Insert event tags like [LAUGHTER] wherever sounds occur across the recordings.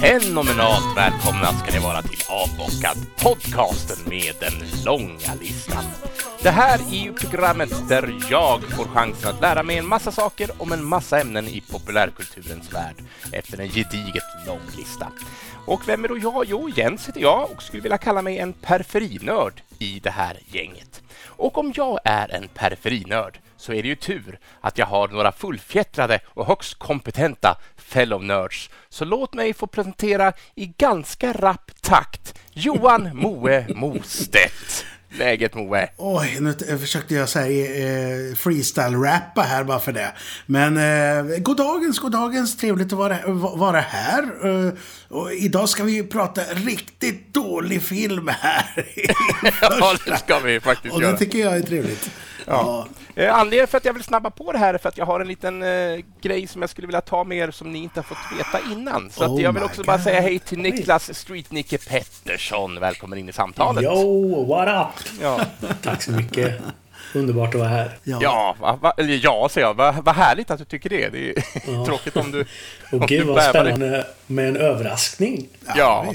Fenomenalt välkomna ska ni vara till Avbockad, podcasten med den långa listan. Det här är ju programmet där jag får chansen att lära mig en massa saker om en massa ämnen i populärkulturens värld efter en gediget lång lista. Och vem är då jag? Jo, Jens heter jag och skulle vilja kalla mig en periferinörd i det här gänget. Och om jag är en periferinörd så är det ju tur att jag har några fullfjättrade och högst kompetenta fellow nerds. Så låt mig få presentera i ganska rapp takt Johan Moe Mostedt. Läget Moe? Oj, nu försökte jag säga eh, freestyle-rappa här bara för det. Men eh, goddagens, goddagens, trevligt att vara, vara här. Eh, och idag ska vi prata riktigt dålig film här. [LAUGHS] [LAUGHS] ja, det ska vi faktiskt och göra. Och det tycker jag är trevligt. Ja. Ja. Anledningen för att jag vill snabba på det här är för att jag har en liten eh, grej som jag skulle vilja ta med er som ni inte har fått veta innan. Så oh jag vill också God. bara säga hej till Niklas Street-Nicke Pettersson. Välkommen in i samtalet. Yo, what up? Ja. [LAUGHS] Tack så mycket. Underbart att vara här. Ja, ja, va, va, eller ja säger jag. Vad va härligt att du tycker det. Det är ja. [LAUGHS] tråkigt om du... [LAUGHS] Och gud vad spännande med en överraskning. Ja.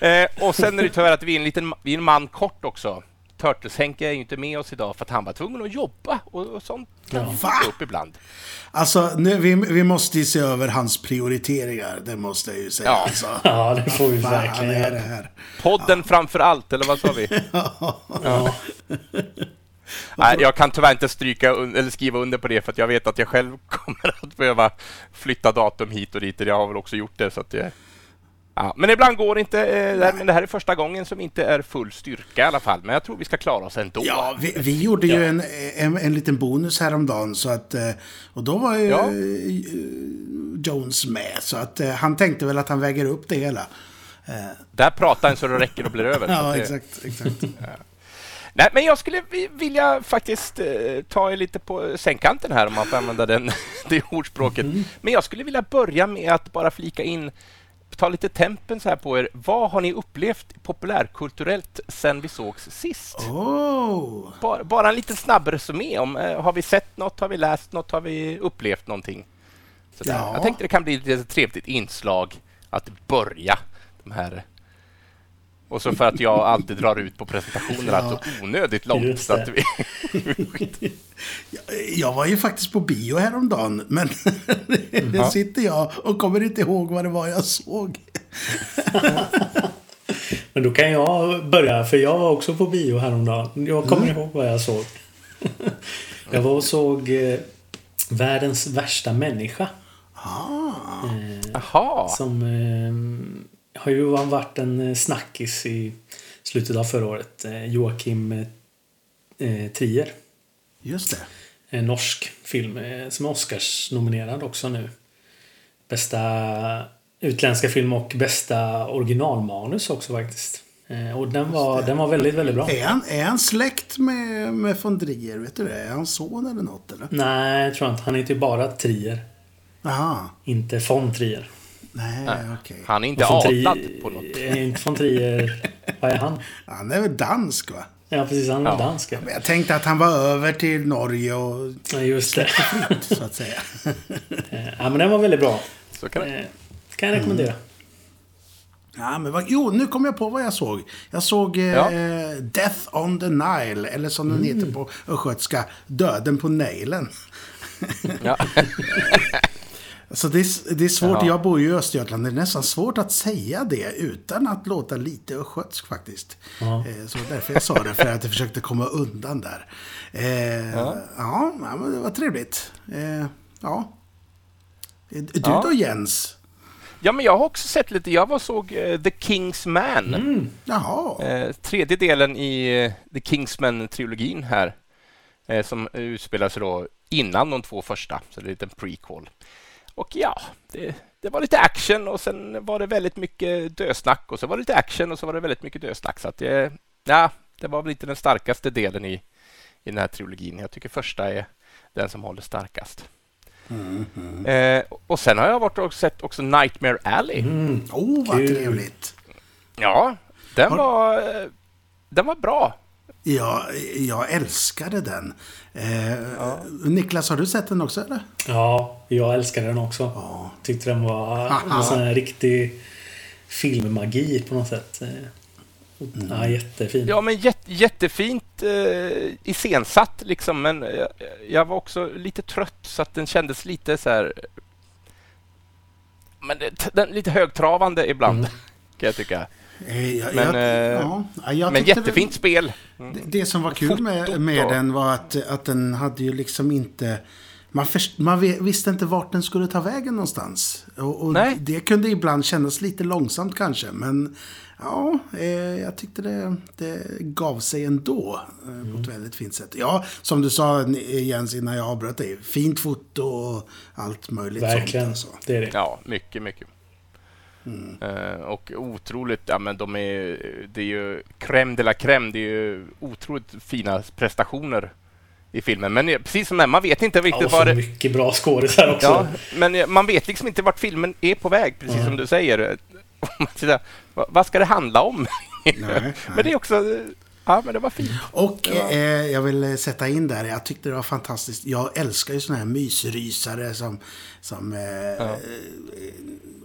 ja. Eh, och sen är det tyvärr att vi är en liten vi är en man kort också. Turtles-Henke är ju inte med oss idag för att han var tvungen att jobba och, och sånt kan ja. upp ibland. Alltså, nu, vi, vi måste ju se över hans prioriteringar, det måste jag ju säga. Ja, alltså. [LAUGHS] ja det får vi verkligen göra. Podden ja. framför allt, eller vad sa vi? [LAUGHS] ja. [LAUGHS] Nej, jag kan tyvärr inte stryka eller skriva under på det för att jag vet att jag själv kommer att behöva flytta datum hit och dit. Jag har väl också gjort det. så att det, Ja, men ibland går det inte. Eh, men det här är första gången som inte är full styrka i alla fall. Men jag tror vi ska klara oss ändå. Ja, vi, vi gjorde ju en, en, en liten bonus häromdagen. Så att, eh, och då var ju ja. Eh, Jones med. Så att han tänkte väl att han väger upp det hela. Där pratar en så det räcker och blir över. [LAUGHS] ja, exakt. exakt. [LAUGHS] ja. Nej, men jag skulle vilja faktiskt eh, ta er lite på sängkanten här om man får använda den, [LAUGHS] det ordspråket. Mm. Men jag skulle vilja börja med att bara flika in ta lite tempen så här på er. Vad har ni upplevt populärkulturellt sen vi sågs sist? Oh. Bara, bara en liten snabb resumé. Om, eh, har vi sett något? Har vi läst något? Har vi upplevt någonting? Ja. Jag tänkte det kan bli ett trevligt inslag att börja de här och så för att jag alltid drar ut på presentationerna ja. så onödigt långt. Så att vi... [LAUGHS] jag var ju faktiskt på bio häromdagen, men [LAUGHS] nu sitter jag och kommer inte ihåg vad det var jag såg. [LAUGHS] men då kan jag börja, för jag var också på bio häromdagen. Jag kommer mm. ihåg vad jag såg. jag var och såg eh, Världens värsta människa. Ah. Eh, som eh, har ju varit en eh, snackis i slutet av förra året. Eh, Joakim eh, Trier. Just det. En norsk film som är Oscars-nominerad också nu. Bästa utländska film och bästa originalmanus också faktiskt. Och den var, den var väldigt, väldigt bra. Är han, är han släkt med, med von Trier? Vet du det? Är han son eller något? Eller? Nej, jag tror inte. Han heter ju bara Trier. Aha. Inte von Trier. Nej, okej. Okay. Han är inte adlad på något. Inte von Trier. Vad är han? Han är väl dansk, va? Ja, precis. Han är ja. dansk. Ja. Jag tänkte att han var över till Norge och ja, just det. så att säga. [LAUGHS] ja, men den var väldigt bra. Så kan, det. kan jag rekommendera. Mm. Ja, men vad, jo, nu kom jag på vad jag såg. Jag såg eh, ja. Death on the Nile, eller som den mm. heter på östgötska, Döden på Nailen. Ja. [LAUGHS] [LAUGHS] Så det är, det är svårt, Jaha. jag bor ju i Östergötland, det är nästan svårt att säga det utan att låta lite östgötsk faktiskt. Ja. Eh, så därför jag sa det, för att jag försökte komma undan där. Eh, ja. ja, men det var trevligt. Eh, ja. Du ja. då Jens? Ja, men jag har också sett lite. Jag var såg uh, The King's Man. Mm. Jaha. Uh, tredje delen i uh, The Kingsman-trilogin här. som utspelar sig då innan de två första, så det är en liten prequel. Och ja, det, det, var lite action och sen var det väldigt mycket dösnack och så var det lite action och så var det väldigt mycket dösnack. Så att det, ja, det var väl inte den starkaste delen i, i den här trilogin. Jag tycker första är den som håller starkast. Mm, mm. Eh, och sen har jag varit och sett också Nightmare Alley. Mm. Oh, vad trevligt! Ja, den har... var, eh, den var bra. Ja, jag älskade den. Eh, ja. Niklas, har du sett den också eller? Ja, jag älskade den också. Ja. Tyckte den var en sån här riktig filmmagi på något sätt. Mm. Ja, jättefin. Ja, men jätte, jättefint eh, iscensatt liksom, men jag, jag, var också lite trött så att den kändes lite så här... Men den, lite högtravande ibland, mm. kan jag tycka. Eh, jag, men, jag, eh, ja, men jättefint det, spel. Mm. Det, det, som var kul med, med den var att, att den hade ju liksom inte... Man, först, man visste inte vart den skulle ta vägen någonstans. Och, och det kunde ibland kännas lite långsamt kanske. Men ja, eh, jag tyckte det, det gav sig ändå. Eh, mm. På ett väldigt fint sätt. Ja, som du sa Jens innan jag avbröt dig. Fint foto och allt möjligt Verkligen, sånt. Alltså. det är det. Ja, mycket, mycket. Mm. Uh, och otroligt, ja men de är, det är ju crème de la crème. Det är ju otroligt fina prestationer i filmen. Men precis som man vet inte riktigt ja, vad det... mycket bra skådisar också. Ja, men man vet liksom inte vart filmen är på väg, precis mm. som du säger. [LAUGHS] vad ska det handla om? [LAUGHS] Nej, nej. men det är också... Ja, men det var fint. Och eh, jag vill sätta in där, jag tyckte det var fantastiskt. Jag älskar ju såna här mysrysare som, som eh, ja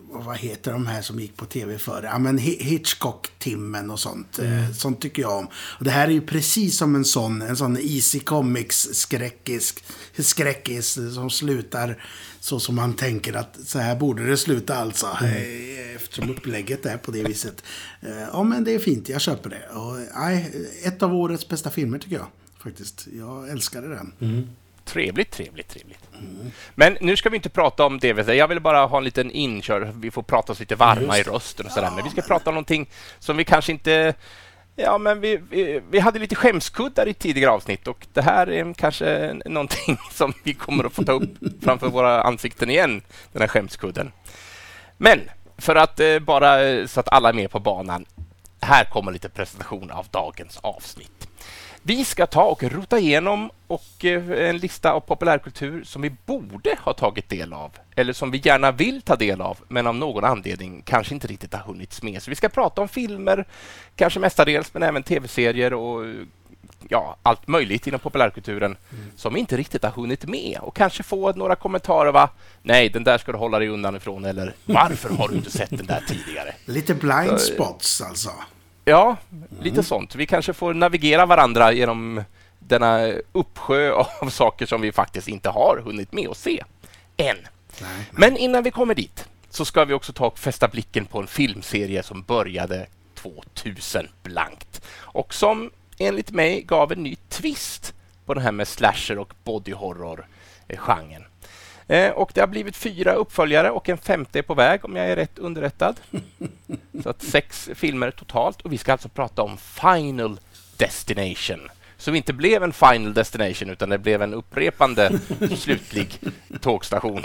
vad heter de här som gick på tv förr? Ja, men Hitchcock-timmen och sånt. Mm. Eh, sånt tycker jag om. Och det här är ju precis som en sån, en sån Easy Comics skräckis, skräckis som slutar så som man tänker att så här borde det sluta alltså. Mm. Eh, eftersom upplägget är på det viset. Eh, ja, men det är fint. Jag köper det. Och, nej, ett av årets bästa filmer tycker jag. Faktiskt. Jag älskade den. Mm. Trevligt, trevligt, trevligt. Mm. Men nu ska vi inte prata om det. Jag vill bara ha en liten inkör. Vi får prata oss lite varma i rösten och sådär. Men vi ska prata om någonting som vi kanske inte... Ja, men vi, vi, vi hade lite skämskuddar i tidigare avsnitt och det här är kanske någonting [LAUGHS] som vi kommer att få ta upp framför våra ansikten igen, den här skämskudden. Men för att eh, bara så att alla är med på banan. Här kommer lite presentation av dagens avsnitt. Vi ska ta och rota igenom och eh, en lista av populärkultur som vi borde ha tagit del av eller som vi gärna vill ta del av men av någon anledning kanske inte riktigt har hunnits med. Så vi ska prata om filmer, kanske mestadels, men även tv-serier och ja, allt möjligt inom populärkulturen mm. som vi inte riktigt har hunnit med och kanske få några kommentarer. Va? Nej, den där ska du hålla dig undan ifrån eller varför har du inte sett den där tidigare? Lite blind spots alltså. Ja, lite mm. sånt. Vi kanske får navigera varandra genom denna uppsjö av [LAUGHS] saker som vi faktiskt inte har hunnit med att se än. Nej. Men innan vi kommer dit så ska vi också ta och fästa blicken på en filmserie som började 2000 blankt och som enligt mig gav en ny twist på det här med slasher och body horror-genren. Eh, och det har blivit fyra uppföljare och en femte är på väg om jag är rätt underrättad. [LAUGHS] Så att sex filmer totalt och vi ska alltså prata om Final Destination. Som inte blev en Final Destination utan det blev en upprepande [LAUGHS] slutlig tågstation.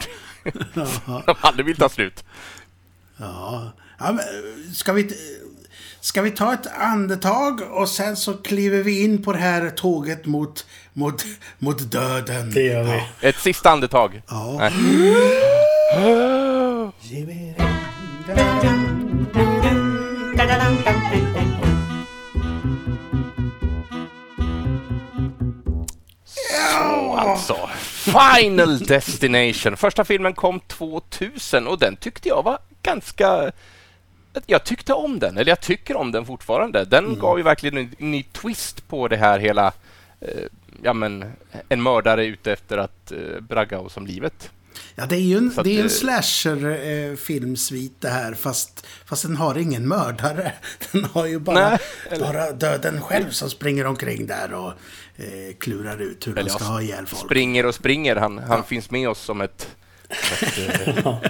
De [LAUGHS] aldrig vill ta slut. Ja, ja ska vi Ska vi ta ett andetag och sen så kliver vi in på det här tåget mot, mot, mot döden. Det gör vi. Ja. Ett sista andetag. Ja. Så alltså. Final Destination. Första filmen kom 2000 och den tyckte jag var ganska jag tyckte om den, eller jag tycker om den fortfarande. Den mm. gav ju verkligen en ny twist på det här hela... Eh, ja, men en mördare ute efter att eh, bragga oss om livet. Ja, det är ju en, det är en slasher-filmsvit eh, det här, fast, fast den har ingen mördare. [LAUGHS] Den har ju bara, nej, eller... bara döden själv som springer omkring där och eh, klurar ut hur de ska ha ihjäl folk. Springer och springer, han, han ja. finns med oss som ett... ett eh, [LAUGHS]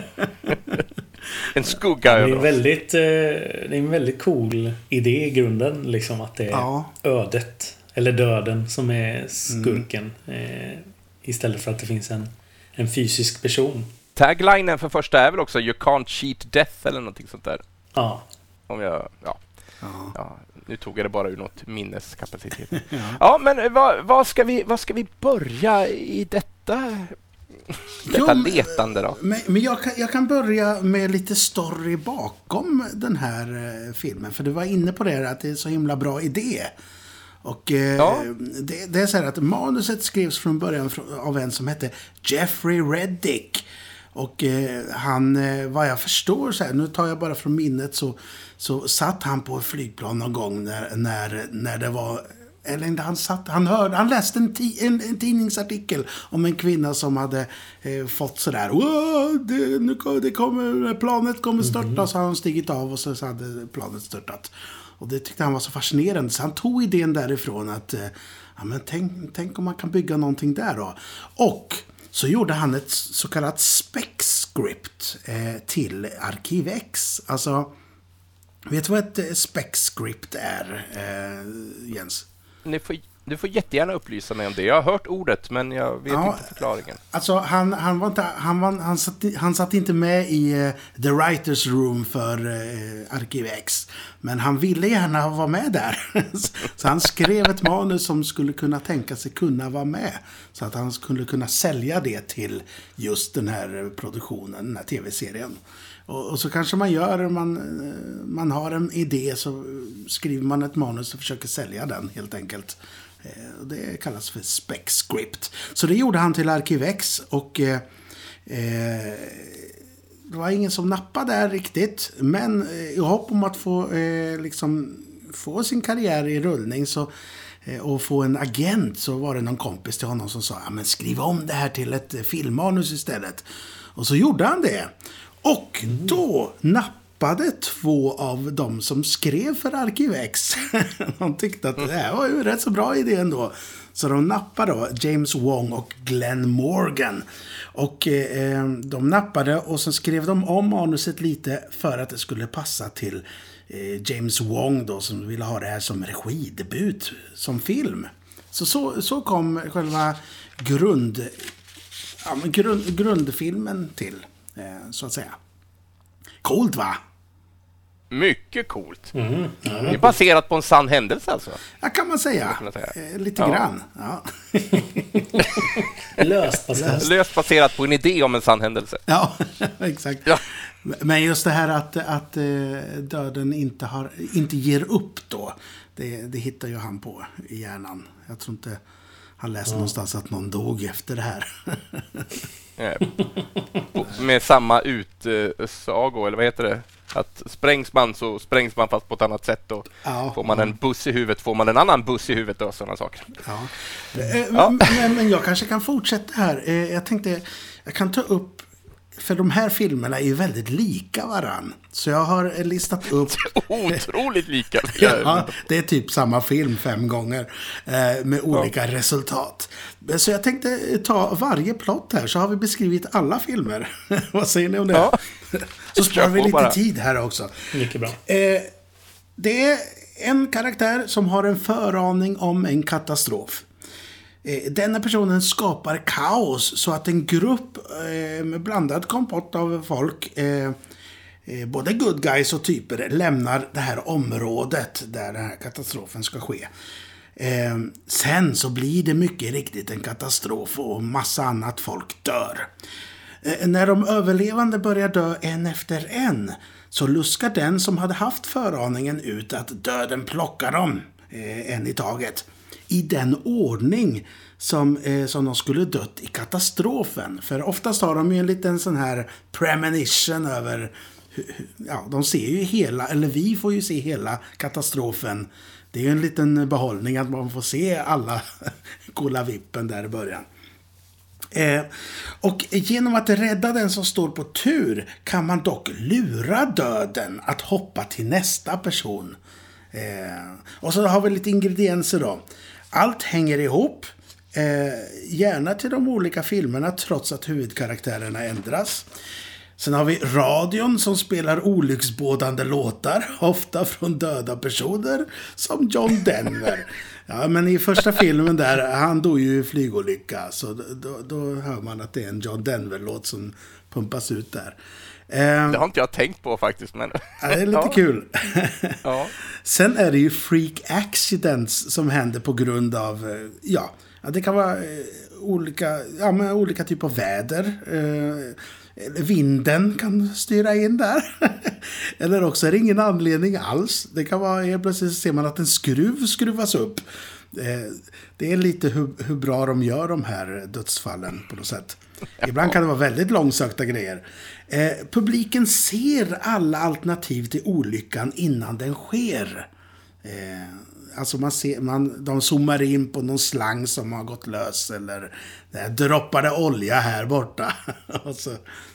[LAUGHS] [LAUGHS] en skugga över oss. Väldigt, eh, det är en väldigt cool idé i grunden. Liksom att det är ja. ödet, eller döden, som är skurken. Mm. istället för att det finns en, en fysisk person. Taglinen för första är väl också You can't cheat death eller någonting sånt där. Ja. Om jag, ja. ja. ja nu tog jag det bara ur något minneskapacitet. [LAUGHS] ja. ja, men vad, vad, ska vi, vad ska vi börja i detta detta jo, letande då? Men, men jag, kan, jag kan börja med lite story bakom den här eh, filmen. För du var inne på det, att det är så himla bra idé. Och eh, ja. det, det, är så här att manuset skrevs från början av en som hette Jeffrey Reddick. Och eh, han, eh, vad jag förstår, så här, nu tar jag bara från minnet, så, så satt han på ett flygplan någon gång när, när, när det var eller inte han satt, han hörde, han läste en, en, en tidningsartikel om en kvinna som hade eh, fått sådär, det, nu, det kommer, planet kommer störta, mm. så hade han stigit av och så, så hade planet störtat. Och det tyckte han var så fascinerande, så han tog idén därifrån att, eh, ja men tänk, tänk om man kan bygga någonting där då. Och så gjorde han ett så kallat spec-script eh, till Arkivex. Alltså, vet du vad ett eh, spec-script är, eh, Jens? Ni får, du får jättegärna upplysa mig om det. Jag har hört ordet, men jag vet ja, inte förklaringen. Alltså, han, han, var inte, han, var, han, satt, han satt inte med i uh, The Writers Room för uh, Arkiv X. Men han ville gärna vara med där. [LAUGHS] så han skrev ett manus som skulle kunna tänka sig kunna vara med. Så att han skulle kunna sälja det till just den här produktionen, den här tv-serien. Och, och, så kanske man gör, man, eh, man har en idé så skriver man ett manus och försöker sälja den helt enkelt. Eh, det kallas för spec script. Så det gjorde han till Arkivex och eh, eh, det var ingen som nappade där riktigt. Men eh, i hopp om att få, eh, liksom, få sin karriär i rullning så, eh, och få en agent så var det någon kompis till honom som sa ja, men skriv om det här till ett eh, filmmanus istället. Och så gjorde han det. Och då nappade två av de som skrev för Arkivex. [LAUGHS] de tyckte att det här var ju rätt så bra idé ändå. Så de nappade då, James Wong och Glenn Morgan. Och eh, de nappade och så skrev de om manuset lite för att det skulle passa till eh, James Wong då som ville ha det här som regidebut som film. Så, så, så kom själva grund, ja, grund, grundfilmen till. Eh, så att säga. Coolt va? Mycket coolt. Mm. Mm. Det är baserat på en sann händelse alltså? Ja, kan man säga. säga. Eh, lite ja. grann. Ja. [LAUGHS] Löst baserat. Löst baserat på en idé om en sann händelse. Ja, [LAUGHS] exakt. Ja. Men just det här att, att eh, döden inte, har, inte ger upp då. Det, det hittar ju han på i hjärnan. Jag tror inte han läste ja. någonstans att någon dog efter det här. [LAUGHS] Eh, med samma utsago, eller vad heter det? Att sprängs man så sprängs man fast på ett annat sätt. Och ja, får man ja. en buss i huvudet får man en annan buss i huvudet och sådana saker. Ja. Eh. Men, men, jag kanske kan fortsätta här. Eh, jag tänkte, jag kan ta upp för de här filmerna är ju väldigt lika varann. Så jag har listat upp... [LAUGHS] Otroligt lika! [LAUGHS] ja, det är typ samma film fem gånger. Eh, med olika ja. resultat. Så jag tänkte ta varje plott här, så har vi beskrivit alla filmer. [LAUGHS] Vad säger ni om det? Ja. så sparar vi lite bara. tid här också. Mycket bra. Eh, det är en karaktär som har en föraning om en katastrof. Eh, denna personen skapar kaos så att en grupp eh, med blandad kompott av folk, eh, eh både good guys och typer, lämnar det här området där den här katastrofen ska ske. Eh, sen så blir det mycket riktigt en katastrof och massa annat folk dör. Eh, när de överlevande börjar dö en efter en så luskar den som hade haft föraningen ut att döden plockar dem en i taget i den ordning som, eh, som de skulle dött i katastrofen. För oftast har de ju en liten sån här premonition över Ja, de ser ju hela, eller vi får ju se hela katastrofen. Det är ju en liten behållning att man får se alla [LAUGHS] kolla vippen där i början. Eh, och genom att rädda den som står på tur kan man dock lura döden att hoppa till nästa person. Eh, och så har vi lite ingredienser då. Allt hänger ihop. Eh, gärna till de olika filmerna trots att huvudkaraktärerna ändras. Sen har vi radion som spelar olycksbådande låtar, [LAUGHS] ofta från döda personer, som John Denver. [LAUGHS] Ja, men i första filmen där, han dog ju i flygolycka, så då, då hör man att det är en John Denver-låt som pumpas ut där. Eh, det har inte jag tänkt på faktiskt. Men... Ja, det är lite [LAUGHS] ja. kul. [LAUGHS] ja. Sen är det ju freak accidents som händer på grund av, eh, ja, det kan vara eh, olika, ja, men olika typer av väder. Vinden kan styra in där. [LAUGHS] Eller också är det ingen anledning alls. Det kan vara helt plötsligt ser man att en skruv skruvas upp. Det är lite hur, hur bra de gör de här dödsfallen på något sätt. Ibland kan det vara väldigt långsökta grejer. Eh, publiken ser alla alternativ till olyckan innan den sker. Eh, alltså man ser, man, de zoomar in på någon slang som har gått lös eller det droppade olja här borta. [LAUGHS] så,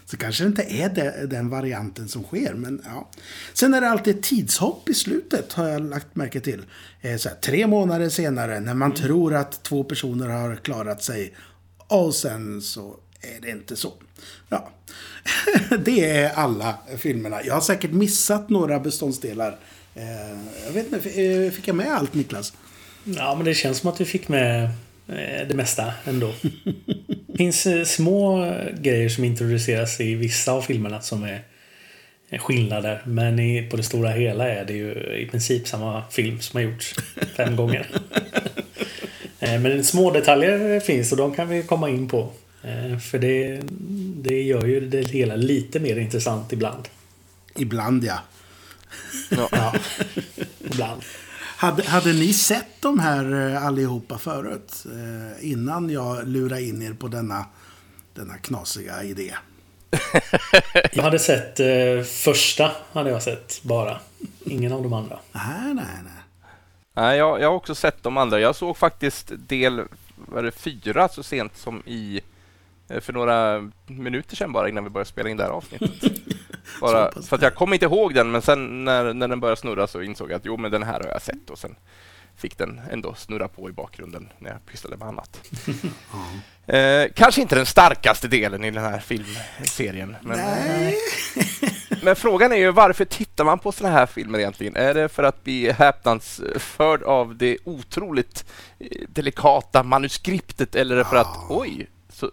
så kanske det inte är det, den varianten som sker. Men, ja. Sen är det alltid ett tidshopp i slutet har jag lagt märke till. Eh, så här, tre månader senare när man mm. tror att två personer har klarat sig. Och sen så är det inte så. Ja. [LAUGHS] det är alla filmerna. Jag har säkert missat några beståndsdelar. Eh, jag vet inte, eh, fick jag med allt Niklas? Ja, men det känns som att vi fick med eh, det mesta ändå. Det [LAUGHS] finns små grejer som introduceras i vissa av filmerna som är skillnader. Men på det stora hela är det ju i princip samma film som har gjorts fem gånger. [LAUGHS] Men små detaljer finns och de kan vi komma in på. För det, det gör ju det hela lite mer intressant ibland. Ibland ja. Ja. [LAUGHS] Ibland. Hade, hade ni sett de här eh, allihopa förut? Eh, innan jag lurade in er på denna, denna knasiga idé. [LAUGHS] jag hade sett eh, första, hade jag sett bara. Ingen av de andra. Nej, nej, nej. Nej, jag, jag har också sett de andra. Jag såg faktiskt del var det fyra så sent som i eh, för några minuter sedan bara innan vi började spela in det här avsnittet. [LAUGHS] Bara, för att jag kommer inte ihåg den, men sen när, när den började snurra så insåg jag att jo, men den här har jag sett och sen fick den ändå snurra på i bakgrunden när jag pysslade med annat. [LAUGHS] eh, kanske inte den starkaste delen i den här filmserien. Men, Nej. [LAUGHS] men frågan är ju varför tittar man på såna här filmer egentligen? Är det för att bli häpnadsförd av det otroligt eh, delikata manuskriptet eller är det för att oj,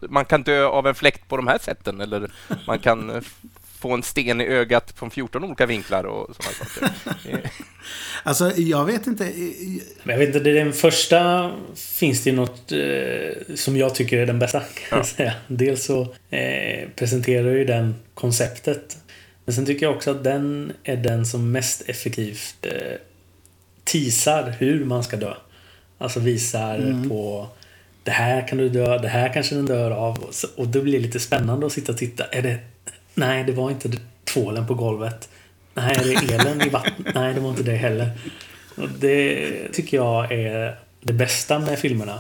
man kan dö av en fläkt på de här sätten eller man kan eh, få en sten i ögat från 14 olika vinklar och sådana saker. [LAUGHS] alltså, jag vet inte. jag vet inte, det den första finns det något eh, som jag tycker är den bästa. Kan ja. [LAUGHS] jag säga. Dels så eh, presenterar ju den konceptet. Men sen tycker jag också att den är den som mest effektivt eh, teasar hur man ska dö. Alltså visar mm. på det här kan du dö, det här kanske den dör av. Och det blir lite spännande att sitta och titta. Är det Nej, det var inte tvålen på golvet. Nej, det är elen i vattnet. [LAUGHS] Nej, det var inte det heller. Och det tycker jag är det bästa med filmerna.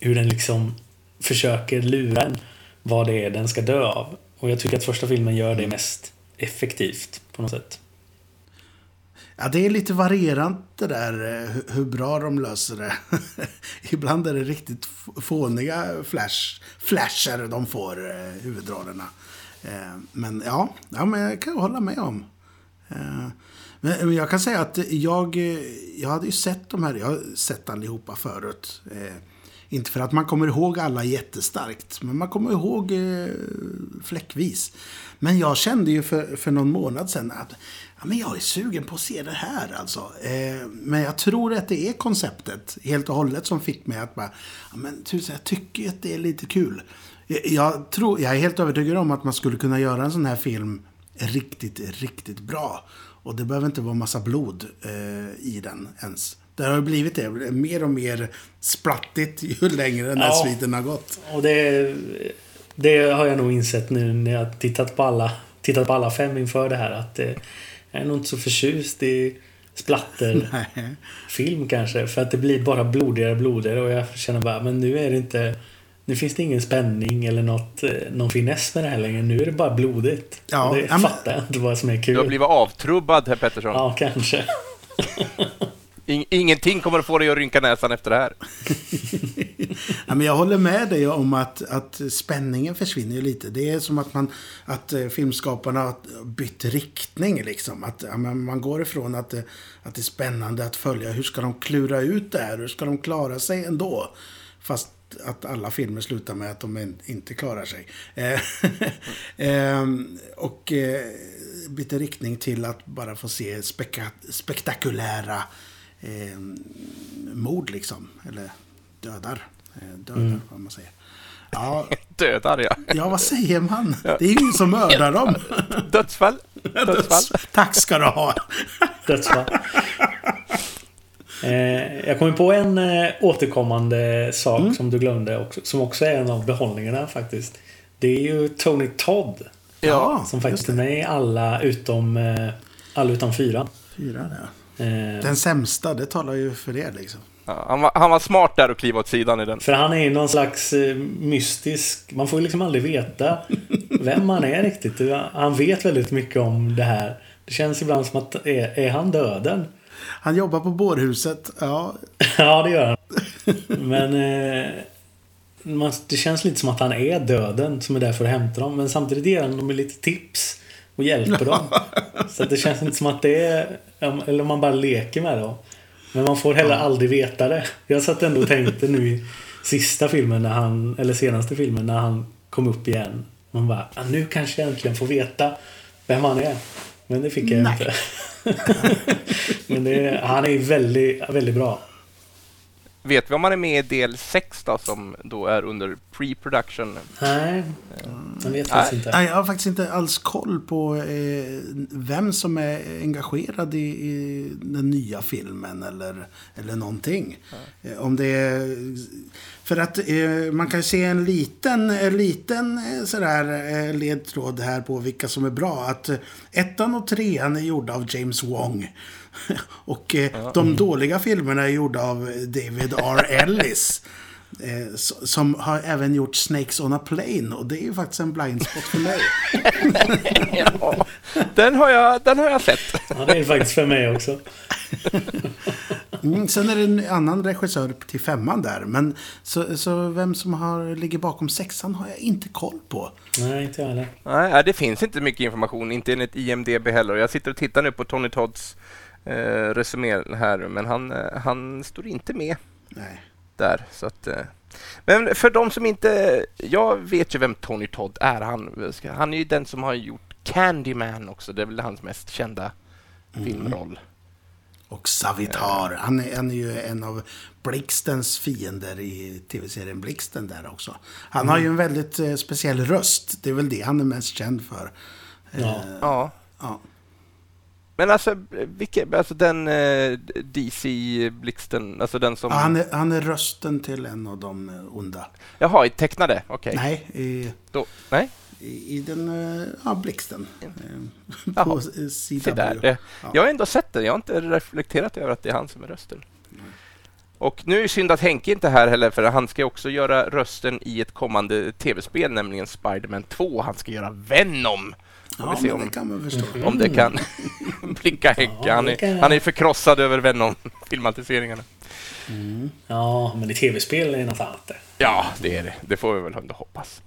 Hur den liksom försöker lura en vad det är den ska dö av. Och jag tycker att första filmen gör det mest effektivt på något sätt. Ja, det är lite varierande det där eh, hur bra de löser det. [LAUGHS] Ibland är det riktigt fåniga flash, flasher de får, eh, huvudrollerna. Eh, men ja, ja men jag kan hålla med om. Men jag kan säga att jag, jag hade ju sett de här, jag har sett allihopa förut. Inte för att man kommer ihåg alla jättestarkt, men man kommer ihåg fläckvis. Men jag kände ju för, för någon månad sedan att ja, men jag är sugen på att se det här alltså. men jag tror att det är konceptet helt och hållet som fick mig att bara, ja, men tusen, jag tycker att det är lite kul. Jag, tror, jag är helt övertygad om att man skulle kunna göra en sån här film riktigt, riktigt bra. Och det behöver inte vara massa blod eh, i den ens. Det har blivit det. Mer och mer splattigt [LAUGHS] ju längre den här ja, sviten har gått. Och det, det har jag nog insett nu när jag tittat på alla, tittat på alla fem inför det här. Att eh, jag är nog inte så förtjust i splatterfilm [LAUGHS] kanske. För att det blir bara blodigare och blodigare. Och jag känner bara, men nu är det inte nu finns det ingen spänning eller något, eh, någon finess med det här längre. Nu är det bara blodigt. Ja, det fattar jag inte vad som är kul. Du har blivit avtrubbad, herr Pettersson. Ja, kanske. [LAUGHS] ingenting kommer att få dig att rynka näsan efter det här. [LAUGHS] ja, men jag håller med dig om att, att spänningen försvinner lite. Det är som att, man, att eh, filmskaparna har bytt riktning. Liksom. Att, ja, man går ifrån att, eh, att det är spännande att följa. Hur ska de klura ut det här? Hur ska de klara sig ändå? Fast att alla filmer slutar med att de inte klarar sig. Eh, [LAUGHS] ehm, och byter bytte riktning till att bara få se spektakulära eh, mord liksom. Eller dödar. Dödar, mm. vad man säger. Ja. [LAUGHS] Dödar, ja. Ja, vad säger man? [LAUGHS] Det är ju ingen som mördar dem. [LAUGHS] Dödsfall. Dödsfall. Tack ska du ha. Dödsfall. Eh, jag kom på en eh, återkommande sak mm. som du glömde också, som också är en av behållningarna faktiskt. Det är ju Tony Todd. Ja, som faktiskt är med i alla utom, eh, alla utom fyra. Fyra, ja. Eh. Den sämsta, det talar ju för det liksom. Ja, han, var, han var smart där och kliva åt sidan i den. För han är ju någon slags eh, mystisk... Man får ju liksom aldrig veta [LAUGHS] vem han är riktigt. Han vet väldigt mycket om det här. Det känns ibland som att är, är han döden? Han jobbar på bårhuset, ja. [LAUGHS] ja, det gör han. Men eh, man, det känns lite som att han är döden som är där för att hämta dem. Men samtidigt ger han dem lite tips och hjälper dem. [LAUGHS] Så det känns inte som att det är... Eller om man bara leker med det. Men man får heller aldrig veta det. Jag satt ändå och tänkte nu i sista filmen när han, eller senaste filmen när han kom upp igen. Man bara, ah, nu kanske jag äntligen får veta vem han är. Men det fick jag Nej. inte. [LAUGHS] Men det, han är väldigt, väldigt bra. Vet vi om han är med i del 6 då, som då är under pre-production? Nej, jag vet faktiskt inte. Nej, jag har faktiskt inte alls koll på eh, vem som är engagerad i, i, den nya filmen eller, eller någonting. Mm. om det är... För att eh, man kan se en liten, en liten eh, sådär, eh, ledtråd här på vilka som är bra. Att eh, ettan och trean är gjorda av James Wong. [LAUGHS] och eh, ja. de dåliga filmerna är gjorda av David R. Ellis. [LAUGHS] Eh, som har även gjort Snakes on a Plane och det är ju faktiskt en blind spot för mig. ja, [LAUGHS] den, har jag, den har jag sett. ja, det är faktiskt för mig också. mm, sen är det en annan regissör till femman där. Men så, så vem som har, ligger bakom sexan har jag inte koll på. Nej, inte jag heller. Nej, det finns inte mycket information, inte enligt IMDB heller. Jag sitter och tittar nu på Tony Todds eh, resumé här, men han, eh, han står inte med Nej. där. Så att, eh. Men för de som inte... Jag vet ju vem Tony Todd är. Han, han är ju den som har gjort Candyman också. Det är väl hans mest kända mm. filmroll. Och Savitar. Han är, han är ju en av Blixtens fiender i tv-serien Blixten där också. Han mm. har ju en väldigt eh, speciell röst. Det är väl det han är mest känd för. Ja. Eh, ja. ja. Men alltså, vilken, alltså den eh, DC-blixten, alltså den som... Ja, han, är, han är rösten till en av de eh, onda. Jaha, i tecknade? Okej. Okay. Nej, i, Då, nej? I, i den, eh, ja, blixten. [LAUGHS] Jaha. På sidan. Där. Ja. Jag har ändå sett den, jag har inte reflekterat över att det är han som är rösten. Och nu är det synd att Henke inte är här heller, för han ska också göra rösten i ett kommande tv-spel, nämligen Spiderman 2. Han ska göra Venom. Ja, vi se om, det kan man förstå. Om det kan [LAUGHS] blicka Henke. Han är, han är förkrossad över Venom-filmatiseringarna. Mm. Ja, men i tv-spel är det något annat. Ja, det är det. Det får vi väl ändå hoppas.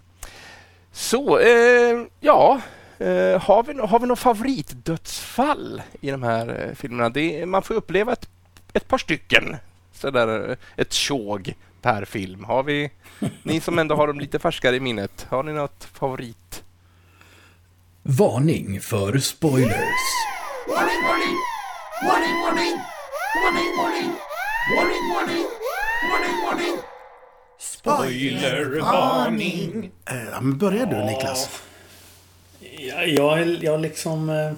Så, eh, ja. Eh, har, vi, har vi något favoritdödsfall i de här eh, filmerna? Det, man får uppleva ett, ett par stycken. Så där, eh, ett tjog per film. Har vi, ni som ändå har dem lite färskare i minnet, har ni något favorit? Varning för spoilers. Warning, warning! Warning, warning! Warning, warning! Warning, warning! Warning, warning! Spoilervarning! Eh, ja, men börjar du Niklas? Ja, jag, jag liksom... Eh,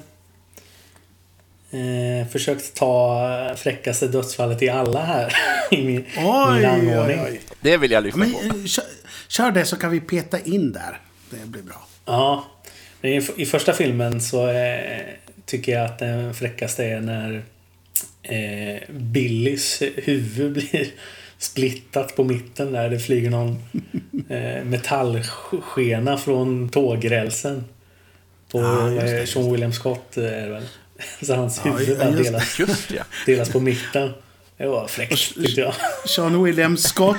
eh, försökt ta fräckaste dödsfallet i alla här. [LAUGHS] I min, min rangordning. Oj, oj. Det vill jag lyssna men, på. Eh, kör, kör det så kan vi peta in där. Det blir bra. Ja. I, I första filmen så eh, tycker jag att den fräckaste är när eh, Billys huvud [LAUGHS] blir splittat på mitten där. Det flyger någon [LAUGHS] eh, metallskena från tågrälsen. På ah, eh, Sean William Scott eh, är det väl. [LAUGHS] Så hans huvud ja, delas, just, delas på mitten. Det var fräckt tyckte jag. Sean William Scott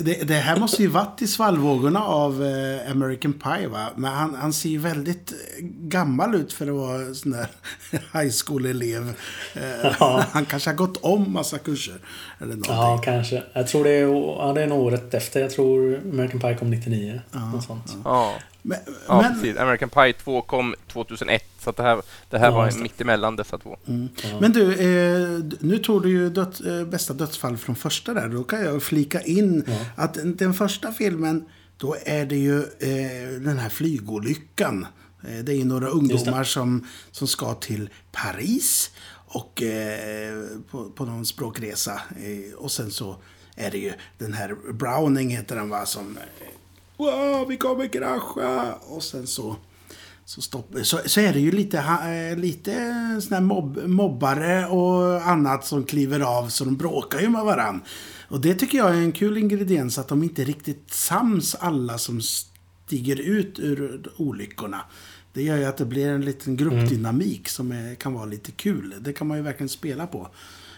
det, det här måste ju varit i svallvågorna av eh, American Pie va? Men han, han ser ju väldigt gammal ut för att vara sån där [LAUGHS] high school-elev. Eh, Ja. Han kanske har gått om massa kurser. Eller någonting. Ja, kanske. Jag tror det är, ja, det är nog året efter. Jag tror American Pie kom 99. något sånt. Ja, Men, ja men, precis. American Pie 2 kom 2001, så att det här, det här Ja, var det. mitt emellan dessa två. men du, eh, nu tog du ju död, eh, bästa dödsfall från första där. Då kan jag flika in Ja. att den, den första filmen, då är det ju eh, den här flygolyckan. Eh, det är ju några ungdomar som, som ska till Paris och eh, på, på någon språkresa. Eh, och sen så är det ju den här Browning heter den va, som eh, Wow, vi kommer krascha! Och sen så så, stopp, så, så är det ju lite, eh, lite såna här mobb, mobbare och annat som kliver av så de bråkar ju med varann. Och det tycker jag är en kul ingrediens att de inte riktigt sams alla som stiger ut ur olyckorna. Det gör ju att det blir en liten gruppdynamik som är, kan vara lite kul. Det kan man ju verkligen spela på.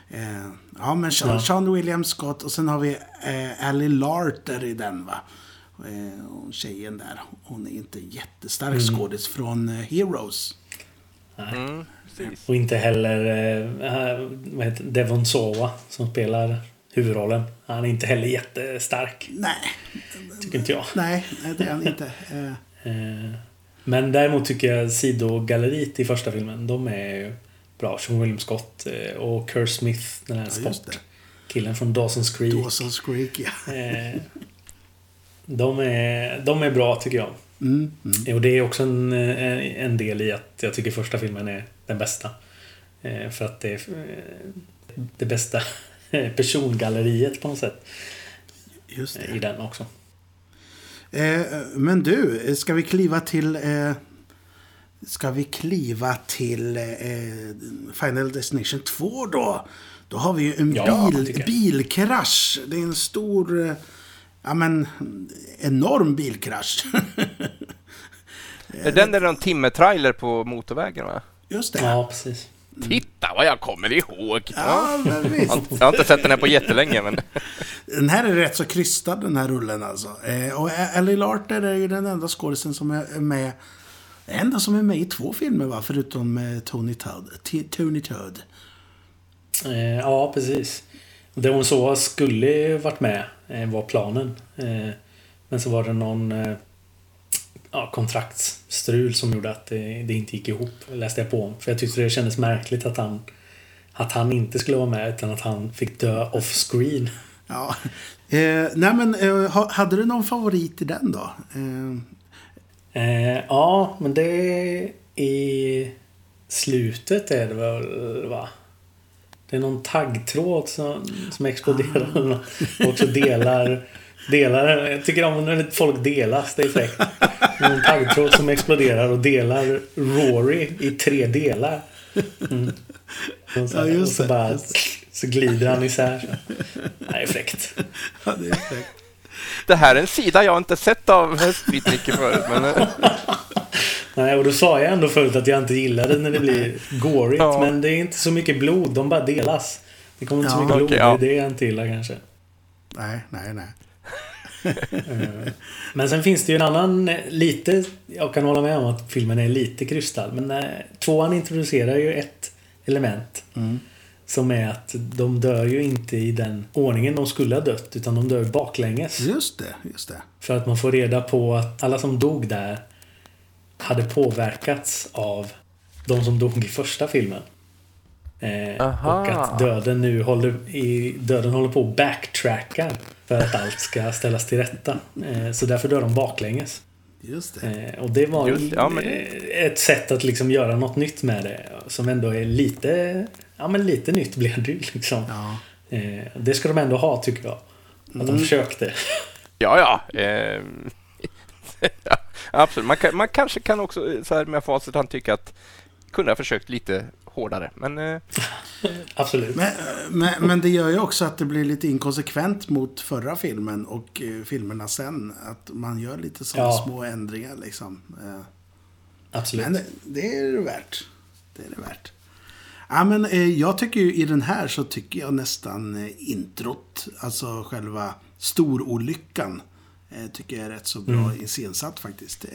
Eh, ja, men Sean, Ja. Sean William Scott och sen har vi eh, Ali Larter i den va. Eh, och tjejen där, hon är inte jättestark skådis från eh, Heroes. Mm. Och inte heller eh, vad heter? Devon Sawa som spelar huvudrollen. Han är inte heller jättestark. Nej, Tycker inte jag. nej, det är han inte. [LAUGHS] Men däremot tycker jag sidogalleriet i första filmen, de är ju bra. Sean William Scott och Kerr Smith, den här Ja, sportkillen från Dawson's Creek. Dawson's Creek, ja. De, är, de är bra tycker jag. Mm, mm. Och det är också en, eh, en del i att jag tycker första filmen är den bästa. Eh, För att det är eh, det bästa [LAUGHS] persongalleriet på något sätt Just det. i den också. Eh, men du, ska vi kliva till... Eh, ska vi kliva till eh, Final Destination 2 då? Då har vi ju en Ja, bil, bilkrasch. Det är en stor... Ja men, enorm bilkrasch. Är den där någon timmertrailer på motorvägen va? Just det. Ja, precis. Titta vad jag kommer ihåg! Ja, men Jag visst. har- jag har inte sett den här på jättelänge men... Den här är rätt så krystad den här rullen alltså. Eh, och Ellie Larter är ju den enda skådisen som är med. Enda som är med i två filmer va? Förutom eh, Tony Todd. Tony Todd. Eh, ja, precis. Det hon så skulle varit med, eh, var planen. Eh, men så var det någon eh, ja, kontraktsstrul som gjorde att det, det inte gick ihop, läste jag på om. För jag tyckte det kändes märkligt att han, att han inte skulle vara med, utan att han fick dö off-screen. Ja. Eh, nej men, eh, ha, hade du någon favorit i den då? Eh, ja, men det i slutet är det väl, va? Det är någon taggtråd som, som exploderar [LAUGHS] och också delar, delar... Jag tycker om när folk delas, det är fräckt. Någon taggtråd som exploderar och delar Rory i tre delar. Mm. Och så, Ja, och så bara så glider han isär. Så. Det är fräckt. ja, det är fräckt. Det här är en sida jag inte sett av Hästbit-Nicke förut men... [LAUGHS] Nej, och då sa jag ändå förut att jag inte gillade när det blir [LAUGHS] gorigt. Ja. Men det är inte så mycket blod, de bara delas. Det kommer inte så Ja, mycket blod, okej, ja. det är det jag inte gillar kanske. Nej, nej, nej. [LAUGHS] Eh, Men sen finns det ju en annan, eh, lite, jag kan hålla med om att filmen är lite krystad. Men eh, tvåan introducerar ju ett element. Mm. Som är att de dör ju inte i den ordningen de skulle ha dött, utan de dör baklänges. Just det, just det. För att man får reda på att alla som dog där hade påverkats av de som dog i första filmen. Eh, och att döden nu håller, i, döden håller på att backtracka för att allt ska ställas till rätta. Eh, så därför dör de baklänges. Just det. Eh, och det var Just ja, men eh, ett sätt att liksom göra något nytt med det. Som ändå är lite, ja men lite nytt blev det ju liksom. Ja. Eh, det ska de ändå ha tycker jag. Att de försökte. Ja, ja. Eh, [LAUGHS] ja absolut. Man, kan, man kanske kan också eh, så här med facit han tycka att kunde ha försökt lite hårdare. Men eh, [LAUGHS] Absolut. Men, men, men det gör ju också att det blir lite inkonsekvent mot förra filmen och eh, filmerna sen. Att man gör lite sådana Ja. små ändringar liksom. Eh, Absolut. Men det, det är det värt. Det är det värt. Ja, men, eh, jag tycker ju i den här så tycker jag nästan eh, introt, alltså själva storolyckan. Eh, tycker jag är rätt så bra mm. iscensatt faktiskt. Eh,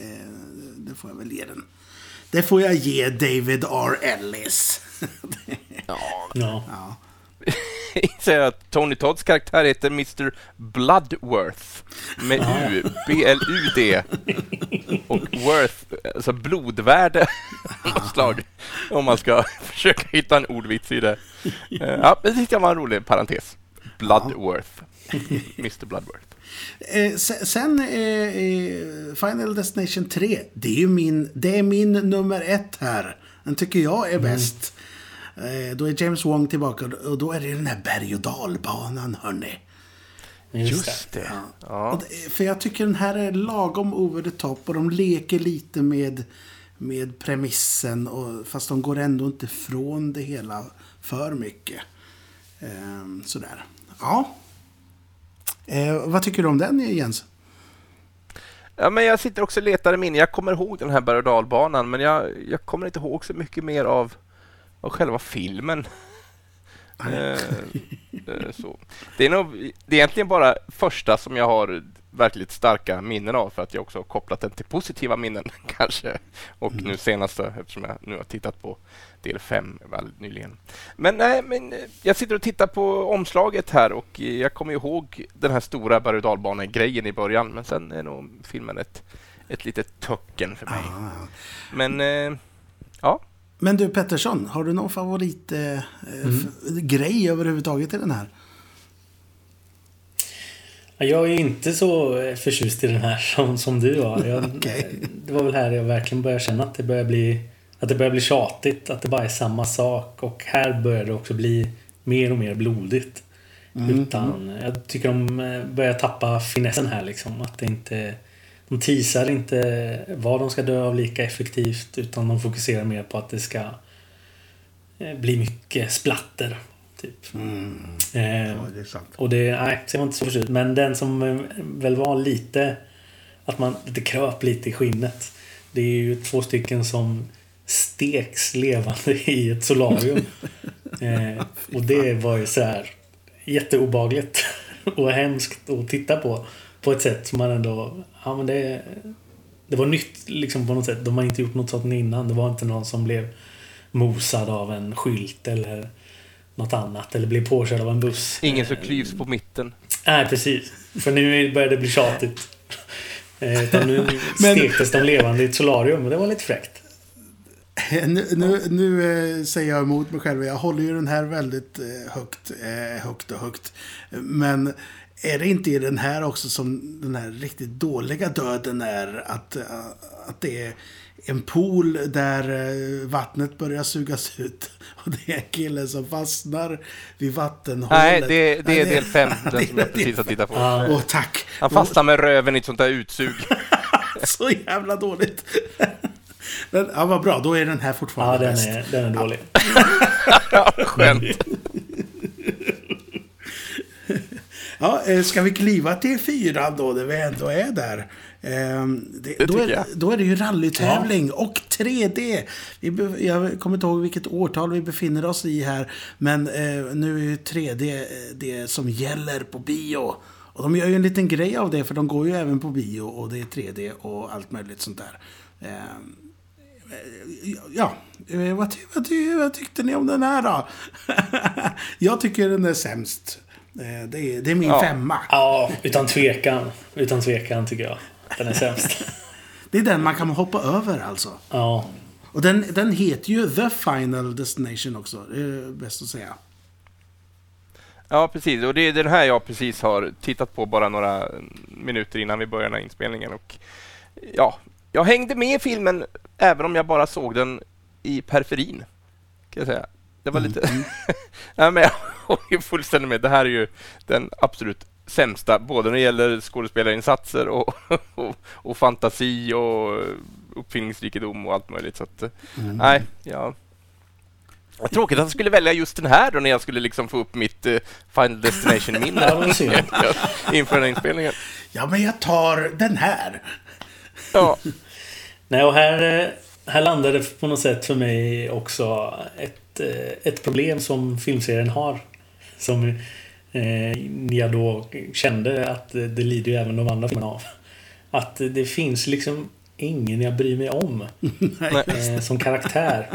det får jag väl ge den. Det får jag ge David R. Ellis. ja. ja. [LAUGHS] Säger att Tony Todds karaktär heter Mr Bloodworth. Med U, B-L-U-D. Och Worth, alltså blodvärde av slag. Om man ska [LAUGHS] försöka hitta en ordvits i det. Eh, ja, det tyckte jag var en rolig parentes. Bloodworth. Mr Bloodworth. Eh, sen eh, Final Destination 3. Det är ju min, det är min nummer ett här. Den tycker jag är mm. bäst. Mm. Eh, då är James Wong tillbaka och då är det den här berg och dalbanan, hörni. Just det. Ja. ja. Det, för jag tycker den här är lagom over the top och de leker lite med, med premissen. Och, fast de går ändå inte från det hela för mycket. Eh, sådär. Ja. Eh, vad tycker du om den Jens? Ja, men jag sitter också och letar i minne. Jag kommer ihåg den här berg och dalbanan men jag, jag kommer inte ihåg så mycket mer av, av själva filmen. eh, eh så. Det, är nog, det är egentligen bara första som jag har verkligt starka minnen av för att jag också har kopplat den till positiva minnen [LAUGHS] kanske. Och mm. nu senaste eftersom jag nu har tittat på del 5 väldigt nyligen. Men nej, men eh, jag sitter och tittar på omslaget här och jag kommer ihåg den här stora berg och grejen i början men sen är nog filmen ett, ett litet töcken för mig. Ah. Men eh, ja. Men du Pettersson, har du någon favoritgrej eh, mm. överhuvudtaget i den här? Jag är inte så förtjust i den här [LAUGHS] som, som du var. Jag, [LAUGHS] okay. Det var väl här jag verkligen började känna att det börjar bli att det börjar bli tjatigt, att det bara är samma sak. Och här börjar det också bli mer och mer blodigt. Mm. Utan jag tycker de eh, börjar tappa finessen här liksom. Att det inte... De teasar inte vad de ska dö av lika effektivt utan de fokuserar mer på att det ska eh, bli mycket splatter. Typ. Mm. Eh, ja, det är sant. Och det, nej, jag var inte så förtjust. Men den som eh, väl var lite... Att man lite kröp lite i skinnet. Det är ju två stycken som steks levande i ett solarium. [LAUGHS] eh, och det var ju så här jätteobagligt [LAUGHS] och hemskt att titta på. På ett sätt som man ändå... Ja, men det, det var nytt liksom på något sätt. De har inte gjort något sånt innan. Det var inte någon som blev mosad av en skylt eller något annat. Eller blev påkörd av en buss. Ingen som klyvs på mitten. Nej, precis. För nu börjar det bli tjatigt. Eh, utan nu [LAUGHS] stektes de levande i ett solarium och det var lite fräckt. Nu, nu, nu eh, säger jag emot mig själv. Jag håller ju den här väldigt eh, högt, eh, högt och högt. Men är det inte i den här också som den här riktigt dåliga döden är? Att, att det är en pool där vattnet börjar sugas ut. [LAUGHS] Och det är en kille som fastnar vid vattenhålet. Nej, det, det är del fem, [LAUGHS] den som jag precis har tittat på. Åh, tack. Han fastnar med röven i ett sånt där utsug. [LAUGHS] Så jävla dåligt. Men, ja, vad bra. Då är den här fortfarande ja, den Är, den är dålig. ja, skönt. ja, eh, ska vi kliva till fyran då, där vi ändå är där? Ehm, det, det då, är, då är det ju rallytävling ja. och 3D. Vi, jag kommer inte ihåg vilket årtal vi befinner oss i här. Men eh, nu är ju 3D eh, det som gäller på bio. Och de gör ju en liten grej av det, för de går ju även på bio och det är 3D och allt möjligt sånt där. Ehm, ja, eh, vad, vad, vad tyckte ni om den här då? [LAUGHS] jag tycker den är sämst. Eh, det är, det är min ja. femma. Ja, utan tvekan. Utan tvekan tycker jag. Den är sämst. [LAUGHS] det är den man kan hoppa över alltså. Ja. Och den, den heter ju The Final Destination också. Det är bäst att säga. Ja, precis. Och det är den här jag precis har tittat på bara några minuter innan vi börjar den här inspelningen. Och ja, jag hängde med i filmen även om jag bara såg den i periferin. Kan jag säga. Det var lite... Mm. [LAUGHS] Nej, men jag [LAUGHS] håller fullständigt med. Det här är ju den absolut sämsta, både när det gäller skådespelarinsatser och, och, och fantasi och uppfinningsrikedom och allt möjligt. Så att, mm. nej, ja. Vad tråkigt att jag skulle välja just den här då när jag skulle liksom få upp mitt uh, Final Destination-minne [LAUGHS] [LAUGHS] inför den här inspelningen. Ja, men jag tar den här. Ja. [LAUGHS] Nej, och här, eh, här landade det på något sätt för mig också ett, eh, ett problem som filmserien har. Som eh, jag då kände att det lider ju även de andra filmerna av. Att det finns liksom ingen jag bryr mig om. [LAUGHS] eh, som karaktär.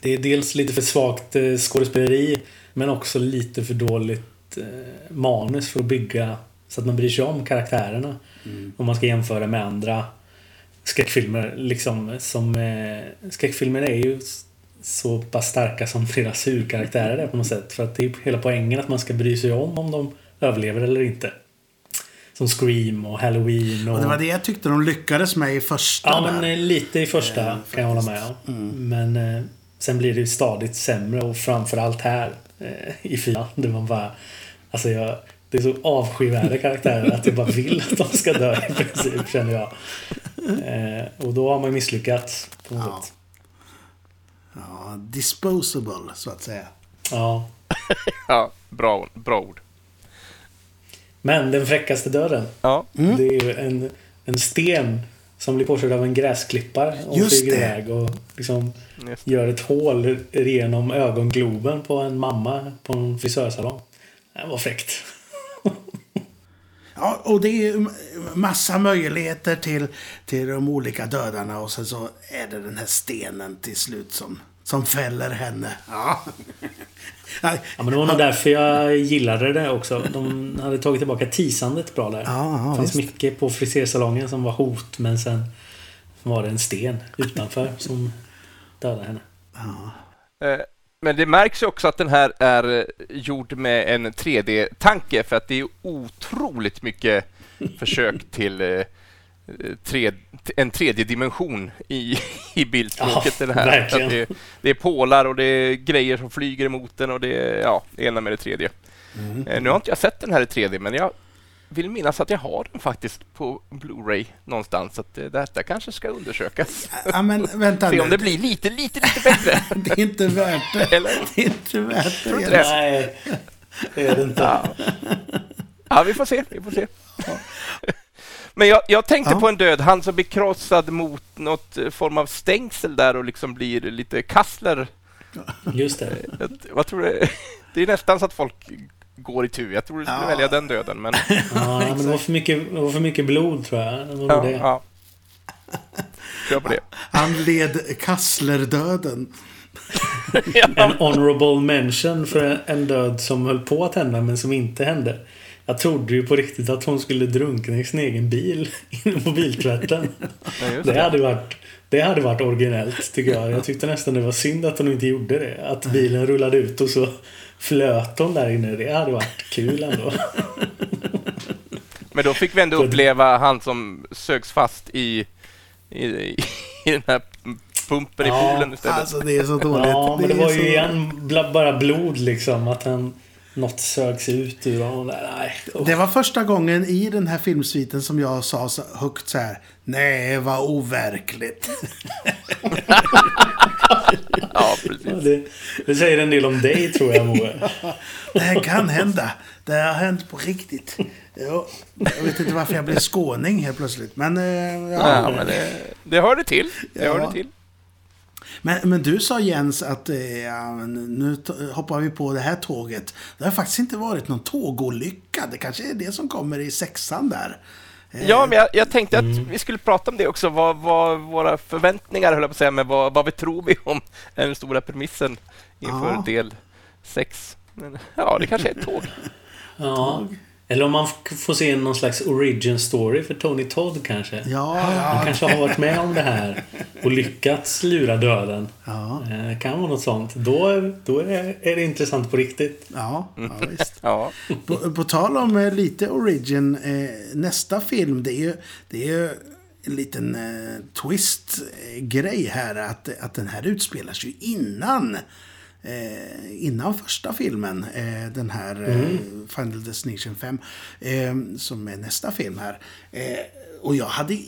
Det är dels lite för svagt eh, skådespeleri men också lite för dåligt eh, manus för att bygga så att man bryr sig om karaktärerna. Mm. Om man ska jämföra med andra skräckfilmer. Liksom, som, eh, skräckfilmer är ju så pass starka som [LAUGHS] deras huvudkaraktärer är på något sätt. För att det är hela poängen att man ska bry sig om om de överlever eller inte. Som Scream och Halloween. Och... och det var det jag tyckte de lyckades med i första. Ja, men eh, lite i första eh, kan jag hålla med om. Mm. Men eh, sen blir det stadigt sämre och framförallt här eh, i fyran. Där man bara... Alltså jag... Det är så avskyvärda karaktärer att jag bara vill att de ska dö i princip, känner jag. Eh, och då har man misslyckats på något ja. sätt. Ja, disposable, så att säga. Ja. [LAUGHS] ja, bra, bra ord. Men den fräckaste döden. Ja. Mm. Det är ju en, en sten som blir påkörd av en gräsklippare och Just flyger det. iväg och liksom gör ett hål genom ögongloben på en mamma på en frisörsalong. Det var fräckt. Ja, och det är massa möjligheter till, till de olika dödarna och sen så är det den här stenen till slut som, som fäller henne. Ja. ja, men det var nog därför jag gillade det också. De hade tagit tillbaka tisandet bra där. Ja, ja, det fanns visst. mycket på frisersalongen som var hot, men sen var det en sten utanför som dödade henne. Ja. Eh, men det märks också att den här är eh, gjord med en 3D-tanke för att det är otroligt mycket [LAUGHS] försök till eh, tre, en tredje dimension i, i bildspråket. Ja, den här. Det, det, är pålar och det är grejer som flyger emot den och det är ja, det ena med det tredje. Mm. Nu har inte jag sett den här i 3D, men jag vill minnas att jag har den faktiskt på Blu-ray någonstans. Så att eh, detta kanske ska undersökas. Ja, men [LAUGHS] vänta Se om det blir lite, lite, lite bättre. [LAUGHS] det är inte värt det. Eller? [LAUGHS] Det är inte värt det. det. Nej, det är det inte. Ja. ja, vi får se. Vi får se. Men jag, jag tänkte ja. på en död, han som blir krossad mot något eh, form av stängsel där och liksom blir lite kassler. Just det. Vad tror du? Det är nästan så att folk går i tur. Jag tror du skulle ja. välja den döden. Men... [LAUGHS] Ja, men det var för mycket, det var för mycket blod tror jag. Det ja, det. ja. Kör på det. [LAUGHS] Han led Kassler-döden. [LAUGHS] En honorable mention för en död som höll på att hända men som inte hände. Jag trodde ju på riktigt att hon skulle drunkna i sin egen bil [LAUGHS] inne på biltvätten. [LAUGHS] Ja, det. hade varit det hade varit originellt tycker jag. Jag tyckte nästan det var synd att hon inte gjorde det. Att bilen rullade ut och så flöt hon där inne. Det hade varit kul ändå. [LAUGHS] Men då fick vi ändå uppleva han som sögs fast i, i, i den här pumpen ja, i poolen istället. Alltså det är så dåligt. Ja, men det, det var ju igen bara blod liksom. Att han något sögs ut ur honom där. Nej. Oh. Det var första gången i den här filmsviten som jag sa så högt så här. Nej, vad overkligt. [LAUGHS] ja, precis. Det, det, säger en del om dig, tror jag, Moe. [LAUGHS] det här kan hända. Det har hänt på riktigt. Ja, jag vet inte varför jag blev skåning helt plötsligt. Men, eh, ja. ja men det, det hörde till. Det ja. hörde till. Men, men du sa Jens att eh, nu hoppar vi på det här tåget. Det har faktiskt inte varit någon tågolycka. Det kanske är det som kommer i sexan där. Eh, ja, men jag, jag tänkte mm. att vi skulle prata om det också. Vad, vad våra förväntningar, höll jag på att säga, men vad, vad vi tror vi om den stora premissen inför ja. del sex. Men, ja, det kanske är ett tåg. [LAUGHS] ja. Eller om man får se någon slags origin story för Tony Todd kanske. Ja, Han kanske har varit med om det här och lyckats lura döden. Ja. Eh, kan vara något sånt. Då, då är, det, är det intressant på riktigt. Ja, ja visst. [LAUGHS] ja. På, på, tal om eh, lite origin. Eh, nästa film, det är ju, det är ju en liten twist-grej här. Att, att den här utspelas ju innan eh, innan första filmen, eh, den här eh, mm. Final Destination 5, eh, som är nästa film här. Eh, och jag hade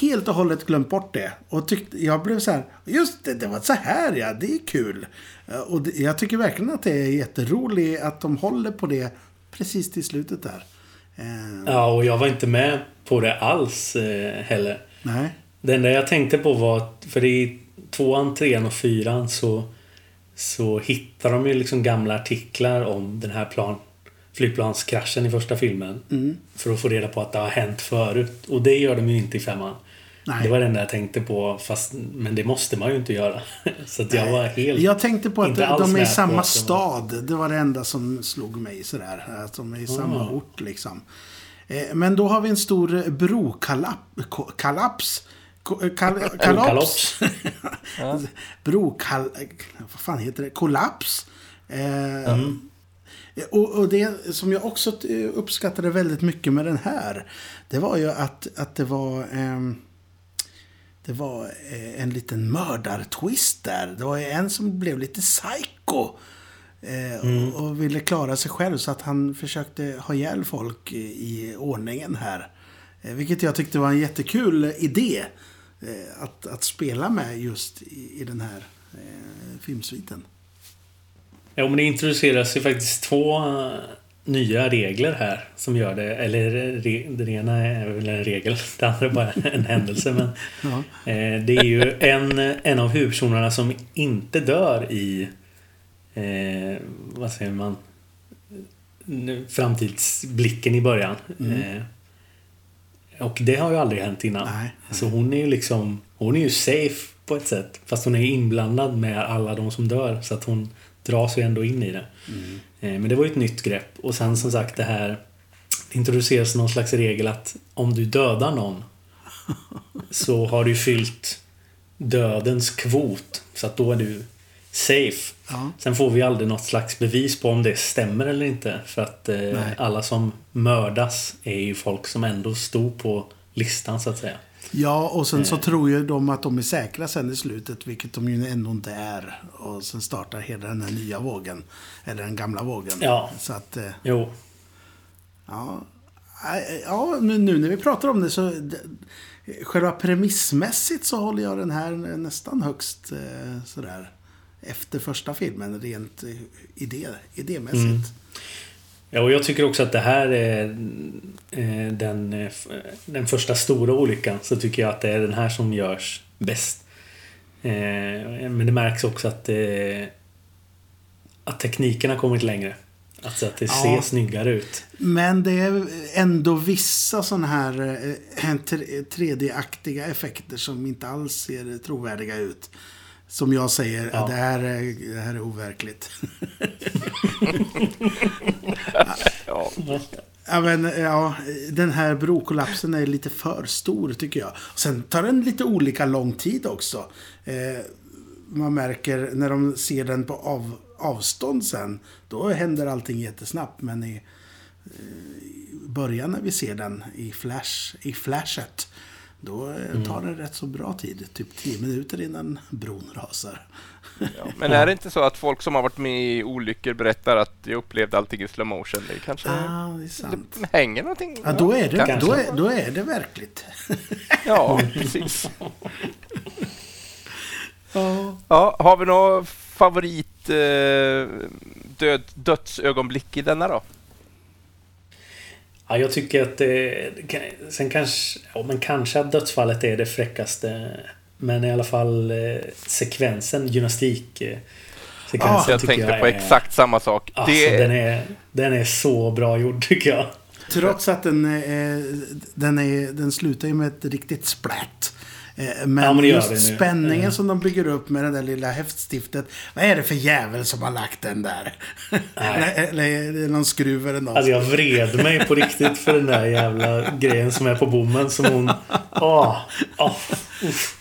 helt och hållet glömt bort det. Och tyckte, jag blev så här, just det, det var så här ja, det är kul. Eh, och det, jag tycker verkligen att det är jätteroligt att de håller på det precis till slutet där. Ja, och jag var inte med på det alls heller. Nej. Det enda jag tänkte på var, för i tvåan, trean och fyran så så hittar de ju liksom gamla artiklar om den här plan, flygplanskraschen i första filmen. Mm. För att få reda på att det har hänt förut. Och det gör de ju inte i femman. Nej. Det var det enda jag tänkte på. Fast, men det måste man ju inte göra. [LAUGHS] Så jag var helt... Jag tänkte på att de är i samma stad. Det var det enda som slog mig sådär. Att de är i samma Ah. ort liksom. Eh, Men då har vi en stor brokalaps. Kal, [LAUGHS] kalaps. [LAUGHS] Brokal... Vad fan heter det? Kollaps. Eh, Och, och det som jag också eh, uppskattade väldigt mycket med den här. Det var ju att, att det var... ehm, det var eh, en liten mördartwist där. Det var ju en som blev lite psycho. Eh, och, och ville klara sig själv så att han försökte ha ihjäl folk i, i ordningen här. Eh, vilket jag tyckte var en jättekul idé. Eh, att, att spela med just i, i den här eh, filmsviten. Ja, men det introduceras ju faktiskt två eh, nya regler här som gör det. Eller re, det ena är väl en regel, [LAUGHS] det andra är bara en händelse. Men, [LAUGHS] Ja. eh, det är ju en, en av huvudpersonerna som inte dör i... Eh, vad säger man? Framtidsblicken i början. Eh, och det har ju aldrig hänt innan. Nej. Så hon är ju liksom... Hon är ju safe på ett sätt. Fast hon är inblandad med alla de som dör. Så att hon dras ju ändå in i det. Eh, Men det var ju ett nytt grepp. Och sen som sagt det här... Det introduceras någon slags regel att om du dödar någon [LAUGHS] så har du fyllt dödens kvot. Så att då är du safe. Ja. Sen får vi aldrig något slags bevis på om det stämmer eller inte. För att eh, alla som mördas är ju folk som ändå stod på listan så att säga. Ja, och sen så tror ju de att de är säkra sen i slutet, vilket de ju ändå inte är. Och sen startar hela den här nya vågen. Eller den gamla vågen. Ja. Så att, eh, Jo. ja. Ja, nu, nu när vi pratar om det så... d- Själva premissmässigt så håller jag den här nästan högst eh, sådär. Efter första filmen, rent eh, idé, idémässigt. Ja, och jag tycker också att det här är eh, den, eh, den första stora olyckan. Så tycker jag att det är den här som görs bäst. Men det märks också att, att tekniken har kommit längre. Alltså att det Ja. ser snyggare ut. Men det är ändå vissa sådana här eh, tre- 3D-aktiga effekter som inte alls ser trovärdiga ut. Som jag säger, Ja. det, här är, det här är overkligt. [LAUGHS] Ja. ja, men, ja, den här brokollapsen är lite för stor tycker jag. Sen tar den lite olika lång tid också. Eh, man märker när de ser den på av, avstånd sen, då händer allting jättesnabbt. Men i, eh, i början när vi ser den i, flash, i flashet, då eh, tar det rätt så bra tid. Typ 10 minuter innan bron rasar. Ja. [LAUGHS] Men är det inte så att folk som har varit med i olyckor berättar att jag upplevde allting i slow motion? Det kanske Ah, det är sant. det hänger någonting? Ja, då är det, kanske. då är, då är det verkligt. [LAUGHS] Ja, precis. [LAUGHS] Ja. Ja, har vi någon favorit eh, död, dödsögonblick i denna då? Ja, jag tycker att det... Sen kanske... Ja, men kanske att dödsfallet är det fräckaste. Men i alla fall eh, sekvensen, gymnastik... eh, Sekvensen Ah, Jag tänkte på är- exakt samma sak. Alltså, det, den, är, den är så bra gjord tycker jag. Trots att den, eh, den, är, den slutar ju med ett riktigt splatt. Eh, Men, Ja, men just spänningen Mm. som de bygger upp med det där lilla häftstiftet. Vad är det för jävel som har lagt den där? [LAUGHS] eller, är det någon skruv eller något? Alltså jag vred mig på riktigt för den där jävla grejen som är på bommen som hon... Åh! [LAUGHS] åh, uff.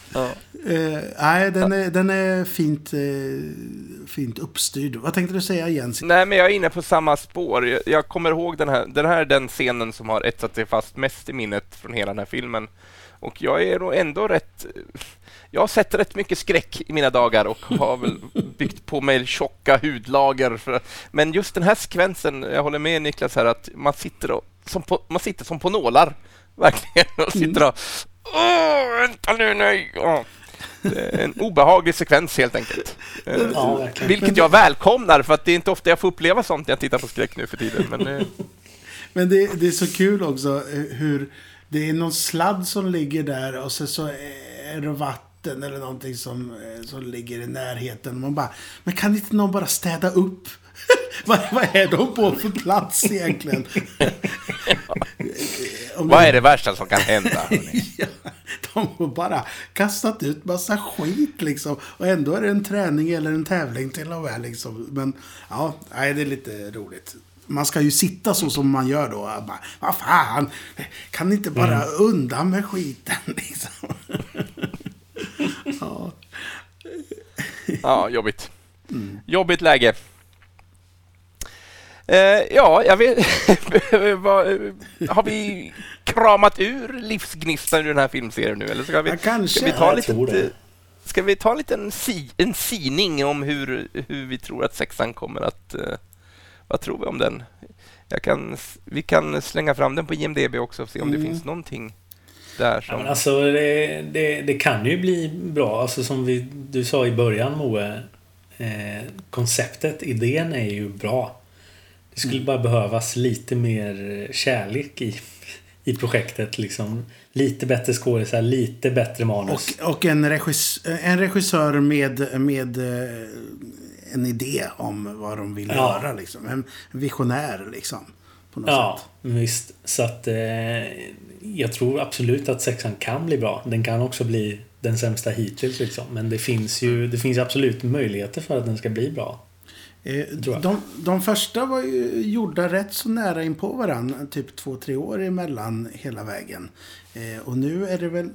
Eh, nej, den är, den är fint, eh, fint uppstyrd. Vad tänkte du säga Jens? Nej, men jag är inne på samma spår. Jag, jag kommer ihåg den här. Den här är den scenen som har etsat sig fast mest i minnet från hela den här filmen. Och jag är nog ändå rätt... Jag har sett rätt mycket skräck i mina dagar och har väl byggt på mig tjocka hudlager. För, men just den här sekvensen, jag håller med Niklas här, att man sitter, och, som, på, man sitter som på nålar. Verkligen. Och sitter och... Åh, vänta nu, nej! Åh. En obehaglig sekvens helt enkelt. Eh, Ja, vilket jag välkomnar, för att det är inte ofta jag får uppleva sånt när jag tittar på skräck nu för tiden. Men, eh, [LAUGHS] Men det, det är så kul också eh, hur det är någon sladd som ligger där och så, så är det vatten eller någonting som, eh, som ligger i närheten. Man bara, men kan inte någon bara städa upp? [LAUGHS] vad, vad är de på för plats egentligen? [LAUGHS] vad är det värsta som kan hända? [LAUGHS] ja, de har bara kastat ut massa skit liksom. Och ändå är det en träning eller en tävling till och med. Liksom. Men ja, nej, det är lite roligt. Man ska ju sitta så som man gör då. Bara, Vad fan, kan ni inte bara mm. undan med skiten [LAUGHS] liksom? ja. ja, jobbigt. Mm. Jobbigt läge. Eh, ja, jag vet... [LAUGHS] har vi kramat ur livsgnistan ur den här filmserien nu? Eller ska vi, ja, kanske. Ska vi ta lite, ska vi ta en liten si, en sining om hur, hur vi tror att sexan kommer att... Uh, vad tror vi om den? Jag kan, vi kan slänga fram den på IMDB också och se om mm. det finns någonting där som... Ja, alltså, det, det, det, kan ju bli bra. Alltså, som vi, du sa i början, Moe. Eh, konceptet, idén är ju bra. Det skulle mm. bara behövas lite mer kärlek i, i projektet. Liksom. Lite bättre skådisar, lite bättre manus. Och, och en, regissör, en regissör med, med eh, en idé om vad de vill ja. göra. Liksom. En visionär liksom. På något ja, sätt. visst. Så att eh, jag tror absolut att sexan kan bli bra. Den kan också bli den sämsta hittills liksom. Men det finns ju det finns absolut möjligheter för att den ska bli bra. Eh, de, de första var ju gjorda rätt så nära in på varandra. Typ två, tre år emellan hela vägen. Eh, och nu är det väl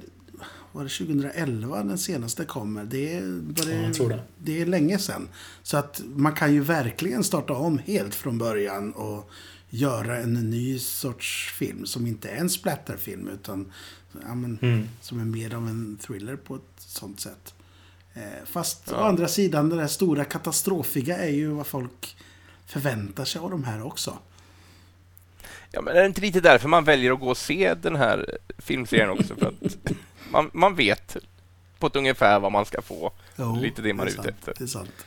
var det 2011 den senaste kommer? Det är, det, ja, det. det är länge sedan. Så att man kan ju verkligen starta om helt från början och göra en ny sorts film som inte är en splatterfilm utan ja, men, mm. som är mer av en thriller på ett sånt sätt. Eh, fast ja. å andra sidan, det där stora katastrofiga är ju vad folk förväntar sig av de här också. Ja, men är det inte lite därför man väljer att gå och se den här filmserien också? För att [LAUGHS] man, man vet på ett ungefär vad man ska få. Jo, lite det man är, ute efter. Det är sant.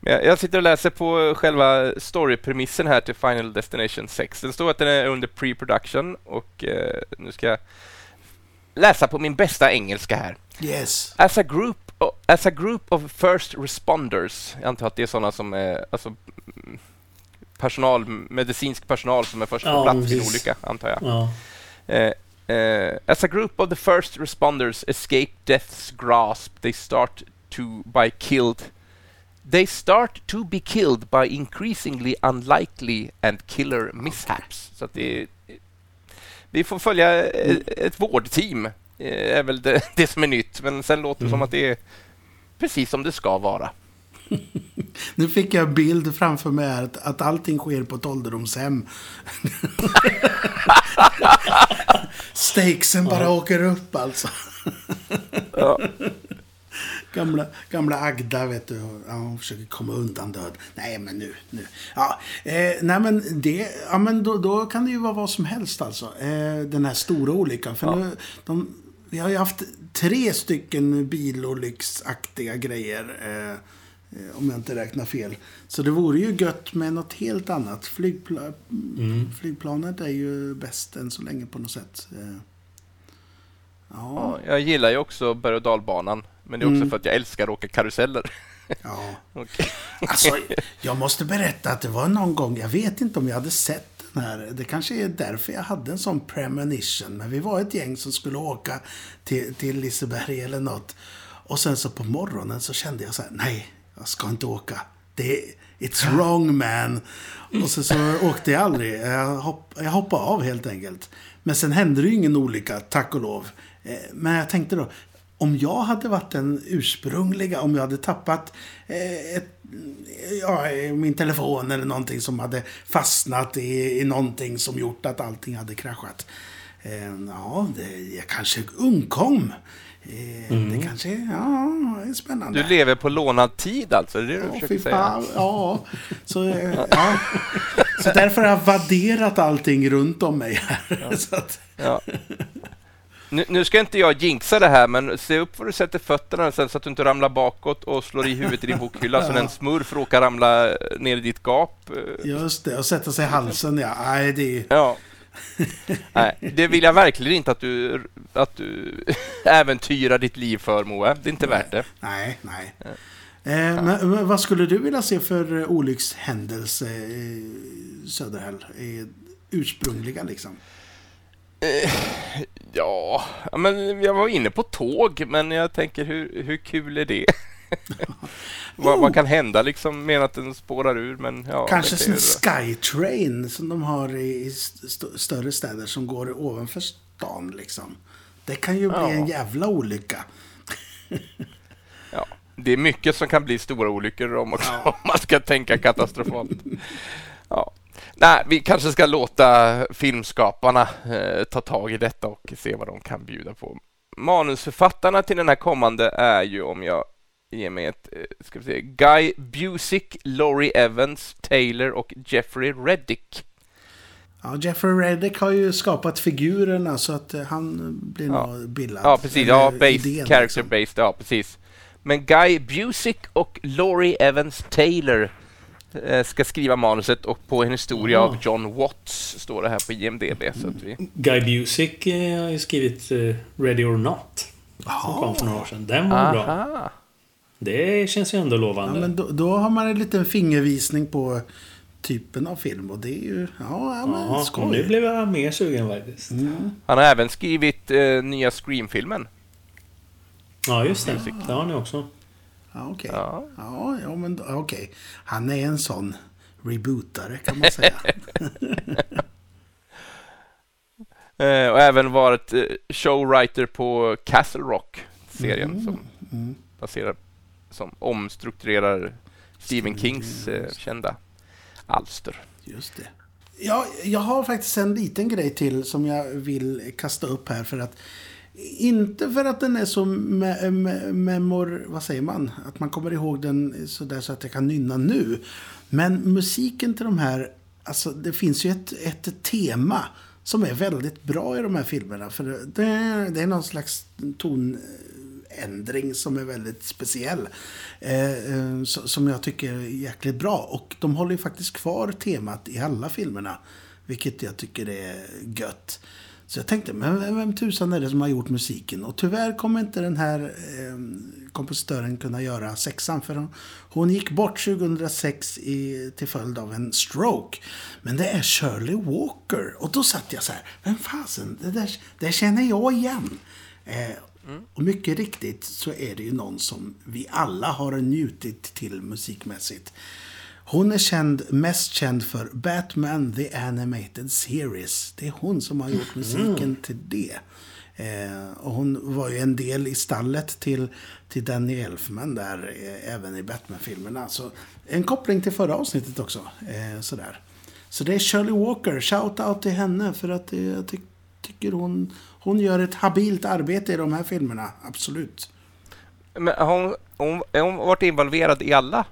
Jag, jag sitter och läser på själva storypremissen här till Final Destination 6. Det står att den är under pre-production och eh, nu ska jag läsa på min bästa engelska här. Yes. As a group, as a group of first responders, jag antar att det är sådana som är alltså, personal, medicinsk personal som är först på ja, plats vid en olycka, antar jag. Ja. Uh, uh, as a group of the first responders escape death's grasp, they start to by killed They start to be killed by increasingly unlikely and killer mishaps. Så det vi får följa ett, ett vårdteam, är väl det, [LAUGHS] det, som är nytt. Men sen låter det mm. som att det är precis som det ska vara. [LAUGHS] Nu fick jag en bild framför mig att, att allting sker på ett ålderdomshem. [LAUGHS] Stakesen bara ja. åker upp alltså. Ja. Gamla, gamla Agda, vet du. Ja, hon försöker komma undan död. Nej, men nu. nu. Ja, eh, nej, men, det, ja, men då, då, kan det ju vara vad som helst alltså. Eh, den här stora olyckan. För ja. nu, de, vi har ju haft tre stycken bilolycksaktiga grejer. Eh, om jag inte räknar fel. Så det vore ju gött med något helt annat. Flygpla mm. Flygplanet är ju bäst än så länge på något sätt. Eh, ja. ja jag gillar ju också berg och dalbanan. Men det är också mm. för att jag älskar att åka karuseller. Ja. [LAUGHS] okay. alltså, jag måste berätta att det var någon gång, jag vet inte om jag hade sett den här. Det kanske är därför jag hade en sån premonition. Men vi var ett gäng som skulle åka till, till Liseberg eller något. Och sen så på morgonen så kände jag så här, nej, jag ska inte åka. Det it's wrong man. Och så, så åkte jag aldrig. Jag, hopp, jag hoppade av helt enkelt. Men sen hände det ju ingen olycka, tack och lov. Eh, men jag tänkte då, om jag hade varit den ursprungliga, om jag hade tappat eh, ett, ja, min telefon eller någonting som hade fastnat i, i någonting som gjort att allting hade kraschat. Eh, ja, det, jag kanske undkom. Eh, mm. Det kanske ja, är spännande. Du lever på lånad tid alltså? Det är det du ja, försöker säga? Ja, så, eh, ja. så därför har jag vadderat allting runt om mig här. Ja. [LAUGHS] Att... ja. Nu, nu, ska inte jag jinxa det här, men se upp var du sätter fötterna sen så att du inte ramlar bakåt och slår i huvudet i din bokhylla ja. så en smurf råkar ramla ner i ditt gap. Just det, och sätta sig i halsen, ja. Nej, det är... Ja. [LAUGHS] Nej, det vill jag verkligen inte att du, att du [LAUGHS] äventyrar ditt liv för, Moe. Det är inte nej, värt det. Nej, nej. Eh, men, men vad skulle du vilja se för eh, olyckshändelse i Söderhäll? I ursprungliga liksom. Ja, men jag var inne på tåg, men jag tänker hur, hur kul är det? [LAUGHS] [LAUGHS] vad, vad kan hända liksom med att den spårar ur? Men, ja, Kanske som ju- Skytrain som de har i st större städer som går ovanför stan liksom. Det kan ju bli Ja. en jävla olycka. Ja, det är mycket som kan bli stora olyckor om, också, om man ska tänka katastrofalt. Ja. Nej, vi kanske ska låta filmskaparna eh, ta tag i detta och se vad de kan bjuda på. Manusförfattarna till den här kommande är ju, om jag ger mig ett, eh, ska vi se, Guy Busick, Laurie Evans, Taylor och Jeffrey Reddick. Ja, Jeffrey Reddick har ju skapat figurerna så att eh, han blir Ja. nog bildad. Ja, precis. Ja, based, idén, character liksom. based. Ja, precis. Men Guy Busick och Laurie Evans Taylor eh, ska skriva manuset och på en historia Ah. av John Watts står det här på IMDB. Så att vi, Guy Busick har ju skrivit Ready or Not. Som kom för några år sedan. Den var bra. Aha. Det känns ju ändå Ja, lovande. men då, då har man en liten fingervisning på typen av film och det är ju... Ja, ja men Ja, och skoj. nu blev jag mer sugen faktiskt. Han har även skrivit eh, nya Scream-filmen. Ja, just det. Det har ni också. Ja, okej. Ja. Ja, ja, men okej. Han är en sån rebootare kan man säga. [LAUGHS] Eh, och även varit eh, showwriter på Castle Rock-serien som baserar, som omstrukturerar Stephen Kings eh, kända alster. Just det. Ja, jag har faktiskt en liten grej till som jag vill kasta upp här för att inte för att den är så me me memor... Vad säger man? Att man kommer ihåg den sådär så att jag kan nynna nu. Men musiken till de här... Alltså det finns ju ett, ett tema som är väldigt bra i de här filmerna. För det är, det är någon slags ändring som är väldigt speciell. Eh, eh som jag tycker är jäkligt bra. Och de håller ju faktiskt kvar temat i alla filmerna. Vilket jag tycker är gött. Så jag tänkte, men vem, vem tusan är det som har gjort musiken? Och tyvärr kommer inte den här eh, kompositören kunna göra sexan. För hon, hon gick bort 2006 i, till följd av en stroke. Men det är Shirley Walker. Och då satt jag så här, vem fasen, det där, det känner jag igen. Eh, och mycket riktigt så är det ju någon som vi alla har njutit till musikmässigt. Hon är känd, mest känd för Batman The Animated Series. Det är hon som har gjort musiken till det. Eh, och hon var ju en del i stallet till, till Danny Elfman där, eh, även i Batman-filmerna. Så en koppling till förra avsnittet också. Eh, sådär. Så det är Shirley Walker. Shout out till henne för att eh, jag ty tycker hon, hon gör ett habilt arbete i de här filmerna. Absolut. Men har hon, hon, hon varit involverad i alla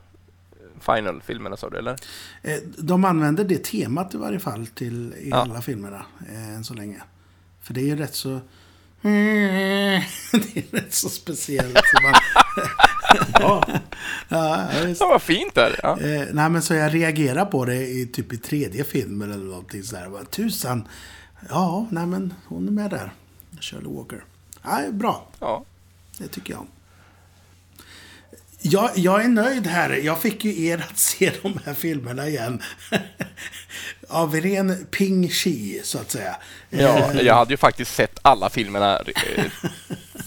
Final-filmerna sa du, eller? Eh, De använder det temat i varje fall till i Ja. alla filmerna eh, än så länge. För det är ju rätt så... [LAUGHS] Det är rätt så speciellt. Man, [LAUGHS] Ja, ja, visst. Ja, vad fint där. Ja. Eh, nej, men så jag reagerar på det i typ i tredje filmen eller någonting sådär. Tusan. Ja, nej men hon är med där. Shirley Walker. Nej, bra. Ja. Det tycker jag. Jag, jag är nöjd här. Jag fick ju er att [LAUGHS] se de här filmerna igen. [LAUGHS] Av ren ping chi, så att säga. ja, jag hade ju faktiskt sett alla filmerna eh,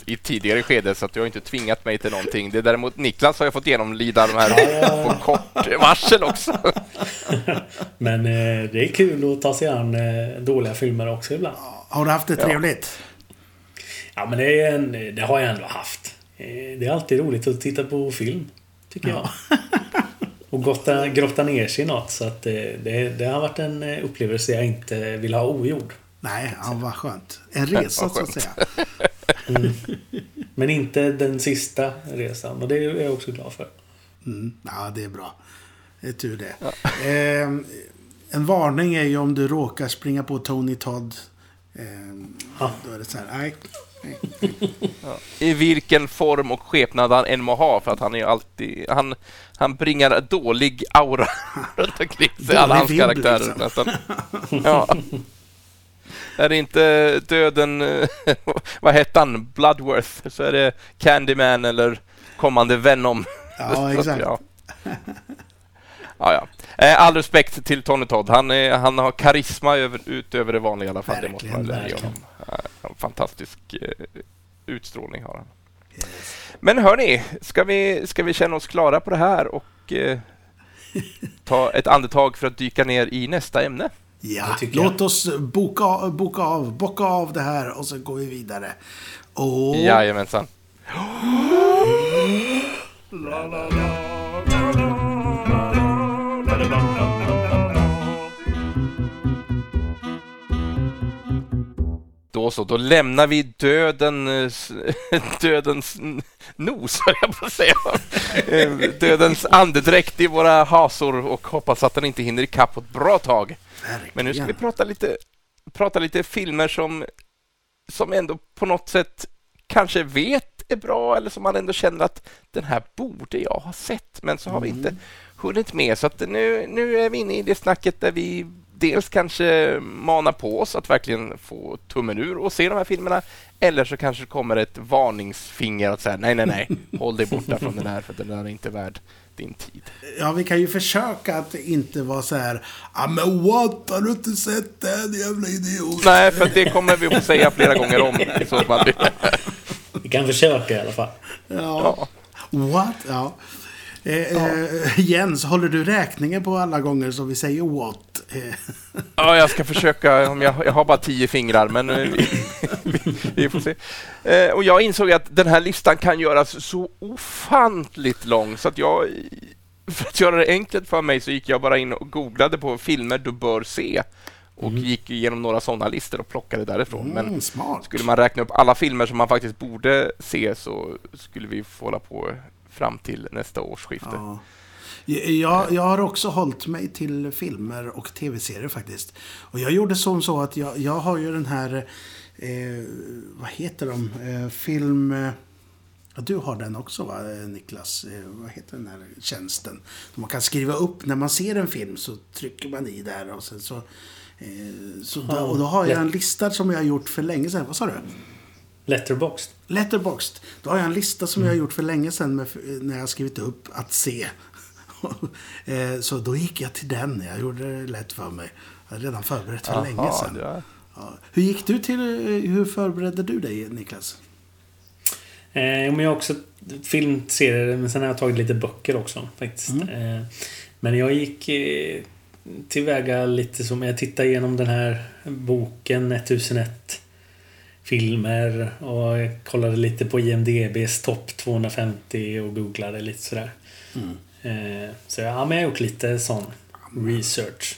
i tidigare skede så att jag har inte tvingat mig till någonting. Det är däremot Niklas har jag fått genomlida de här på kort varsel också. [LAUGHS] men eh, det är kul att ta sig an eh, dåliga filmer också ibland. Har du haft det trevligt? Ja, men det, är en, det har jag ändå haft. Eh, Det är alltid roligt att titta på film, tycker jag. [LAUGHS] Och grotta, grotta ner sig i något. Så att eh, det, det har varit en eh, upplevelse jag inte vill ha ogjord. Nej, ja, vad skönt. En resa, så att säga. Men inte den sista resan. Och det är jag också glad för. Mm, ja, det är bra. Det är tur det. Eh, en varning är ju om du råkar springa på Tony Todd. Eh, Ja. Då är det så här, nej. I vilken form och skepnad han än må ha för att han är ju alltid... Han, han bringar dålig aura [LAUGHS] runt omkring sig. Alla hans karaktärer liksom. nästan. Ja. Är det inte döden... [LAUGHS] vad hette han? Bloodworth. Så är det Candyman eller kommande Venom Ja, exakt. [LAUGHS] ja. Ja, ja. Eh, All respekt till Tony Todd. Han, är, han har karisma över, utöver det vanliga i alla fall. det måste man Verkligen, verkligen. honom. Fantastisk eh, utstrålning har han. Men hörni, ska vi, ska vi känna oss klara på det här och eh, ta ett andetag för att dyka ner i nästa ämne? Ja, låt oss boka, av- boka av, bocka av det här och så går vi vidare. Och... Jajamensan. Då så, då lämnar vi [LAUGHS] dödens, dödens nos, höll jag på att säga. Eh, Dödens andedräkt i våra hasor och hoppas att den inte hinner ikapp på ett bra tag. Verkligen. Men nu ska vi prata lite, prata lite filmer som, som ändå på något sätt kanske vet är bra eller som man ändå känner att den här borde jag ha sett, men så har vi inte hunnit med. Så att nu, nu är vi inne i det snacket där vi dels kanske manar på oss att verkligen få tummen ur och se de här filmerna, eller så kanske det kommer ett varningsfinger att säga nej, nej, nej, [LAUGHS] håll dig borta från den här för den är inte värd din tid. Ja, vi kan ju försöka att inte vara så här. Ja, men what? Har du inte sett den jävla idiot? Nej, för det kommer vi att få säga flera gånger om i så fall. Vi kan försöka i alla fall. Ja. What? Ja. Eh, eh, Jens, håller du räkningen på alla gånger som vi säger what? Eh, Ja, jag ska försöka. Om jag, jag har bara tio fingrar, men eh, vi, vi, vi får se. Eh, och jag insåg att den här listan kan göras så ofantligt lång, så att jag... För att göra det enkelt för mig så gick jag bara in och googlade på filmer du bör se och gick igenom några sådana listor och plockade därifrån. Men mm, smart. skulle man räkna upp alla filmer som man faktiskt borde se så skulle vi få hålla på fram till nästa årsskifte. Ja. Jag, jag har också hållit mig till filmer och tv-serier faktiskt. Och jag gjorde som så att jag, jag har ju den här, eh, vad heter de, eh, film... Eh, du har den också va, eh, Niklas? Eh, vad heter den här tjänsten? Man kan skriva upp, när man ser en film så trycker man i där och sen så... Eh, så då, och då har jag en lista som jag har gjort för länge sedan. Vad sa du? Letterboxd. Letterboxd. Då har jag en lista som jag har gjort för länge sedan med, när jag skrivit upp att se. [LAUGHS] Eh, så då gick jag till den. Jag gjorde det lätt för mig. Jag hade redan förberett för länge Aha, sedan. ja. Ja. Hur gick du till, eh, hur förberedde du dig Niklas? Eh, men jag har också filmserier, men sen har jag tagit lite böcker också faktiskt. Eh, men jag gick eh, tillväga lite som, jag tittade igenom den här boken 1001 filmer och jag kollade lite på IMDBs topp 250 och googlade lite sådär. Eh, så ja, men jag har gjort lite sån research.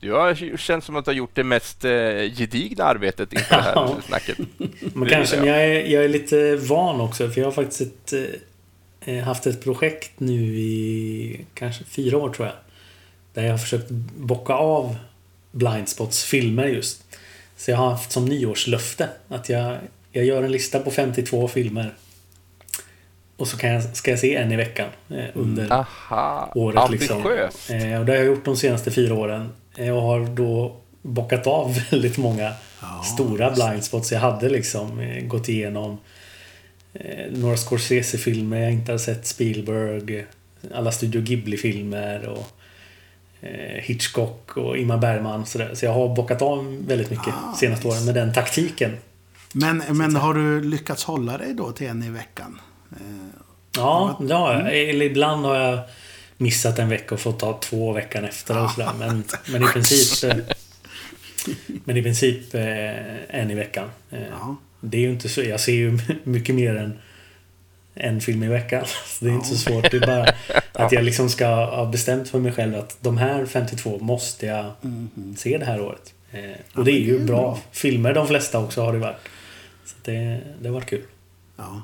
Du har känns som att du har gjort det mest eh, gedigna arbetet inför det här snacket. [LAUGHS] Men kanske, men jag är, jag är lite van också för jag har faktiskt ett, eh, haft ett projekt nu i kanske fyra år tror jag. Där jag har försökt bocka av Blindspots filmer just. Så jag har haft som nyårslöfte att jag, jag gör en lista på 52 filmer. Och så kan jag, ska jag se en i veckan eh, under Aha, året. Liksom. Eh, och det har jag gjort de senaste fyra åren. Jag har då bockat av [LAUGHS] väldigt många stora blindspots. Jag hade liksom eh, gått igenom eh, några Scorsese-filmer jag inte har sett. Spielberg, alla Studio Ghibli-filmer och eh, Hitchcock och Ingmar Bergman. Så, där. så jag har bockat av väldigt mycket Ah, senaste åren med den taktiken. Men, men har du lyckats hålla dig då till en i veckan? Eh, Ja, det har jag. Eller ibland har jag missat en vecka och fått ta två veckan efter och sådär. Men, men i princip... [LAUGHS] eh, Men i princip eh, en i veckan. Eh. Det är ju inte så... Jag ser ju [LAUGHS] mycket mer än en film i veckan. [LAUGHS] Så det är inte så svårt. Det är bara [LAUGHS] att jag liksom ska ha bestämt för mig själv att de här 52 måste jag se det här året. Eh, och det är ju bra bra. filmer de flesta också har det varit. Så det, det har varit kul. ja.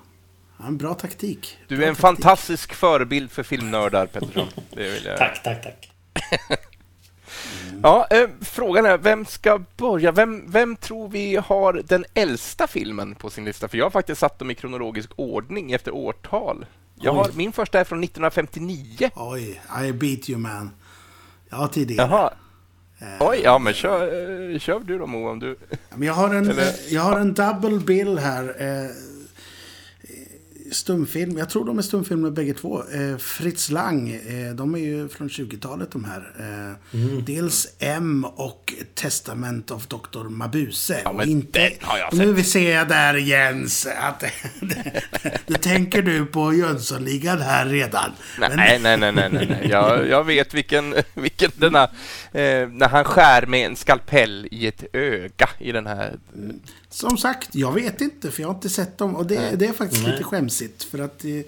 ja, en bra taktik. Du Bra är en taktik. fantastisk förebild för filmnördar, Pettersson. [LAUGHS] Det vill jag... Tack, tack, tack. Ja, eh, frågan är, vem ska börja? Vem, vem tror vi har den äldsta filmen på sin lista? För jag har faktiskt satt dem i kronologisk ordning efter årtal. Jag har, min första är från 1959. Oj, I beat you man. Ja, tidigare. Jaha. Oj, ja men kör, eh, kör du då Moa om du... Men jag, har en, Eller- eh, jag har en double bill här. Eh, stumfilm. Jag tror de är stumfilmer bägge två. Eh, Fritz Lang, eh, de är ju från 20-talet de här. Eh, Mm. Dels M och Testament of Dr. Mabuse. Ja, men inte, den har jag och Nu ser jag där Jens att [LAUGHS] du tänker du på Jönssonligan här redan. Nej, Men- nej, nej, nej, nej, nej. Jag, jag vet vilken, vilken denna, eh, när han skär med en skalpell i ett öga i den här. Som sagt, jag vet inte för jag har inte sett dem. Och det, det är faktiskt Nej. lite skämsigt. För att det,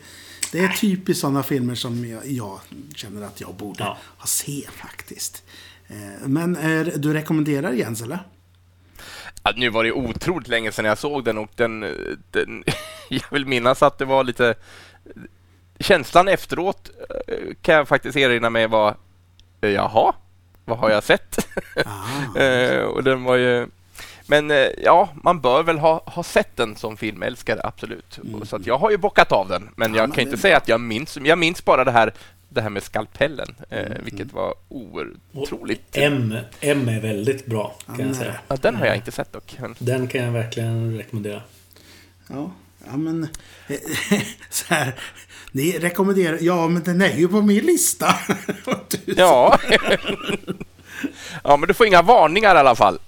det är typiskt sådana filmer som jag, jag känner att jag borde Ja. ha se faktiskt. Eh, Men eh, du rekommenderar Jens eller? Ja, nu var det otroligt länge sedan jag såg den och den, den [LAUGHS] jag vill minnas att det var lite känslan efteråt eh, kan jag faktiskt erinra mig var jaha, vad har jag sett? Ah. [LAUGHS] Och den var ju men eh, ja, man bör väl ha, ha sett den som filmälskare, absolut. Så att jag har ju bockat av den, men Mm. Ja, jag men kan det inte säga att jag minns. Jag minns bara det här, det här med skalpellen, eh, Mm. vilket var otroligt. M, M är väldigt bra kan Ja, jag säga. Ja, den har jag inte sett dock. Den kan jag verkligen rekommendera. Ja, ja men... [LAUGHS] så här, ni rekommenderar... Ja, men den är ju på min lista. [LAUGHS] Ja. [LAUGHS] ja, men du får inga varningar i alla fall.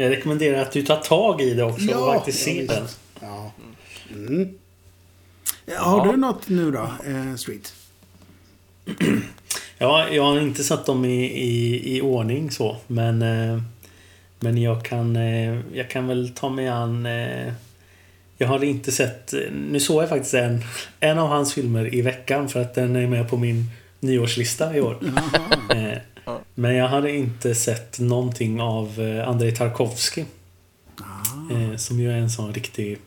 Jag rekommenderar att du tar tag i det också och faktiskt ser den. Ja. Mm. Har du något nu då, eh, Street? [CLEARS THROAT] Ja, jag har inte satt dem i, i, i ordning så. Men, eh, men jag, kan, eh, jag kan väl ta mig an... Eh, jag har inte sett... Nu såg jag faktiskt en, en av hans filmer i veckan för att den är med på min nyårslista i år. Eh, men jag hade inte sett någonting av eh, Andrei Tarkovsky. Eh, som ju är en sån riktig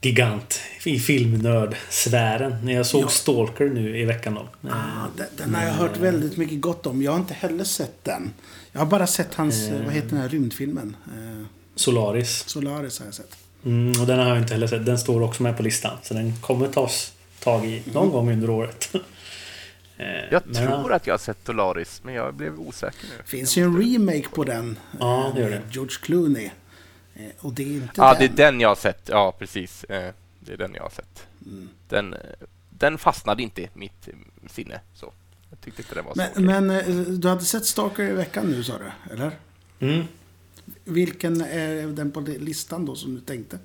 gigant i filmnörd-sfären. Jag såg Ja. Stalker nu i veckan då. Eh, Ah, den, den har jag hört väldigt mycket gott om. Jag har inte heller sett den. Jag har bara sett hans, eh, vad heter den här rymdfilmen? Eh, Solaris. Solaris har jag sett. Mm, och den har jag inte heller sett. Den står också med på listan. Så den kommer tas tag i någon gång under året. [LAUGHS] Eh, Jag men, tror att jag har sett Dolaris, men jag blev osäker nu. finns ju en remake på den. Ja, eh, det gör med det. George Clooney. Eh, och det är inte Ja, den. det är den jag har sett. Ja, precis. Eh, Det är den jag har sett. Mm. Den, eh, den fastnade inte i mitt eh, sinne. Så. Jag tyckte inte den var så Men, okej. men eh, du hade sett Stalker i veckan nu sa du, eller? mm, Vilken är den på listan då som du tänkte?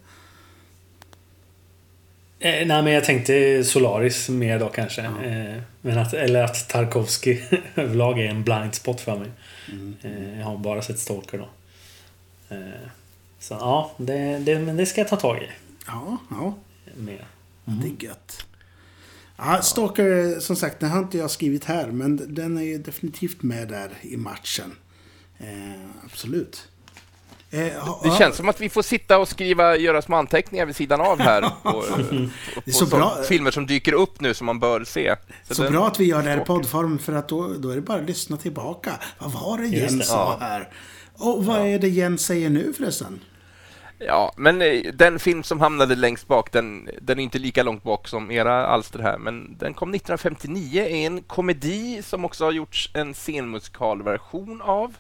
Eh, nej, men jag tänkte Solaris mer då kanske. Eh, men att, eller att Tarkovsky [LAUGHS] överlag är en blind spot för mig. Mm. Eh, jag har bara sett Stalker då. Eh, så ja, det, det, men det ska jag ta tag i. Ja, ja. Mer. Det är gött. Ja, Stalker, som sagt, den har inte jag skrivit här, men den är ju definitivt med där i matchen. Eh, absolut. Eh, Det ja, känns som att vi får sitta och skriva, göra små anteckningar vid sidan av här. [LAUGHS] På, på, på, så så bra. filmer som dyker upp nu som man bör se. Så den- bra att vi gör det här i poddform, för att då, då är det bara att lyssna tillbaka. Vad var det Jens det. sa Ja. här? Och vad är det Jens säger nu förresten? Ja, men eh, den film som hamnade längst bak, den, den är inte lika långt bak som era alster här, men den kom 1959, är en komedi som också har gjorts en scenmusikalversion av.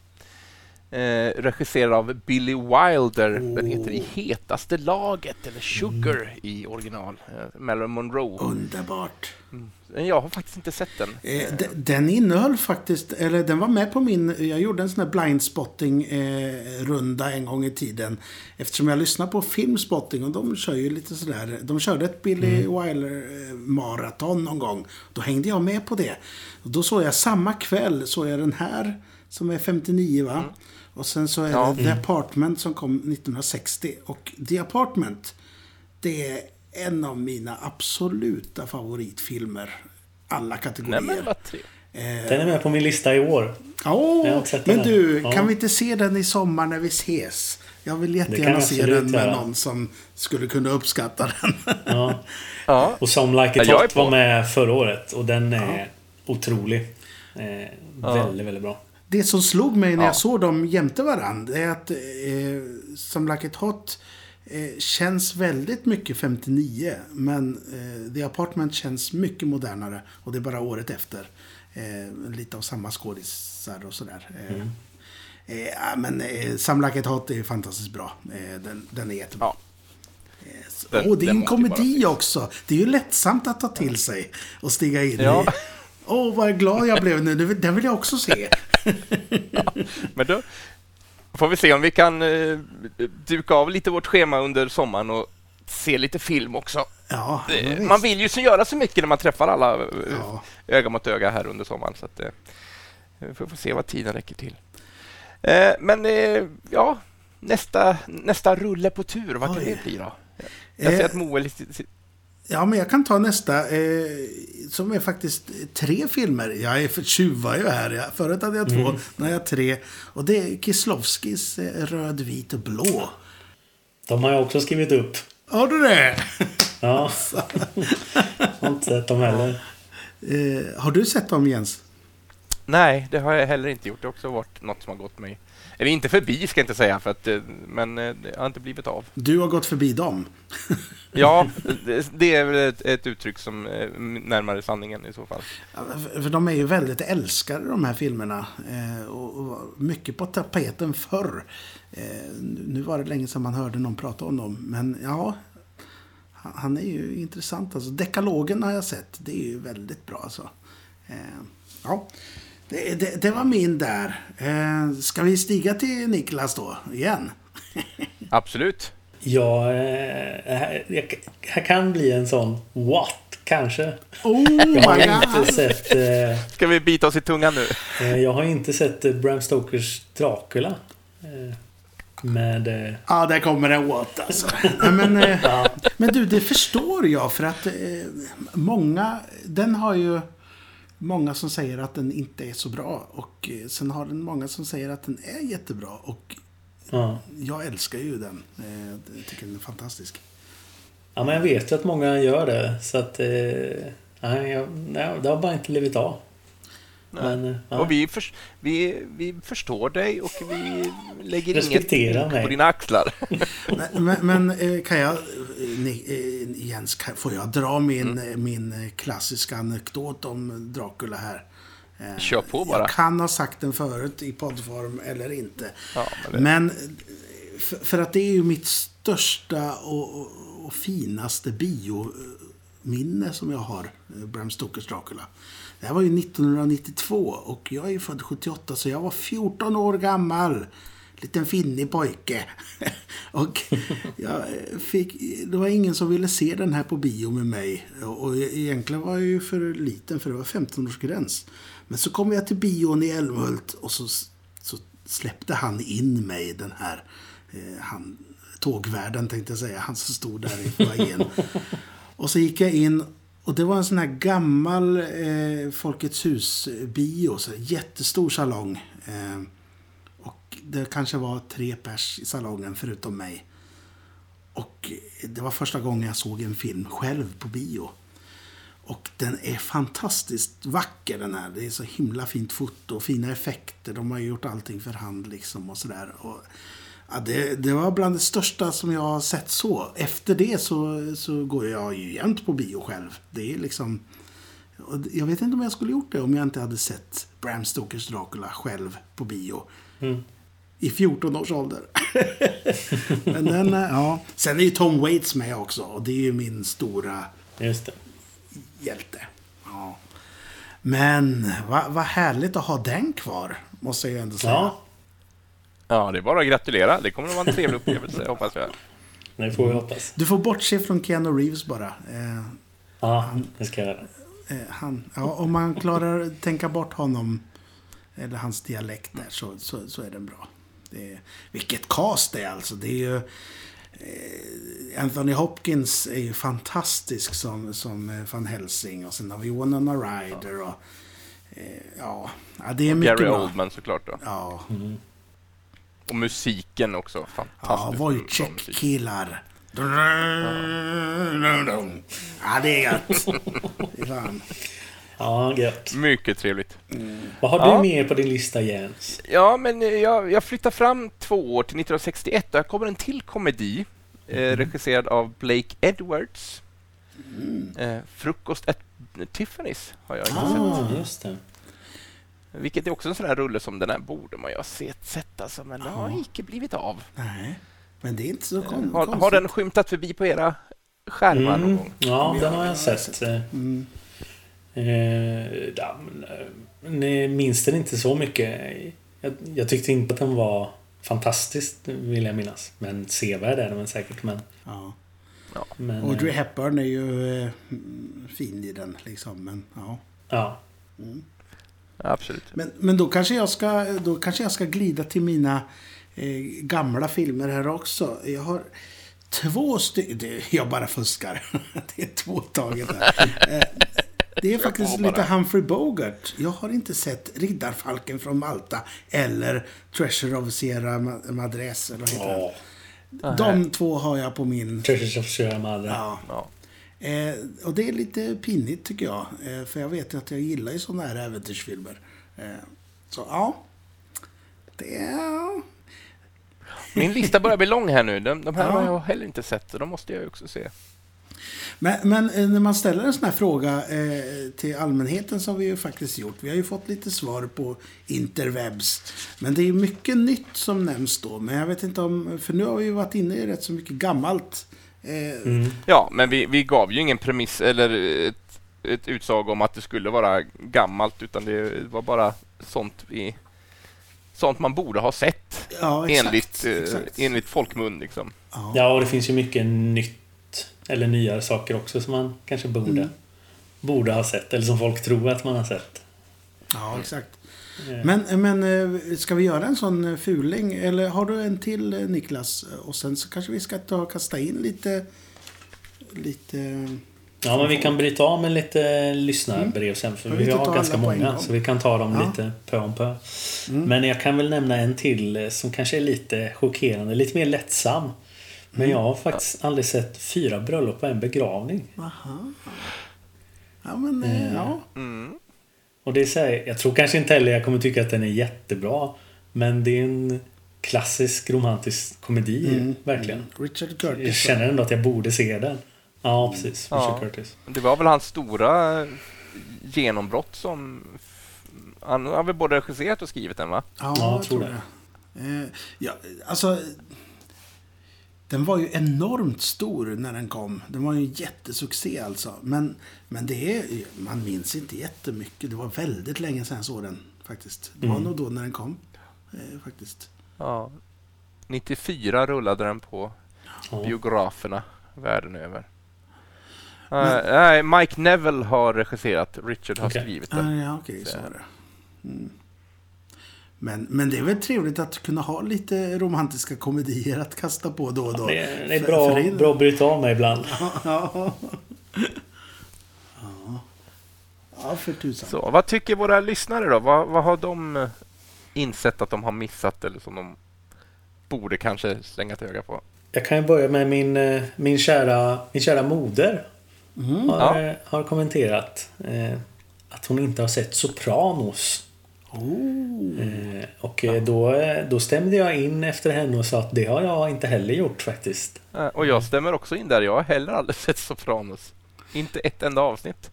Eh, regisserad av Billy Wilder. Den heter I hetaste laget, eller Sugar i original. Eh, Marilyn Monroe. Underbart. Men Jag har faktiskt inte sett den. Eh, de- Den innehöll faktiskt, eller den var med på min, jag gjorde en sån här blindspotting eh, en gång i tiden. Eftersom jag lyssnar på filmspotting och de kör ju lite sådär, de körde ett Billy Wilder eh, maraton någon gång. Då hängde jag med på det. Och då såg jag samma kväll, såg jag den här som är 59 va? Och sen så är Ja. det The Apartment som kom 1960. Och The Apartment, det är en av mina absoluta favoritfilmer. Alla kategorier. Nej, men vad trevligt. Den är med på min lista i år. Åh, men du, Ja. kan vi inte se den i sommar när vi ses? Jag vill jättegärna se den med göra. någon som skulle kunna uppskatta den. Ja. [LAUGHS] Ja. Och som Like It Ja, Hot var med förra året och den är otrolig. Eh, Väldigt, väldigt bra. Det som slog mig när Ja. jag såg dem jämte varandra är att eh, Some Like Hot eh, känns väldigt mycket 59. Men eh, The Apartment känns mycket modernare. Och det är bara året efter. Eh, lite av samma skådisar och sådär. Eh, Mm. eh, men eh, Some Like It Hot är fantastiskt bra. Eh, den, den är jättebra. Ja. Den, oh, det är en komedi också. Det är ju lättsamt att ta till sig och stiga in ja. i. Åh, oh, vad glad jag blev nu. Den vill jag också se. [LAUGHS] ja, [LAUGHS] men då får vi se om vi kan uh, duka av lite vårt schema under sommaren och se lite film också. Ja, man vill ju så göra så mycket när man träffar alla eh, ja. öga mot öga här under sommaren. Så att, uh, vi får se vad tiden räcker till. Uh, men ja, nästa, nästa rulle på tur, vad kan det bli då? Jag ser att Moel Ja, men jag kan ta nästa. Eh, som är faktiskt tre filmer. Jag är för tjuvar ju här. Förut hade jag två, mm. nu har jag tre. Och det är Kislovskis eh, Röd, vit och blå. De har jag också skrivit upp. Har du det? [LAUGHS] Ja. jag har inte sett dem heller. [LAUGHS] Eh, har du sett dem, Jens? Nej, det har jag heller inte gjort. Det har också varit något som har gått mig eller inte förbi ska jag inte säga, för att, eh, men eh, det har inte blivit av. Du har gått förbi dem? [LAUGHS] ja, [LAUGHS] det är väl ett, ett, uttryck som är närmare sanningen i så fall. Ja, för de är ju väldigt älskade de här filmerna. Eh, och, mycket på tapeten förr. Eh, nu var det länge sedan man hörde någon prata om dem. Men ja, han är ju intressant. Alltså, Dekalogen har jag sett. Det är ju väldigt bra alltså. Eh, ja. Det, det, det, var min där. Eh, ska vi stiga till Niklas då, igen? [LAUGHS] Absolut. Ja, eh, här kan bli en sån what, kanske. Oh jag har inte sett... Eh, ska vi bita oss i tungan nu? Eh, jag har inte sett eh, Bram Stokers Dracula. Eh, med... Eh, ja, där kommer en what alltså. men, [LAUGHS] ja. men du, det förstår jag för att många... Den har ju många som säger att den inte är så bra. Och eh, sen har den många som säger att den är jättebra. Och ja. jag älskar ju den. Eh, jag tycker den är fantastisk. Ja, men jag vet ju att många gör det. Så att... Eh, nej, jag, nej, det har bara inte blivit av. Men, ja. Och vi, för, vi, vi förstår dig och vi lägger inget på dina axlar. [LAUGHS] men, men, men, kan jag, Jens, får jag dra min, mm. min klassiska anekdot om Dracula här? Kör på bara. Jag kan ha sagt den förut i poddform eller inte. Ja, men, men för, för, att det är ju mitt största och, och, och finaste biominne som jag har, Bram Stokers Dracula. Det här var ju 1992 och jag är född 78 så jag var 14 år gammal. Liten finnig pojke. [LAUGHS] och jag fick, det var ingen som ville se den här på bio med mig. Och egentligen var jag ju för liten för det var 15-årsgräns. Men så kom jag till bion i Älmhult och så, så släppte han in mig, den här eh, han, tågvärden tänkte jag säga, han som stod där i foajén. [LAUGHS] och så gick jag in och det var en sån här gammal eh, Folkets hus-bio. Jättestor salong. Eh, och det kanske var tre pers i salongen förutom mig. Och det var första gången jag såg en film själv på bio. Och den är fantastiskt vacker den här. Det är så himla fint foto och fina effekter. De har gjort allting för hand liksom och sådär. Ja, det, det, var bland det största som jag har sett så. Efter det så, så går jag ju jämt på bio själv. Det är liksom... Jag vet inte om jag skulle gjort det om jag inte hade sett Bram Stokers Dracula själv på bio. Mm. I 14 års ålder. [LAUGHS] Men den, ja. Sen är ju Tom Waits med också. Och det är ju min stora hjälte. Ja. Men vad va härligt att ha den kvar. Måste jag ju ändå säga. Ja. Ja, det är bara att gratulera. Det kommer att vara en trevlig upplevelse, [LAUGHS] hoppas jag. Det får vi hoppas. Du får bortse från Keanu Reeves bara. Eh, ja, det ska jag göra. Eh, han, ja, om man klarar att tänka bort honom, eller hans dialekt där, så, så, så är den bra. Det är, vilket cast det är alltså. Det är ju... Eh, Anthony Hopkins är ju fantastisk som, som eh, Van Helsing. Och sen har vi Winona Ryder och... Eh, ja, det är mycket Gary bra. Oldman såklart då. Ja. Mm. Och musiken också. Fantastiskt. Ja, Wojciech killar. Ja. ja, det är gött. Fan. Ja, gött. Mycket trevligt. Mm. Vad har ja. du mer på din lista, Jens? Ja, men jag, jag flyttar fram två år till 1961 och här kommer en till komedi eh, mm. regisserad av Blake Edwards. Mm. Eh, Frukost at Tiffany's har jag inte ah, sett. Just det. Vilket är också en sån här rulle som den här borde man ju ha sett, sett alltså, men det har icke blivit av. Nej, men det är inte så kon har, har den skymtat förbi på era skärmar någon Mm. gång. Ja, Ja, den har jag sett. Eh, Mm. Eh, ja, eh, ni minns den inte så mycket. Jag, jag tyckte inte att den var fantastisk, vill jag minnas. Men sevärd är den väl säkert. Men, Ja. men Audrey eh, Hepburn är ju eh, mm, fin i den liksom. Men, ja. ja. Absolut. men, men då, kanske jag ska, då kanske jag ska glida till mina eh, gamla filmer här också. Jag har två stycken. Jag bara fuskar. [LAUGHS] det är två taget här. [LAUGHS] Eh, Det är faktiskt lite Humphrey Bogart. Jag har inte sett Riddarfalken från Malta eller Treasure of Sierra Ma- Madres. Eller vad heter den? De två har jag på min... Treasures of Sierra Madre. Ja. Ja. Eh, och det är lite pinigt tycker jag. Eh, för jag vet ju att jag gillar ju sådana här äventyrsfilmer. Eh, så ja. Det är... Min lista börjar bli lång här nu. De, de här Ja. har jag heller inte sett, så de måste jag ju också se. Men, men eh, när man ställer en sån här fråga eh, till allmänheten har vi ju faktiskt gjort. Vi har ju fått lite svar på interwebs. Men det är ju mycket nytt som nämns då. Men jag vet inte om... För nu har vi ju varit inne i rätt så mycket gammalt. Eh, Ja, men vi, vi gav ju ingen premiss eller ett, ett utsag om att det skulle vara gammalt, utan det var bara sånt vi sånt man borde ha sett Ja, exakt. enligt, eh, exakt. enligt folkmun. Liksom. Ja. Ja, och det finns ju mycket nytt. Eller nyare saker också som man kanske borde, Mm. borde ha sett. Eller som folk tror att man har sett. ja, exakt. Men, men eh, ska vi göra en sån eh, fuling? Eller har du en till eh, Niklas? Och sen så kanske vi ska ta och kasta in lite... Lite... Ja, men vi kan bryta av med lite lyssnarbrev sen. För Men vi vi har ganska på många. Så vi kan ta dem Ja. lite pö om pö. Men jag kan väl nämna en till som kanske är lite chockerande. Lite mer lättsam. Men jag har faktiskt aldrig sett fyra bröllop och en begravning. Aha. Ja, men eh, ja. Mm. Och det är så här, jag tror kanske inte heller jag kommer tycka att den är jättebra. Men det är en klassisk romantisk komedi, verkligen. Richard Jag Curtis. känner ändå att jag borde se den. Ja, precis. Ja. Richard Curtis. Det var väl hans stora genombrott som... Han har väl både regisserat och skrivit den, va? Ja, Ja, jag tror tror det. Eh, ja, alltså... Den var ju enormt stor när den kom. Den var ju en jättesuccé alltså. Men, men det är, man minns inte jättemycket. Det var väldigt länge sedan jag såg den faktiskt. Det var Mm. nog då när den kom. Eh, faktiskt. Ja. 94 rullade den på Ja. biograferna världen över. Eh, nej, Mike Neville har regisserat, Richard har skrivit den. ja, okej, så var det. Mm. Men, men det är väl trevligt att kunna ha lite romantiska komedier att kasta på då och då. Det är, det är För- bra, för det- bra att bryta av mig ibland. [LAUGHS] Ja. Ja. Ja, för tusan. Så, vad tycker våra lyssnare då? Vad, vad har de eh, insett att de har missat eller som de borde kanske slänga ett öga på? Jag kan ju börja med min, eh, min, kära, min kära moder. Mm. Har, Ja. eh, har kommenterat eh, att hon inte har sett Sopranos. Oh. Eh, och eh, då, eh, då stämde jag in efter henne och sa att det har jag inte heller gjort faktiskt. Och jag stämmer också in där. Jag har heller aldrig [LAUGHS] sett Sopranos. Inte ett enda avsnitt.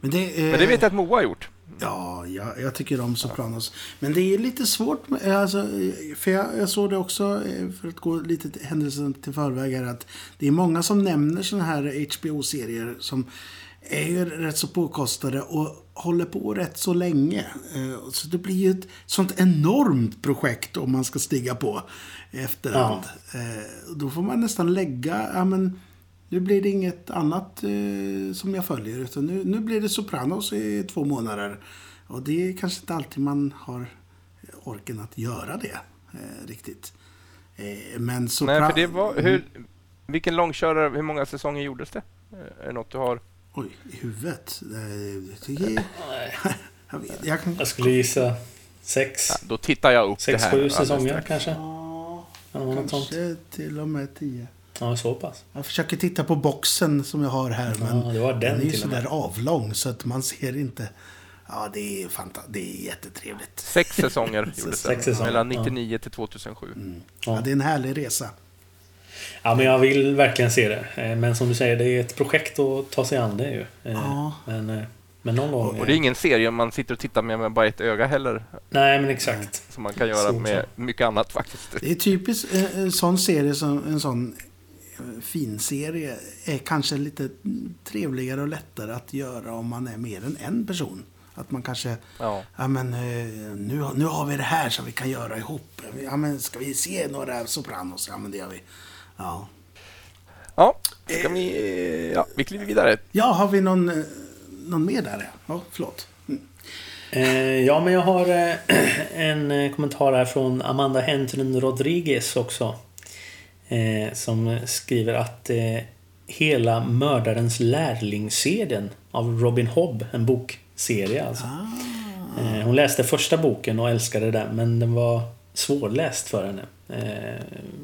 Men det, eh, Men det vet jag att Moa har gjort. Ja, jag, jag tycker om Sopranos. Men det är lite svårt, alltså, för jag, jag såg det också, för att gå lite händelsen till förväg här, att det är många som nämner sådana här HBO-serier som är ju rätt så påkostade och håller på rätt så länge. Eh, Så det blir ju ett sånt enormt projekt om man ska stiga på efterhand. Eh, Då får man nästan lägga, ja men nu blir det inget annat eh, som jag följer. Utan nu, nu blir det Sopranos i två månader. Och det är kanske inte alltid man har orken att göra det riktigt. Men Sopranos... Nej, för det var... Hur, vilken långkörare, hur många säsonger gjordes det? Är det något du har? Oj, i huvudet. Det, jag, vet, jag kan... Jag skulle gissa sex, Ja, då tittar jag upp sex det här. sju alldeles säsonger strax. kanske. Ja, kanske till och med tio. Ja, så pass. Jag försöker titta på boxen som jag har här. Men Ja, det var den den är ju sådär avlång så att man ser inte. Ja, det är, fanta- det är jättetrevligt. Sex säsonger [LAUGHS] gjordes Sex det. säsonger, Mellan ja. 99 till 2007. Ja, det är en härlig resa. Ja, men jag vill verkligen se det. Eh, Men som du säger, det är ett projekt att ta sig an det ju. Eh, Ja. Men, eh, men någon gång... Och det är ingen serie man sitter och tittar med med bara ett öga heller. Nej, men exakt. Som man kan göra Så, med mycket annat faktiskt. Det är typiskt en sån serie som en sån eh, finserie är kanske lite trevligare och lättare att göra om man är mer än en person. Att man kanske, ja, ja men nu, nu har vi det här som vi kan göra ihop. Ja men ska vi se några Sopranos? Ja men det gör vi. Ja. Ja, ska vi, ja, vi kliver vidare. Ja, har vi någon, eh, någon mer där? Ja, förlåt. Mm. Eh, ja, men jag har eh, [CLEARS THROAT] en kommentar här från Amanda Henton Rodriguez också. Som skriver att hela Mördarens lärlingsserien av Robin Hobb, en bokserie alltså. Ah. Hon läste första boken och älskade den, men den var svårläst för henne. Eh,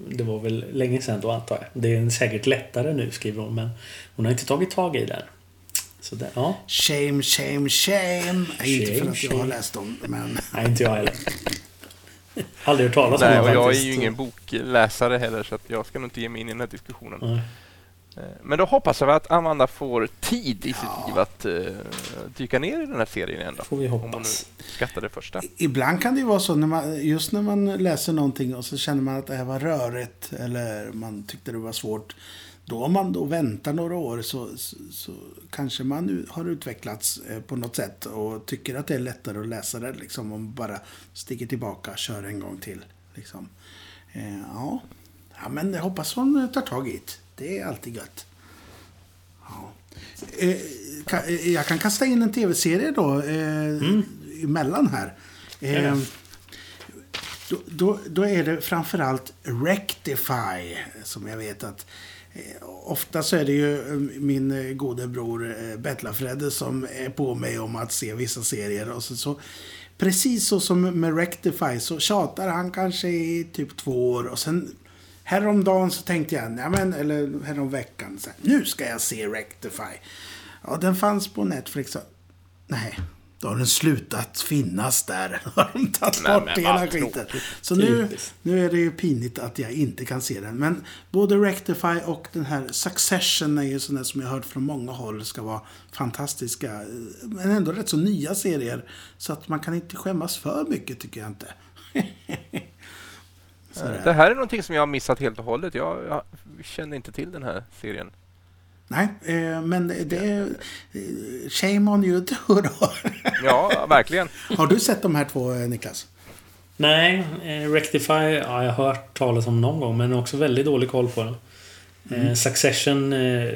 det var väl länge sedan då antar jag. Det är säkert lättare nu skriver hon men hon har inte tagit tag i den. Så det, ja. Shame, shame, shame. shame inte för att shame. jag har läst dem men... Nej, inte jag heller. Aldrig hört talas om Nej, och jag är ju ingen bokläsare heller så att jag ska nog inte ge mig in i den här diskussionen. Nej. Eh, men då hoppas jag att Amanda får tid i sitt ja. liv att uh, dyka ner i den här serien igen. Får vi hoppas. Om hon skattar det första. Ibland kan det ju vara så, när man, just när man läser någonting och så känner man att det här var rörigt eller man tyckte det var svårt. Då om man då väntar några år så, så, så kanske man har utvecklats eh, på något sätt och tycker att det är lättare att läsa det. Liksom, om man bara sticker tillbaka och kör en gång till. Liksom. Eh, ja. ja, men jag hoppas hon tar tag i det. Det är alltid gött. Ja. Eh, eh, jag kan kasta in en tv-serie då eh, mm. emellan här. Eh, då, då, då, är det framförallt Rectify som jag vet att Ofta så är det ju min gode bror Bettlafredde som är på mig om att se vissa serier. Och så, så, precis så som med Rectify så tjatar han kanske i typ två år och sen Häromdagen så tänkte jag, ja, men, eller häromveckan, så här, nu ska jag se Rectify. Ja, den fanns på Netflix. Nej, då har den slutat finnas där. [LAUGHS] har de tagit bort hela skiten. Så nu, nu är det ju pinigt att jag inte kan se den. Men både Rectify och den här Succession är ju sådana som jag hört från många håll ska vara fantastiska. Men ändå rätt så nya serier. Så att man kan inte skämmas för mycket tycker jag inte. [LAUGHS] Sådär. Det här är någonting som jag har missat helt och hållet. Jag, jag känner inte till den här serien. Nej, eh, men det är... Eh, shame on you [LAUGHS] too då. ja, verkligen. Har du sett de här två, eh, Niklas? Nej, eh, Rectify ja, jag har hört talas om någon gång, men också väldigt dålig koll på den. Mm. Eh, Succession eh,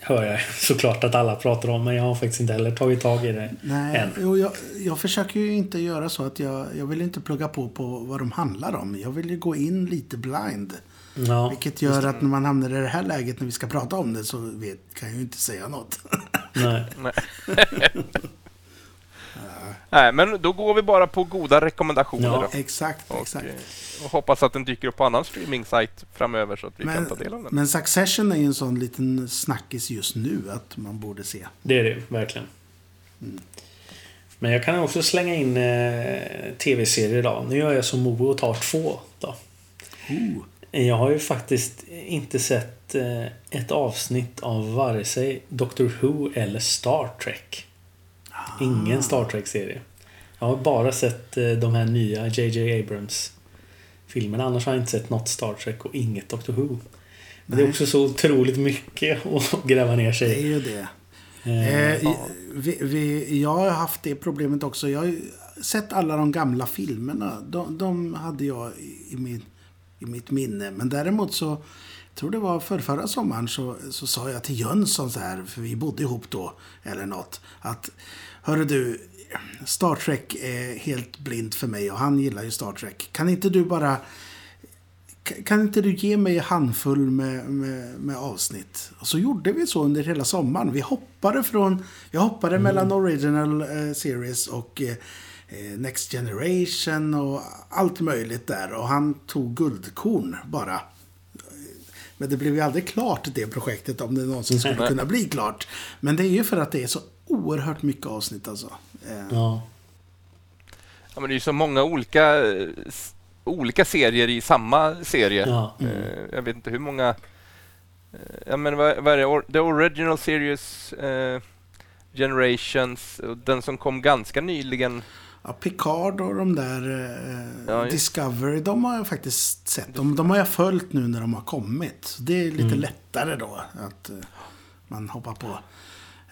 hör jag såklart att alla pratar om, men jag har faktiskt inte heller tagit tag i det Nej, än. Jo, jag, jag försöker ju inte göra så att jag, jag vill inte plugga på på vad de handlar om. Jag vill ju gå in lite blind. Ja, Vilket gör att när man hamnar i det här läget när vi ska prata om det så vet, kan jag ju inte säga något. [LAUGHS] Nej. [LAUGHS] Nej, men då går vi bara på goda rekommendationer. Ja, då. exakt, exakt. Eh, och hoppas att den dyker upp på annan streaming-sajt framöver så att vi men, kan ta del av den. Men Succession är ju en sån liten snackis just nu att man borde se. Det är det verkligen. Mm. Men jag kan också slänga in eh, tv-serier idag. Nu gör jag som Mobo och tar två. Då. Uh. Jag har ju faktiskt inte sett eh, ett avsnitt av vare sig Doctor Who eller Star Trek. Ingen Star Trek-serie. Jag har bara sett eh, de här nya JJ Abrams-filmerna. Annars har jag inte sett något Star Trek och inget Doctor Who. Men det är också så otroligt mycket [LAUGHS] att gräva ner sig i. Det är ju det. Eh, eh, ja. vi, vi, jag har haft det problemet också. Jag har sett alla de gamla filmerna. De, de hade jag i, min, i mitt minne. Men däremot så tror det var för förra sommaren så, så sa jag till Jönsson så här, för vi bodde ihop då, eller något, att Hörru du, Star Trek är helt blint för mig och han gillar ju Star Trek. Kan inte du bara... Kan inte du ge mig en handfull med, med, med, avsnitt? Och så gjorde vi så under hela sommaren. Vi hoppade från... Vi hoppade mm. mellan Original eh, Series och eh, eh, Next Generation och allt möjligt där. Och han tog guldkorn bara. Men det blev ju aldrig klart det projektet om det någonsin skulle kunna bli klart. Men det är ju för att det är så oerhört mycket avsnitt alltså. Eh. Ja. Ja, men det är ju så många olika, olika serier i samma serie. Ja. Mm. Jag vet inte hur många... Eh, ja, men vad, vad är det? The Original Series, uh, Generations, den som kom ganska nyligen. Ja, Picard och de där eh, Ja, Discovery, de har jag faktiskt sett. De, de har jag följt nu när de har kommit. Så det är lite lättare då att eh, man hoppar på.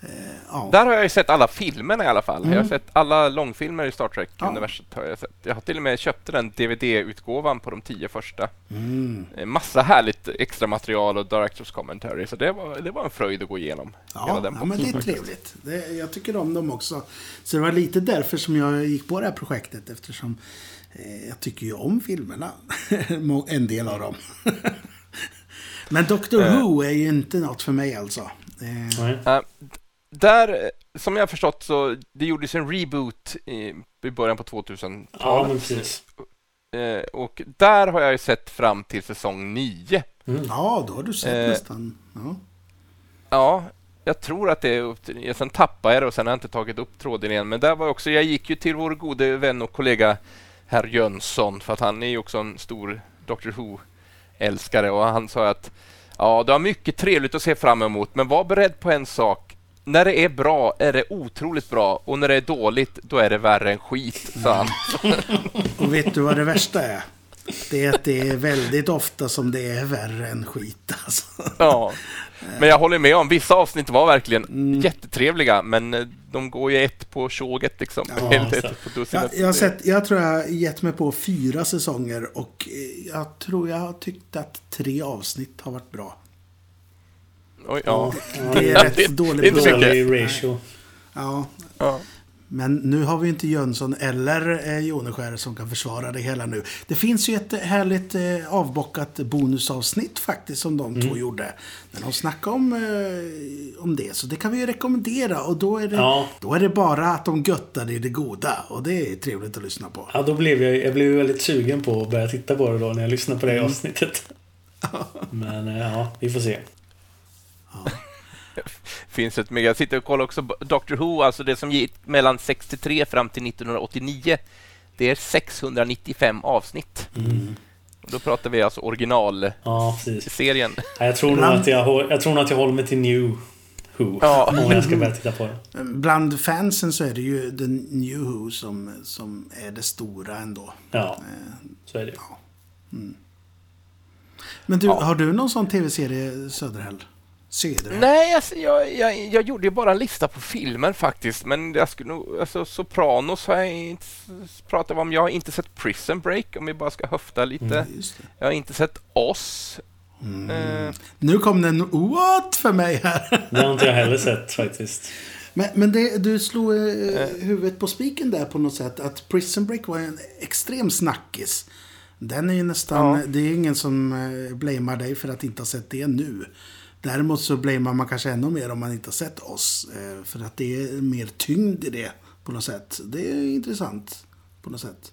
Eh, ja. Där har jag ju sett alla filmerna i alla fall. Jag har sett alla långfilmer i Star Ja. Trek-universet. har Jag sett. Jag har till och med köpt den DVD-utgåvan på de tio första. Mm. Eh, Massa härligt extra material och Directors Commentary. Så det var, det var en fröjd att gå igenom hela Ja, den ja, men det är trevligt. Det, jag tycker om dem också. Så det var lite därför som jag gick på det här projektet. Eftersom eh, jag tycker ju om filmerna. [LAUGHS] En del av dem. [LAUGHS] men Doctor Eh. Who är ju inte något för mig alltså. Eh, Nej. Eh, Där, som jag har förstått så det gjordes en reboot i, i början på 2000-talet. Ja, men precis. Eh, och där har jag ju sett fram till säsong 9. ja, då har du sett Eh. nästan. Ja. Ja, jag tror att det är upp till, ja, Sen tappade jag det och sen har jag inte tagit upp tråden igen. Men där var också, jag gick ju till vår gode vän och kollega herr Jönsson för att han är ju också en stor Doctor Who-älskare och han sa att ja, du har mycket trevligt att se fram emot, men var beredd på en sak. När det är bra är det otroligt bra och när det är dåligt, då är det värre än skit, sa han. [LAUGHS] Och vet du vad det värsta är? Det är att det är väldigt ofta som det är värre än skit alltså. Ja. Men jag håller med om, vissa avsnitt var verkligen jättetrevliga, men eh, de går ju ett på tjoget liksom. Ja, ett på Jag, jag, har sett, jag tror jag har gett mig på fyra säsonger och eh, jag tror jag har tyckt att tre avsnitt har varit bra. Oj, ja. [LAUGHS] Det är rätt dålig. Dålig ratio. Ja, Ja. men nu har vi inte Jönsson eller eh, Joneskär som kan försvara det hela nu. Det finns ju ett härligt eh, avbockat bonusavsnitt faktiskt som de Mm. två gjorde. När de snackade om, eh, om det. Så det kan vi ju rekommendera. Och då är, det, Ja. då är det bara att de göttar i det goda. Och det är trevligt att lyssna på. Ja, då blev jag, jag blev väldigt sugen på att börja titta på det då när jag lyssnade på det Mm. avsnittet. [LAUGHS] Men eh, ja, vi får se. [LAUGHS] finns ett mega... Jag sitter och kollar också Doctor Who, alltså det som gick mellan 63 fram till 1989. Det är 695 avsnitt. Och Då pratar vi alltså originalserien. Ja, precis. Ja, jag, tror att jag, jag tror nog att jag håller mig till New Who. Ja. Om jag ska börja titta på det. Bland fansen så är det ju The New Who som, som är det stora ändå. Ja, Eh, så är det. Men du, Ja. har du någon sån tv-serie, Söderhäll? Söderhäll? Nej, alltså, jag, jag, jag gjorde ju bara en lista på filmer faktiskt, men jag skulle nog, alltså, Sopranos har jag inte pratat om. Jag har inte sett Prison Break, om vi bara ska höfta lite. Det. Jag har inte sett Oss. Eh, Nu kom det en what för mig här. [LAUGHS] Det har inte jag heller sett faktiskt. Men, men det, du slog eh, huvudet på spiken där på något sätt. Att Prison Break var en extrem snackis. Den är ju nästan... Ja. Det är ingen som eh, blamear dig för att inte ha sett det nu. Däremot så blamear man kanske ännu mer om man inte har sett oss. Eh, för att det är mer tyngd i det på något sätt. Det är intressant på något sätt.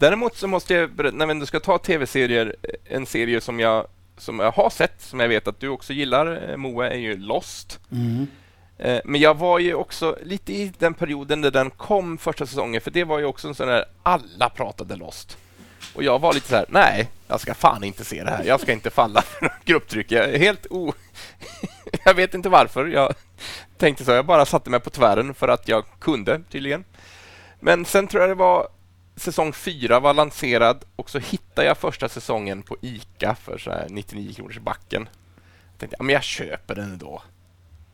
Däremot så måste jag när ändå ska ta tv-serier, en serie som jag, som jag har sett, som jag vet att du också gillar, eh, Moa, är ju Lost. Eh, Men jag var ju också lite i den perioden när den kom första säsongen, för det var ju också en sån där alla pratade Lost. Och jag var lite så här, nej, jag ska fan inte se det här. Jag ska inte falla för grupptryck. Jag är helt o... [LAUGHS] jag vet inte varför. Jag tänkte så, jag bara satte mig på tvären för att jag kunde tydligen. Men sen tror jag det var säsong fyra var lanserad och så hittade jag första säsongen på ICA för så här 99 kronors backen. Jag tänkte, ja, men jag köper den ändå.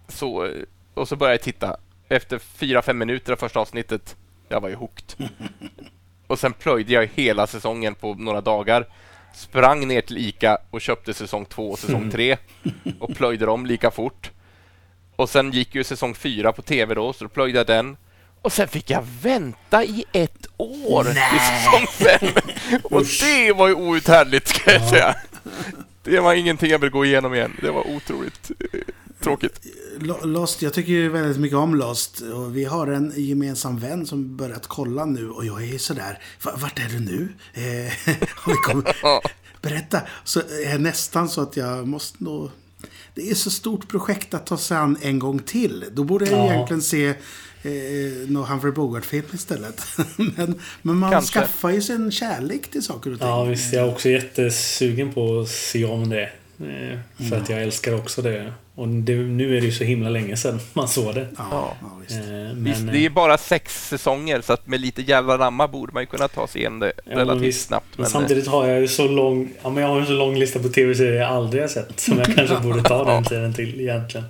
Så, och så började jag titta. Efter fyra, fem minuter av första avsnittet, jag var ju hooked. [LAUGHS] Och sen plöjde jag hela säsongen på några dagar. Sprang ner till ICA och köpte säsong två och säsong [LAUGHS] tre och plöjde dem lika fort. Och sen gick ju säsong fyra på tv då, så då plöjde jag den. Och sen fick jag vänta i ett år till säsong fem. [LAUGHS] Och det var ju outhärdligt ska jag säga. Det var ingenting jag vill gå igenom igen. Det var otroligt eh, tråkigt. Lo- Lost, jag tycker ju väldigt mycket om Lost. Och vi har en gemensam vän som börjat kolla nu och jag är sådär, "Va- vart är du nu? Eh, [LAUGHS] [LAUGHS] berätta. Så är det nästan så att jag måste nog... Det är så stort projekt att ta sig an en gång till. Då borde jag Ja. egentligen se eh, någon Humphrey Bogart-film istället. [LAUGHS] men, men man Kanske. skaffar ju sin kärlek till saker och ting. Ja, visst. Jag är också jättesugen på att se om det. Eh, För att jag älskar också det Och det, nu är det ju så himla länge sedan man såg det. Ja, ja. visst. Eh, men, Visst, det är bara sex säsonger så att med lite jävla namma borde man ju kunna ta sig igenom det Ja, relativt visst. snabbt. Men Men, samtidigt har jag ju så lång, ja, men jag har ju så lång lista på tv-serier jag aldrig har sett. Som jag [LAUGHS] kanske borde ta den tiden till egentligen.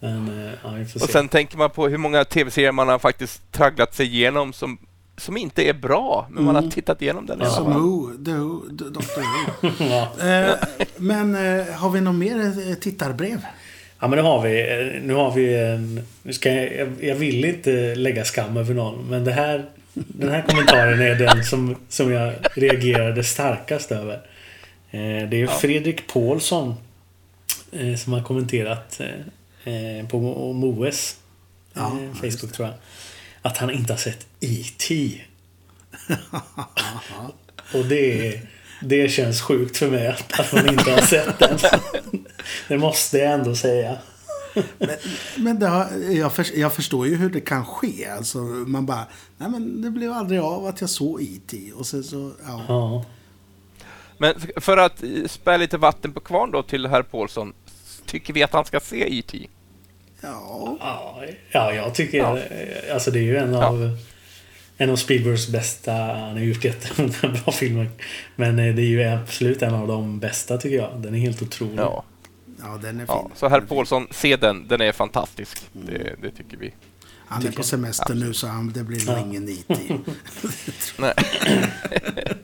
Men eh, ja, vi får se. och sen tänker man på hur många tv-serier man har faktiskt tragglat sig igenom som, som inte är bra, men man har tittat igenom den Som. Who, The Who, Dr Who. Eh, men eh, har vi något mer eh, tittarbrev? ja, men nu har vi, eh, nu har vi en... Nu ska jag, jag, jag vill inte lägga skam över någon, men det här, den här kommentaren är den som, som jag reagerade starkast över. Eh, det är Fredrik Paulsson eh, som har kommenterat på Mo- Moes Ja, eh, Facebook tror jag. Att han inte har sett E.T. Och det, det känns sjukt för mig att, att man inte har sett den. Det måste jag ändå säga. Men det har, jag, för, jag förstår ju hur det kan ske. Alltså, man bara, nej men det blev aldrig av att jag såg E.T. Och sen så, ja. Ja. Men för att eh, spä lite vatten på kvarn då till herr Paulsson, tycker vi att han ska se E.T. Ja, Ja, ja, jag tycker... Ja. Alltså det är ju en av... En av Spielbergs bästa... Han har gjort jättemånga [LAUGHS] bra filmer. Men eh, det är ju absolut en av de bästa tycker jag. Den är helt otrolig. Ja. ja, den är fin. ja. Så herr Paulsson, se den. Den är fantastisk. Det, det tycker vi. Han är tycker på jag. semester nu så han, det blir nog Ja. ingen [LAUGHS] E.T. Nej. [LAUGHS]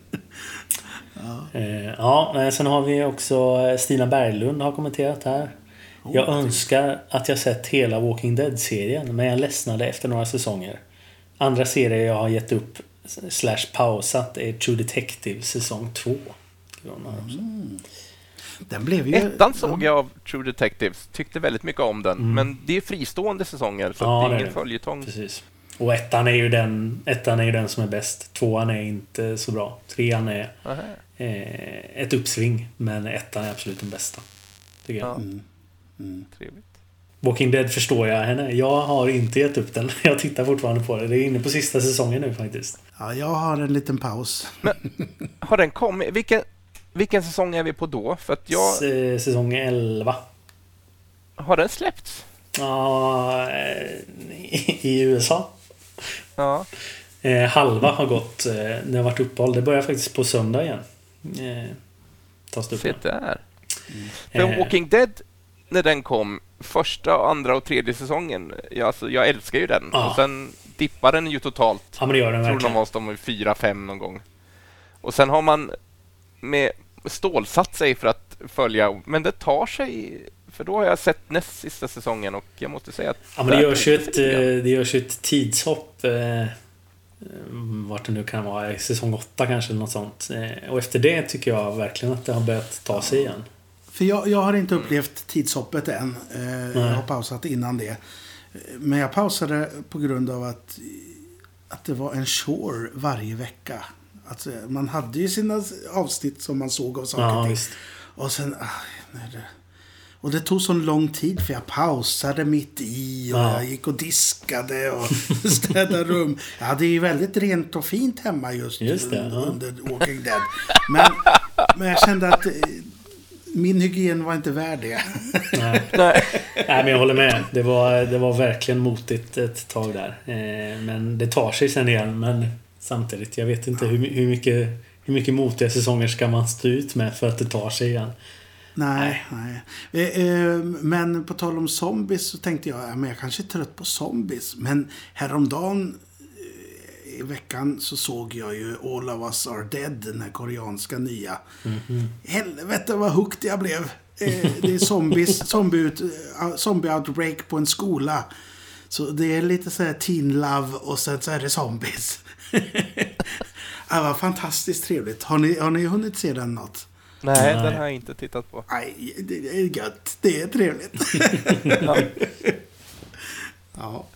Eh, ja, nej, sen har vi också eh, Stina Berglund har kommenterat här. Jag önskar att jag sett hela Walking Dead-serien, men jag ledsnade efter några säsonger. Andra serier jag har gett upp slash pausat är True Detective säsong 2. Den blev ju... Ettan såg jag av True Detectives. Tyckte väldigt mycket om den. Mm. Men det är fristående säsonger, så Ja, det är är ingen det. följetong. Precis. Och ettan är ju den, ettan är ju den som är bäst. Tvåan är inte så bra. Trean är eh, ett uppsving, men ettan är absolut den bästa. Tycker jag. Ja. Mm. Trevligt. Walking Dead förstår jag henne. Jag har inte gett upp den. [LAUGHS] Jag tittar fortfarande på det. Det är inne på sista säsongen nu faktiskt. Ja, jag har en liten paus. Har den kommit? Vilken, vilken säsong är vi på då? För att jag... S- eh, Säsong 11. Har den släppts? Ja, eh, i USA. Ja. Eh, halva har gått. Det har varit uppehåll. Det börjar faktiskt på söndag igen. Eh, tas det upp. Se där. För Eh, Walking Dead, när den kom, första, andra och tredje säsongen, ja, alltså, jag älskar ju den. Ja. Och sen dippar den ju totalt. Ja, men det gör den Jag tror verkligen. de var fyra, fem någon gång. Och sen har man med stålsatt sig för att följa, men det tar sig. För då har jag sett näst sista säsongen och jag måste säga att... Ja, men det där görs ju ett, eh, det görs ju ett tidshopp. Eh, vart det nu kan vara. Säsong 8 kanske något sånt. Eh, och efter det tycker jag verkligen att det har börjat ta sig igen. För jag, jag har inte upplevt tidshoppet än. Eh, jag har pausat innan det. Men jag pausade på grund av att, att det var en chore varje vecka. Alltså, man hade ju sina avsnitt som man såg av saker Ja, och ting. Och sen... ah, nej, det, och det tog så lång tid för jag pausade mitt i och Ja. jag gick och diskade och [LAUGHS] städade rum. Jag hade ju väldigt rent och fint hemma just, Just det, un- ja. under Walking Dead. Men, men jag kände att eh, min hygien var inte värd det. Nej. [LAUGHS] Nej. Nej, men jag håller med. Det var, det var verkligen motigt ett tag där. Eh, men det tar sig sen igen. Men samtidigt, jag vet inte hur, hur, mycket, hur mycket motiga säsonger ska man stå ut med för att det tar sig igen. Nej, nej. Eh, eh, Men på tal om zombies så tänkte jag, ja, men jag kanske är trött på zombies. Men häromdagen i veckan så såg jag ju All of us are dead, den här koreanska nya. Helvete vad hooked jag blev. Eh, Det är zombies, [LAUGHS] zombie, ut, eh, zombie outbreak på en skola. Så det är lite så här teen love och sen så är det zombies. [LAUGHS] Det var fantastiskt trevligt. Har ni, har ni hunnit se den något? Nej, Nej. den har jag inte tittat på. Nej, det är gött. Det är trevligt. [LAUGHS] Ja. ja.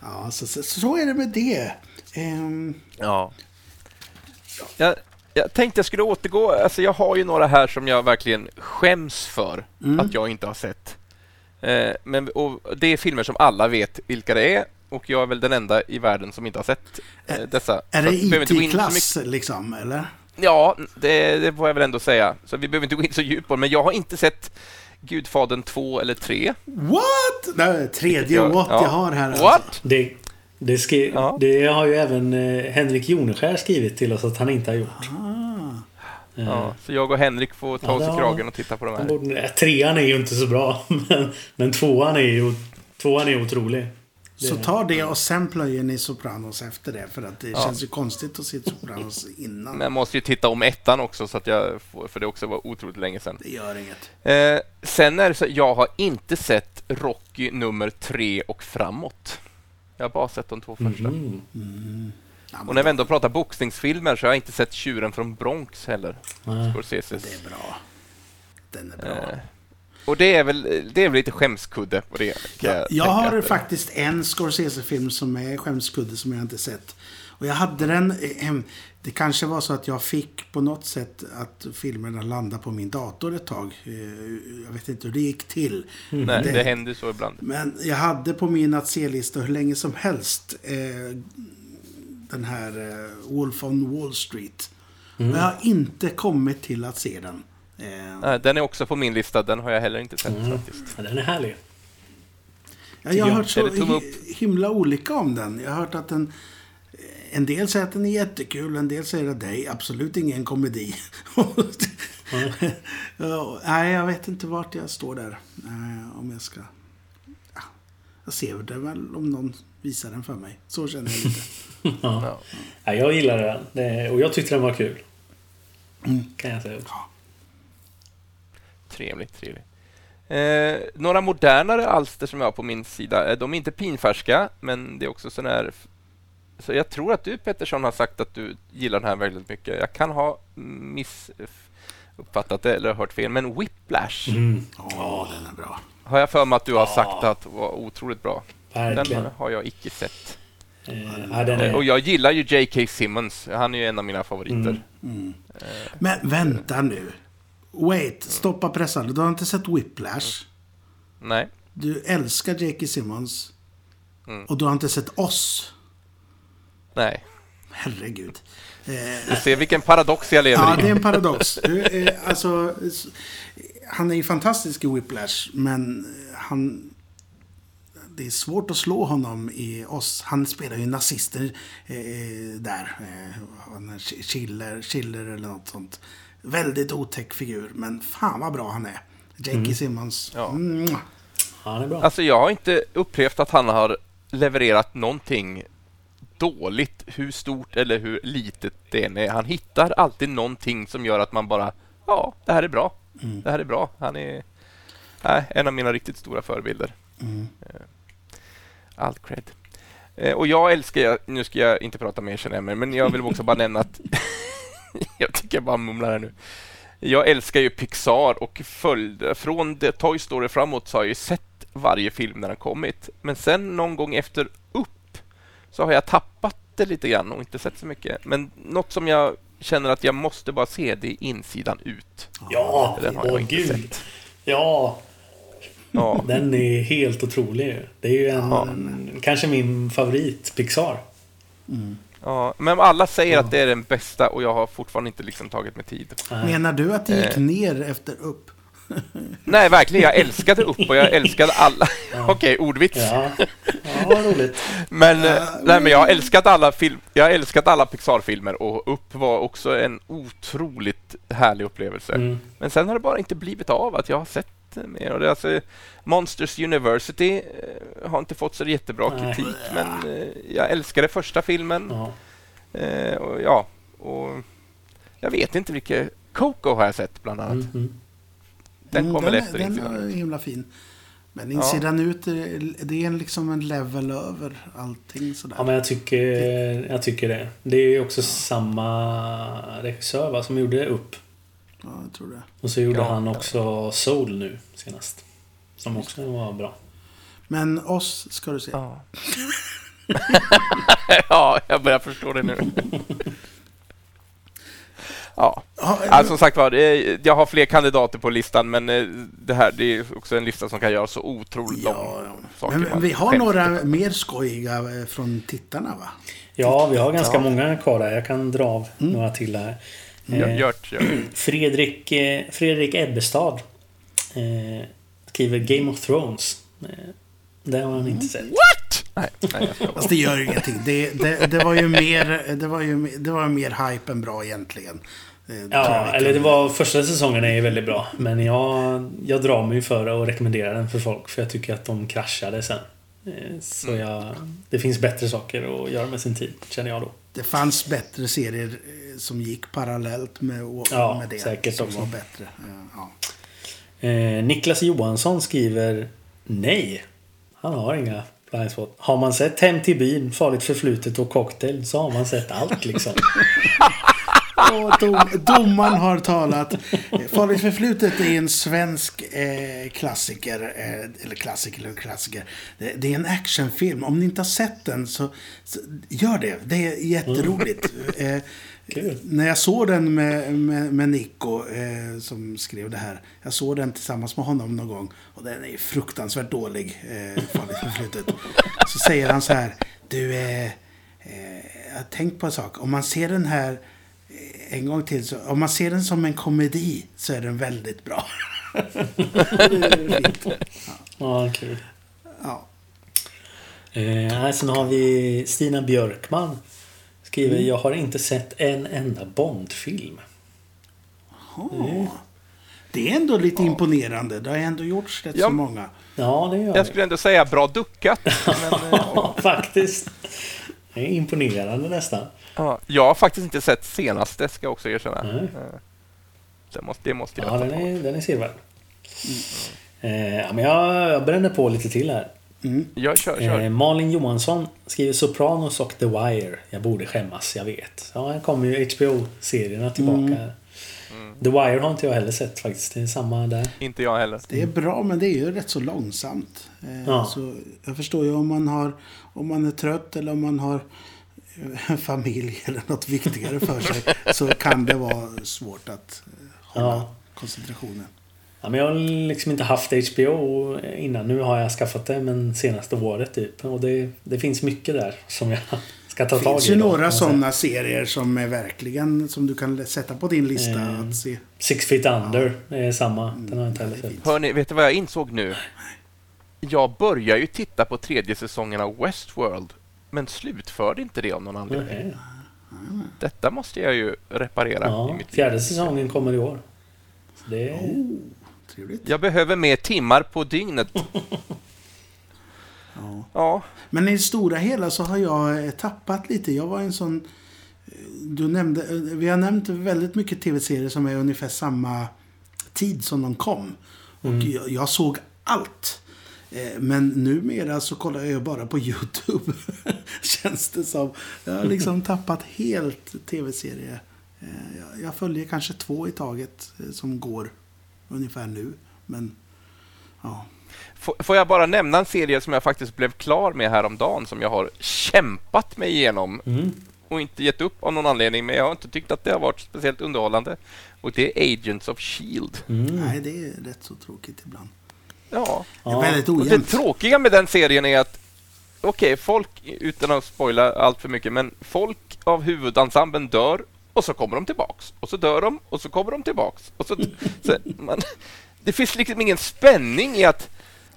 Ja, så, så, så är det med det. Ehm, Ja. Jag, jag tänkte jag skulle återgå. Alltså jag har ju några här som jag verkligen skäms för Mm. att jag inte har sett. Eh, men, och det är filmer som alla vet vilka det är och jag är väl den enda i världen som inte har sett eh, dessa. är det IT-klass liksom, eller? Ja, det, det får jag väl ändå säga. Så vi behöver inte gå in så djupt på det. Men jag har inte sett Gudfadern 2 eller 3. What? Nej, tredje Jag- what ja. jag har här. What? Alltså. Det, det, skri, Ja. det har ju även eh, Henrik Joneskär skrivit till oss att han inte har gjort. Ah. Ja, så jag och Henrik får ta Ja, oss i kragen och titta på de här. borde- Trean är ju inte så bra, [LAUGHS] men, men tvåan är ju tvåan är otrolig. Det- Så ta det och sen plöjer ni Sopranos efter det. För att det Ja. känns ju konstigt att se Sopranos innan. Men jag måste ju titta om ettan också, så att jag får, för det också var otroligt länge sedan. Det gör inget. Eh, sen är det så jag har inte sett Rocky nummer tre och framåt. Jag har bara sett de två första. Mm. Ja, men Och när vi ändå pratar boxningsfilmer så har jag inte sett Tjuren från Bronx heller. Nej. Scorseses. det är bra. Den är bra. Eh, och det är väl, det är väl lite skämskudde på det. kan Jag, har att- faktiskt en Scorsese-film som är skämskudde som jag inte sett. Och jag hade den... Det kanske var så att jag fick på något sätt att filmerna landade på min dator ett tag. Eh, Jag vet inte hur det gick till. Nej, Det- det händer så ibland. Men jag hade på min att se-lista hur länge som helst eh, den här eh, Wolf on Wall Street. Men jag har inte kommit till att se den. Eh, Nej, den är också på min lista. Den har jag heller inte sett Mm. faktiskt. Ja, den är härlig. Ja, jag har hört så himla olika om den. Jag har hört att den... En del säger att den är jättekul, en del säger att det är absolut ingen komedi. [LAUGHS] ja, nej, jag vet inte vart jag står där. Eh, om jag ska... Ja, jag ser det väl om någon visar den för mig. Så känner jag lite. [LAUGHS] Ja. Ja, jag gillade den. Det, och jag tyckte den var kul. Mm. Kan jag säga. Trevligt, trevligt. Eh, några modernare alster som jag har på min sida, eh, de är inte pinfärska, men det är också sån här... Så jag tror att du Pettersson har sagt att du gillar den här väldigt mycket. Jag kan ha missuppfattat det eller hört fel, men Whiplash Mm. Ja, den är bra. har jag för mig att du har sagt att var otroligt bra. Verkligen. Den har jag icke sett. Eh, ja, den är, Och jag gillar ju J.K. Simmons. Han är ju en av mina favoriter. Mm. Men vänta nu. Wait, stoppa pressande. Du har inte sett Whiplash. Nej. Du älskar J.K. Simmons. Mm. Och du har inte sett oss. Nej. Herregud. Du ser vilken paradox jag lever Ja, i. det är en paradox. Du, eh, alltså, han är ju fantastisk i Whiplash, men han... Det är svårt att slå honom i oss. Han spelar ju nazister eh, där. Eh, Schiller, Schiller eller något sånt. Väldigt otäck figur, men fan vad bra han är. J.K. Simmons. Ja. Mwah. han är bra. Alltså jag har inte upplevt att han har levererat någonting dåligt, hur stort eller hur litet det än är. Han hittar alltid någonting som gör att man bara, ja, det här är bra. Det här är bra. Han är nej, en av mina riktigt stora förebilder. Mm. Allt cred. Eh, och jag älskar, nu ska jag inte prata mer känner jag mig, men jag vill också bara nämna att [LAUGHS] jag tycker jag bara mumlar här nu. Jag älskar ju Pixar och följde, från The Toy Story framåt så har jag ju sett varje film när den kommit. Men sen någon gång efter Upp så har jag tappat det lite grann och inte sett så mycket. Men något som jag känner att jag måste bara se, det är insidan ut. ja, Den har jag åh inte gud. sett. Ja, Ja, den är helt otrolig. Det är ju en, Ja. kanske min favorit Pixar. ja, men alla säger att det är den bästa och jag har fortfarande inte liksom tagit mig tid. Menar du att det gick Eh. ner efter upp? [LAUGHS] Nej, verkligen. Jag älskade Upp och jag älskade alla. [LAUGHS] Okej, ordvits. Ja, ja roligt. Men, eh, nej, men jag har älskat alla film, jag har älskat alla Pixar-filmer och Upp var också en otroligt härlig upplevelse. Mm. Men sen har det bara inte blivit av att jag har sett mer. Och det alltså, Monsters University eh, har inte fått så jättebra Nej. kritik, men eh, jag älskade första filmen. Ja. Eh, och, ja, och jag vet inte vilka... Coco har jag sett bland annat. Mm, mm. Den Mm, kommer den, efter Den insidan. är himla fin. Men insidan ut, är- det är en liksom en level över allting sådär. Ja, men jag tycker, jag tycker det. Det är ju också samma regissör va, som gjorde upp. Ja, jag tror det. Och så gjorde Ja. han också Soul nu senast. Som också var bra. Men oss ska du se. Ja. [LAUGHS] ja, jag börjar förstå det nu. [LAUGHS] ja, Ja, alltså, som sagt var, jag har fler kandidater på listan, men eh, det här det är också en lista som kan göra så otroligt lång. ja, ja. saker Men vi har några lite mer skojiga eh, från tittarna va? Ja, vi har ganska Ja. många kvar där. Jag kan dra av några till här. Eh, Gjort, gör. [CLEARS THROAT] Fredrik, eh, Fredrik Ebbestad Eh, skriver Game of Thrones. Det har han inte sett. What? Nej, nej Fast det gör ingenting. Det, det, det var ju mer, det var ju, det var mer hype än bra egentligen. Eh, Ja, eller det var första säsongen är ju väldigt bra. Men jag, jag drar mig för att rekommendera den för folk. För jag tycker att de kraschade sen. Eh, Så Mm. jag, det finns bättre saker att göra med sin tid, känner jag då. Det fanns bättre serier eh, som gick parallellt med, Ja, med det. säkert som också. var bättre. Ja. Eh, Niklas Johansson skriver Nej. Han har inga blindspot. Har man sett Hem till byn, Farligt förflutet och Cocktail så har man sett allt liksom. [LAUGHS] Och dom, domaren har talat. Farligt förflutet är en svensk eh, klassiker. Eh, eller klassiker eller klassiker. Det, det är en actionfilm. Om ni inte har sett den så, så gör det. Det är jätteroligt. Eh, Kul. när jag såg den med, med, med Nico eh, som skrev det här. Jag såg den tillsammans med honom någon gång. Och den är fruktansvärt dålig. Eh, farligt förflutet. Så säger han så här. Du, eh, eh, tänkt på en sak. Om man ser den här en gång till. Så, om man ser den som en komedi så är den väldigt bra. Det. [LAUGHS] [LAUGHS] Ja, kul. ja. Eh, här, sen har vi Stina Björkman. Skriver Jag har inte sett en enda Bondfilm. Oh. Det är ändå lite imponerande. Det har ändå gjorts rätt Ja. så många. Ja, det gör Jag jag. skulle ändå säga bra duckat. [LAUGHS] Men, eh, Ja, faktiskt. Det är imponerande nästan. Ja, jag har faktiskt inte sett senaste, ska jag också erkänna. Nej. Eh, Det måste, det måste jag Ja, den är, den är sevärd. Eh, ja, men jag, jag bränner på lite till här. Jag kör, kör. Eh, Malin Johansson skriver Sopranos och The Wire. Jag borde skämmas, jag vet. Ja, här kommer ju HBO-serierna tillbaka. Mm. The Wire har inte jag heller sett faktiskt. Det är samma där. Inte jag heller. Det är bra, men det är ju rätt så långsamt. Eh, Ja. Så jag förstår ju om man, har, om man är trött eller om man har eh, [LAUGHS] familj eller något viktigare för sig. så kan det vara svårt att eh, hålla Ja. koncentrationen. Ja, men jag har liksom inte haft HBO innan. Nu har jag skaffat det, men senaste året typ. Och det, det finns mycket där som jag [LAUGHS] ska ta Det tag i. finns ju några sådana serier som är verkligen som du kan sätta på din lista Eh, att se. Six Feet Under är samma. Den har jag inte heller sett. Hörni, vet du vad jag insåg nu? Jag börjar ju titta på tredje säsongen av Westworld, men slutförde inte det av någon anledning. Nej. Detta måste jag ju reparera i Ja, mitt liv. fjärde säsongen kommer i år. Så det är... Oh, trevligt. Jag behöver mer timmar på dygnet. [LAUGHS] Ja. Ja, Men i det stora hela så har jag eh, tappat lite. Jag var en sån... eh, Du nämnde, eh, vi har nämnt väldigt mycket tv-serier som är ungefär samma tid som de kom. Och jag, jag såg allt. Eh, Men numera så kollar jag bara på YouTube. [LAUGHS] Känns det som. Jag har liksom tappat helt tv-serier. Eh, jag- följer kanske två i taget eh, som går ungefär nu. Men ja. Får jag bara nämna en serie som jag faktiskt blev klar med häromdagen som jag har kämpat mig igenom Mm. och inte gett upp av någon anledning, men jag har inte tyckt att det har varit speciellt underhållande. Och det är Agents of Shield. Mm. Nej, det är rätt så tråkigt ibland. Ja, Det är Ja. väldigt och det tråkiga med den serien är att okej, folk, utan att spoila allt för mycket, men folk av huvudensemblen dör och så kommer de tillbaks. Och så dör de och så kommer de tillbaks. Och så, så, man, det finns liksom ingen spänning i att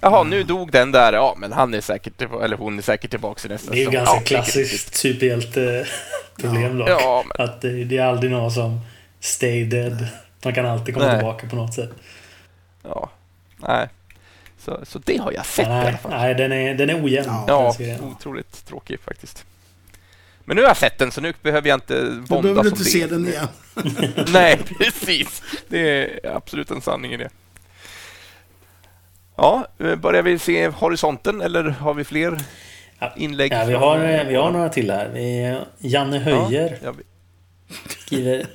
Jaha, nu dog den där. Ja, men han är säkert eller hon är säkert tillbaka i nästa Det är ju ganska ja, klassiskt superhjälteproblem dock. Ja, men- Att det, det är aldrig någon som stay dead. Man kan alltid komma Nej. tillbaka på något sätt. Ja, nej. Så, så det har jag sett i alla Nej, fall. nej den, är, den är ojämn. Ja. den Ja, otroligt tråkig faktiskt. Men nu har jag sett den, så nu behöver jag inte våndas behöver du om inte det. se den igen. [LAUGHS] Nej, precis. Det är absolut en sanning i det. Ja, eh, börjar vi se horisonten eller har vi fler inlägg? Ja, vi, har, eh, vi har några till här. Janne Höjer Ja, skriver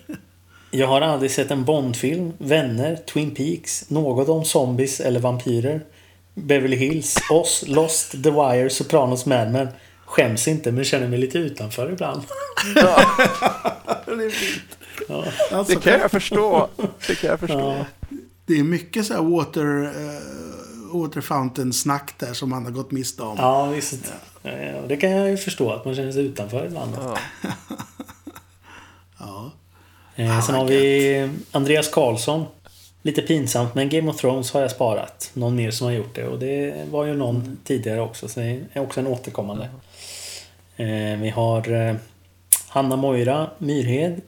Jag har aldrig sett en Bondfilm, Vänner, Twin Peaks, något om zombies eller vampyrer. Beverly Hills, Oss, Lost, The Wire, Sopranos, Mad Men. Skäms inte men känner mig lite utanför ibland. [LAUGHS] det är fint. Ja. Alltså, det kan jag förstå. Det kan jag förstå. Ja. det är mycket så här water, uh, water fountain-snack där som man har gått miste om. Ja, visst. Ja, det kan jag ju förstå att man känner sig utanför ibland. Ja. [LAUGHS] Ja. Eh, sen har vi Andreas Karlsson. Lite pinsamt, men Game of Thrones har jag sparat. Någon mer som har gjort det. Och det var ju någon tidigare också, så det är också en återkommande. Eh, vi har eh, Hanna Moira Myrhed.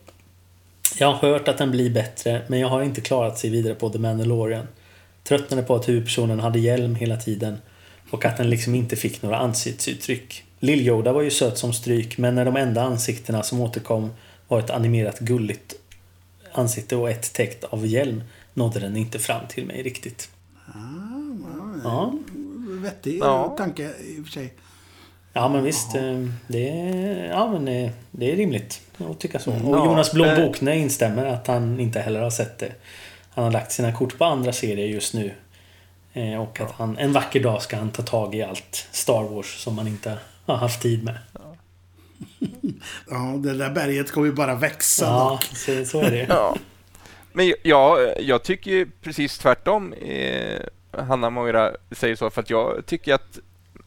Jag har hört att den blir bättre, men jag har inte klarat sig vidare på The Mandalorian. Tröttnade på att huvudpersonen hade hjälm hela tiden och att den liksom inte fick några ansiktsuttryck. Lill-Yoda var ju söt som stryk, men när de enda ansiktena som återkom var ett animerat gulligt ansikte och ett täckt av hjälm nådde den inte fram till mig riktigt. Ja. Vettig Ja. tanke i och för sig. Ja men visst, eh, det är, ja, men eh, det är rimligt att tycka så. Och Ja, Jonas Blom eh. Bokne instämmer att han inte heller har sett det. Han har lagt sina kort på andra serier just nu. Och att han en vacker dag ska han ta tag i allt Star Wars som han inte har haft tid med. [LAUGHS] Ja, det där berget kommer ju bara växa Ja, dock. så, så är det. Ja. Men jag, jag tycker ju precis tvärtom. Eh, Hanna Moira säger så för att jag tycker att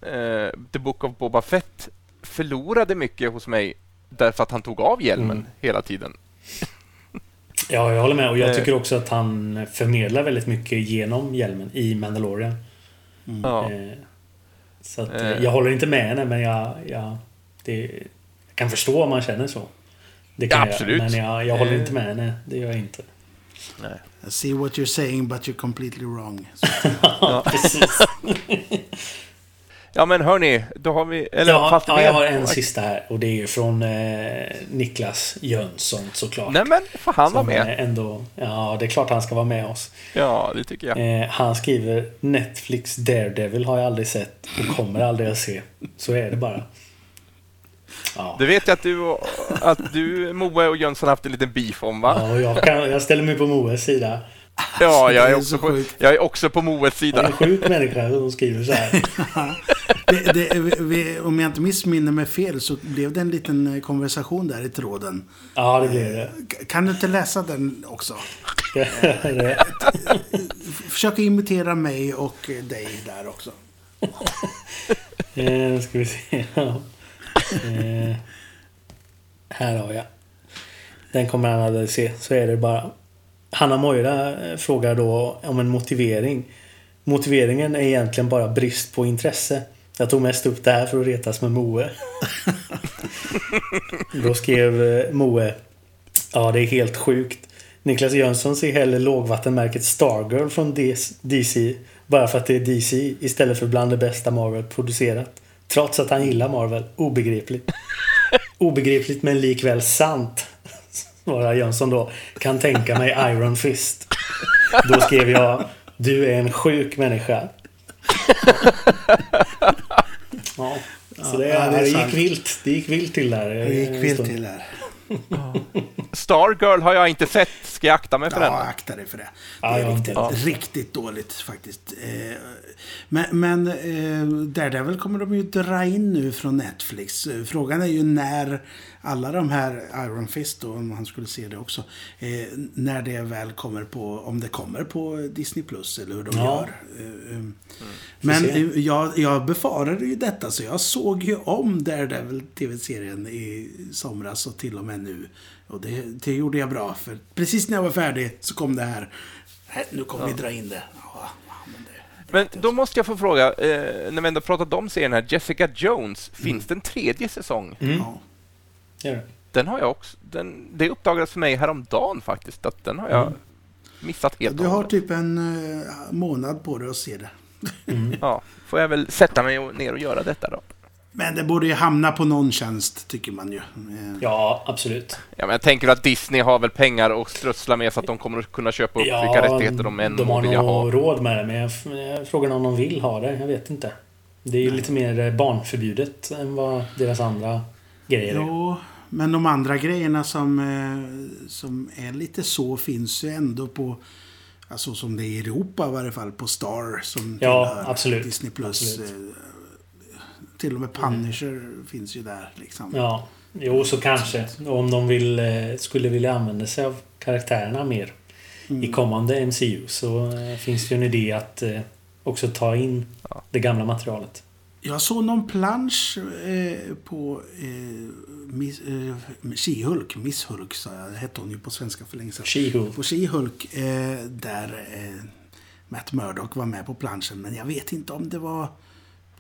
eh, The Book of Boba Fett förlorade mycket hos mig därför att han tog av hjälmen Mm. hela tiden. [LAUGHS] Ja, jag håller med. Och jag Eh. tycker också att han förmedlar väldigt mycket genom hjälmen i Mandalorian. Ja. Eh, Så att, eh, jag håller inte med henne, men jag, jag, det, jag kan förstå om man känner så. Det kan Ja, jag, absolut. men jag, jag håller inte med henne. Det gör jag inte. I see what you're saying but you're completely wrong. [LAUGHS] Ja, precis. ja, men hörni, då har vi... Eller ja, ja, jag har en sista här och det är ju från eh, Niklas Jönsson såklart. Nej, men får han vara med? är Ändå, ja, det är klart han ska vara med oss. Ja, det tycker jag. Eh, han skriver Netflix Daredevil har jag aldrig sett och kommer aldrig att se. Så är det bara. Ja. Det vet jag att du, och- att du Moe och Jönsson har haft en liten beef om, va? Ja, och jag, kan, jag ställer mig på Moes sida. Ja, jag är är också så på, jag är också på Moes Han är sida. en sjuk människa som skriver så här. [LAUGHS] det, det, vi, om jag inte missminner mig fel så blev det en liten eh, konversation där i tråden. Ja, det blir det. K- Kan du inte läsa den också? [LAUGHS] det. Försök imitera mig och eh, dig där också. [LAUGHS] Eh, ska vi se. Eh, här har jag. Den kommer han aldrig se. Så är det bara. Hanna Moira eh, frågar då om en motivering. Motiveringen är egentligen bara brist på intresse. Jag tog mest upp det här för att retas med Moe. [LAUGHS] Då skrev eh, Moe. Ja, det är helt sjukt. Niklas Jönsson ser hellre lågvattenmärket Stargirl från DC bara för att det är DC istället för bland det bästa Marvel producerat. Trots att han gillar Marvel. Obegripligt. Obegripligt men likväl sant. Svarar Jönsson då. Kan tänka mig Iron Fist. Då skrev jag Du är en sjuk människa. Ja, så det, Ja, det är det gick vilt. Det gick vilt till där. Det gick vilt till där. Stargirl har jag inte sett. Ska jag akta mig för Ja, den? akta dig för det. Det Ja, är har riktigt, inte- riktigt dåligt faktiskt. Eh, Men, men eh, Daredevil kommer de ju dra in nu från Netflix. Eh, Frågan är ju när alla de här Iron Fist, då, om han skulle se det också, när det väl kommer på, om det kommer på Disney Plus eller hur de Ja. gör. Men jag, jag befarade ju detta så jag såg ju om Daredevil TV-serien i somras och till och med nu. Och det, det gjorde jag bra för precis när jag var färdig så kom det här. "Nej, Nu kommer vi dra in det. Ja, ja, men det, Men då måste jag få fråga, eh, när vi ändå pratat om serien här, Jessica Jones, finns det en tredje säsong? Mm, ja. gör det. Den har jag också, den, det uppdagades för mig häromdagen faktiskt, att den har jag missat helt Du har typ en eh, månad på dig att se det. Ja, får jag väl sätta mig ner och göra detta då. Men det borde ju hamna på någon tjänst, tycker man ju. Eh, Ja, absolut. Ja, men jag tänker att Disney har väl pengar att strössla med så att de kommer att kunna köpa upp vilka rättigheter de än de har vill ha. nog råd med det, men frågar om de vill ha det. Jag vet inte. Det är ju lite mer eh, barnförbjudet än vad deras andra grejer är. Jo, men de andra grejerna som, eh, som är lite så finns ju ändå på, alltså som det är i Europa i varje fall, på Star som Ja, tillhör absolut. Disney Plus. Absolut. Till och med Punisher finns ju där liksom. Ja, jo så kanske. Om de vill, eh, skulle vilja använda sig av karaktärerna mer Mm. i kommande MCU så eh, finns det ju en idé att eh, också ta in det gamla materialet. Jag såg någon plansch eh, på eh, Miss, eh, She-Hulk, Miss Hulk sa jag, det hette hon ju på svenska för länge sedan. She-Hulk. På She-Hulk, eh, där eh, Matt Murdock var med på planschen. Men jag vet inte om det var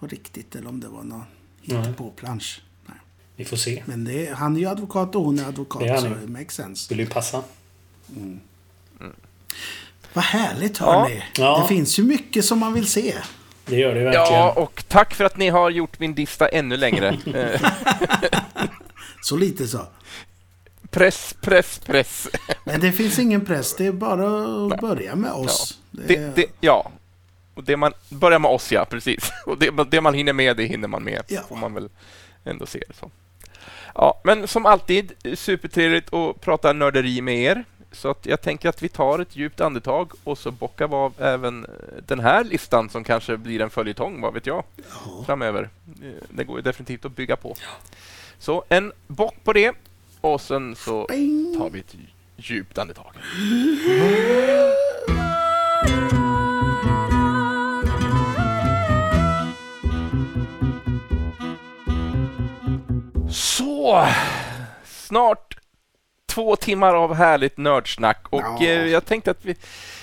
på riktigt eller om det var någon hittepå-plansch. Nej. Vi får se. Men det är, han är ju advokat och hon är advokat, Det är så det makes sense. Skulle ju passa. Vad härligt Ja. hörni. Ja. Det finns ju mycket som man vill se. Det gör det verkligen. Ja, och tack för att ni har gjort min lista ännu längre. [LAUGHS] [LAUGHS] Så lite så. press, press, press. Men det finns ingen press. Det är bara att börja med oss. Det Det, det, ja. Och det man börjar med oss, ja, precis. [LAUGHS] Och det, det man hinner med, det hinner man med. Ja. Får man väl ändå se det som. Ja, men som alltid, supertrevligt att prata nörderi med er. Så att jag tänker att vi tar ett djupt andetag och så bockar vi av även eh, den här listan som kanske blir en följetong, vad vet jag, Ja. framöver. Eh, Det går definitivt att bygga på. Så en bock på det och sen så tar vi ett djupt andetag. [LAUGHS] Så, snart två timmar av härligt nördsnack och Ja. eh, jag tänkte att vi,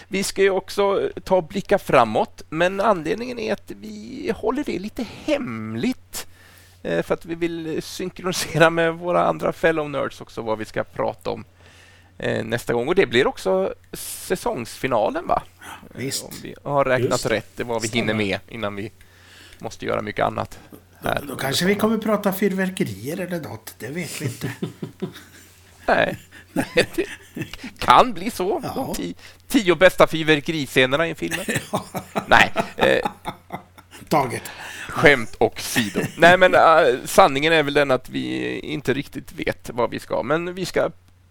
vi ska ju också ta och blicka framåt, men anledningen är att vi håller det lite hemligt eh, för att vi vill synkronisera med våra andra fellow nerds också vad vi ska prata om eh, nästa gång. Och det blir också säsongsfinalen, va? Visst. Om vi har räknat Just rätt, det vad vi hinner med innan vi måste göra mycket annat. Här. Då kanske vi kommer prata fyrverkerier eller något. Det vet vi inte. [LAUGHS] Nej, det [LAUGHS] kan bli så. Ja. De ti- tio bästa fyrverkeriscenerna i en film. [LAUGHS] Nej, eh, Taget. skämt och sido. Nej, men eh, sanningen är väl den att vi inte riktigt vet vad vi ska, men vi ska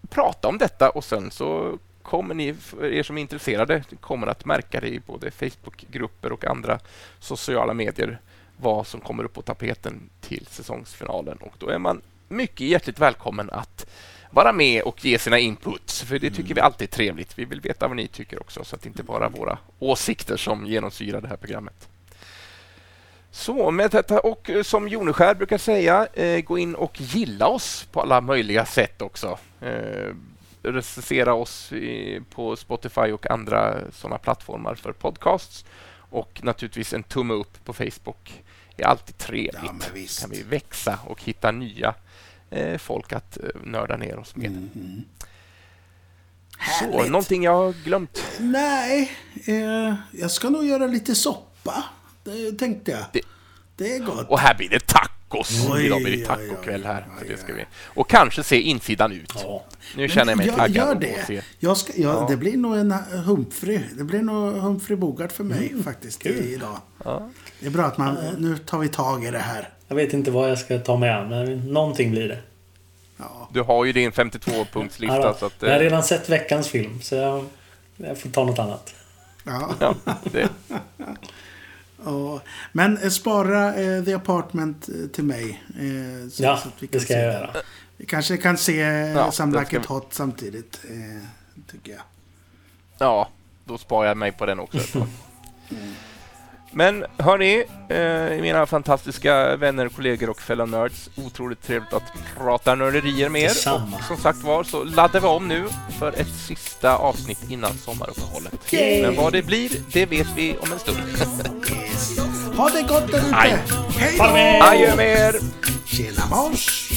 prata om detta och sen så kommer ni, er som är intresserade, kommer att märka det i både Facebookgrupper och andra sociala medier vad som kommer upp på tapeten till säsongsfinalen och då är man mycket hjärtligt välkommen att vara med och ge sina inputs, för det tycker vi alltid är trevligt. Vi vill veta vad ni tycker också, så att det inte bara är våra åsikter som genomsyrar det här programmet. Så med detta, och eh, som Joneskär brukar säga, eh, gå in och gilla oss på alla möjliga sätt också. Eh, recensera oss i, på Spotify och andra sådana plattformar för podcasts. Och naturligtvis en tumme upp på Facebook är alltid trevligt. Ja, kan vi växa och hitta nya eh, folk att eh, nörda ner oss med. Mm. Så, Härligt. någonting jag har glömt? Nej, eh, jag ska nog göra lite soppa. Det tänkte jag. Det- Det är gott. Och här blir det tacos! Oj, Idag blir det tacokväll här. oj, oj, det ska vi. Och kanske se insidan ut. Ja. Nu känner jag mig Men taggad Gör det. se. Jag ska, ja, Ja. Det blir nog en uh, Humphrey. Det blir nog Humphrey Bogart för mig Mm. faktiskt i- idag. Ja. Det är bra att man... Nu tar vi tag i det här. Jag vet inte vad jag ska ta mig an, men någonting blir det. Ja. Du har ju din 52-punktslista. Ja, så att, jag har eh, redan sett veckans film, så jag, jag får ta något annat. Ja. ja, det, [LAUGHS] Ja. Men eh, spara eh, The Apartment eh, till mig. Eh, så, Ja, så att vi det kan ska se jag göra. Vi kanske kan se Ja, ja, Some Like It vi- Hot samtidigt. Eh, tycker jag. ja, då sparar jag mig på den också. [LAUGHS] Men hörni, eh, mina fantastiska vänner, kollegor och fellow nerds. Otroligt trevligt att prata nörderier med er. Och som sagt var så laddar vi om nu för ett sista avsnitt innan sommaruppehållet. Yay! Men vad det blir, det vet vi om en stund. [LAUGHS] Ha det gott där ute! Hej då! Adjö med er! Tjena mors!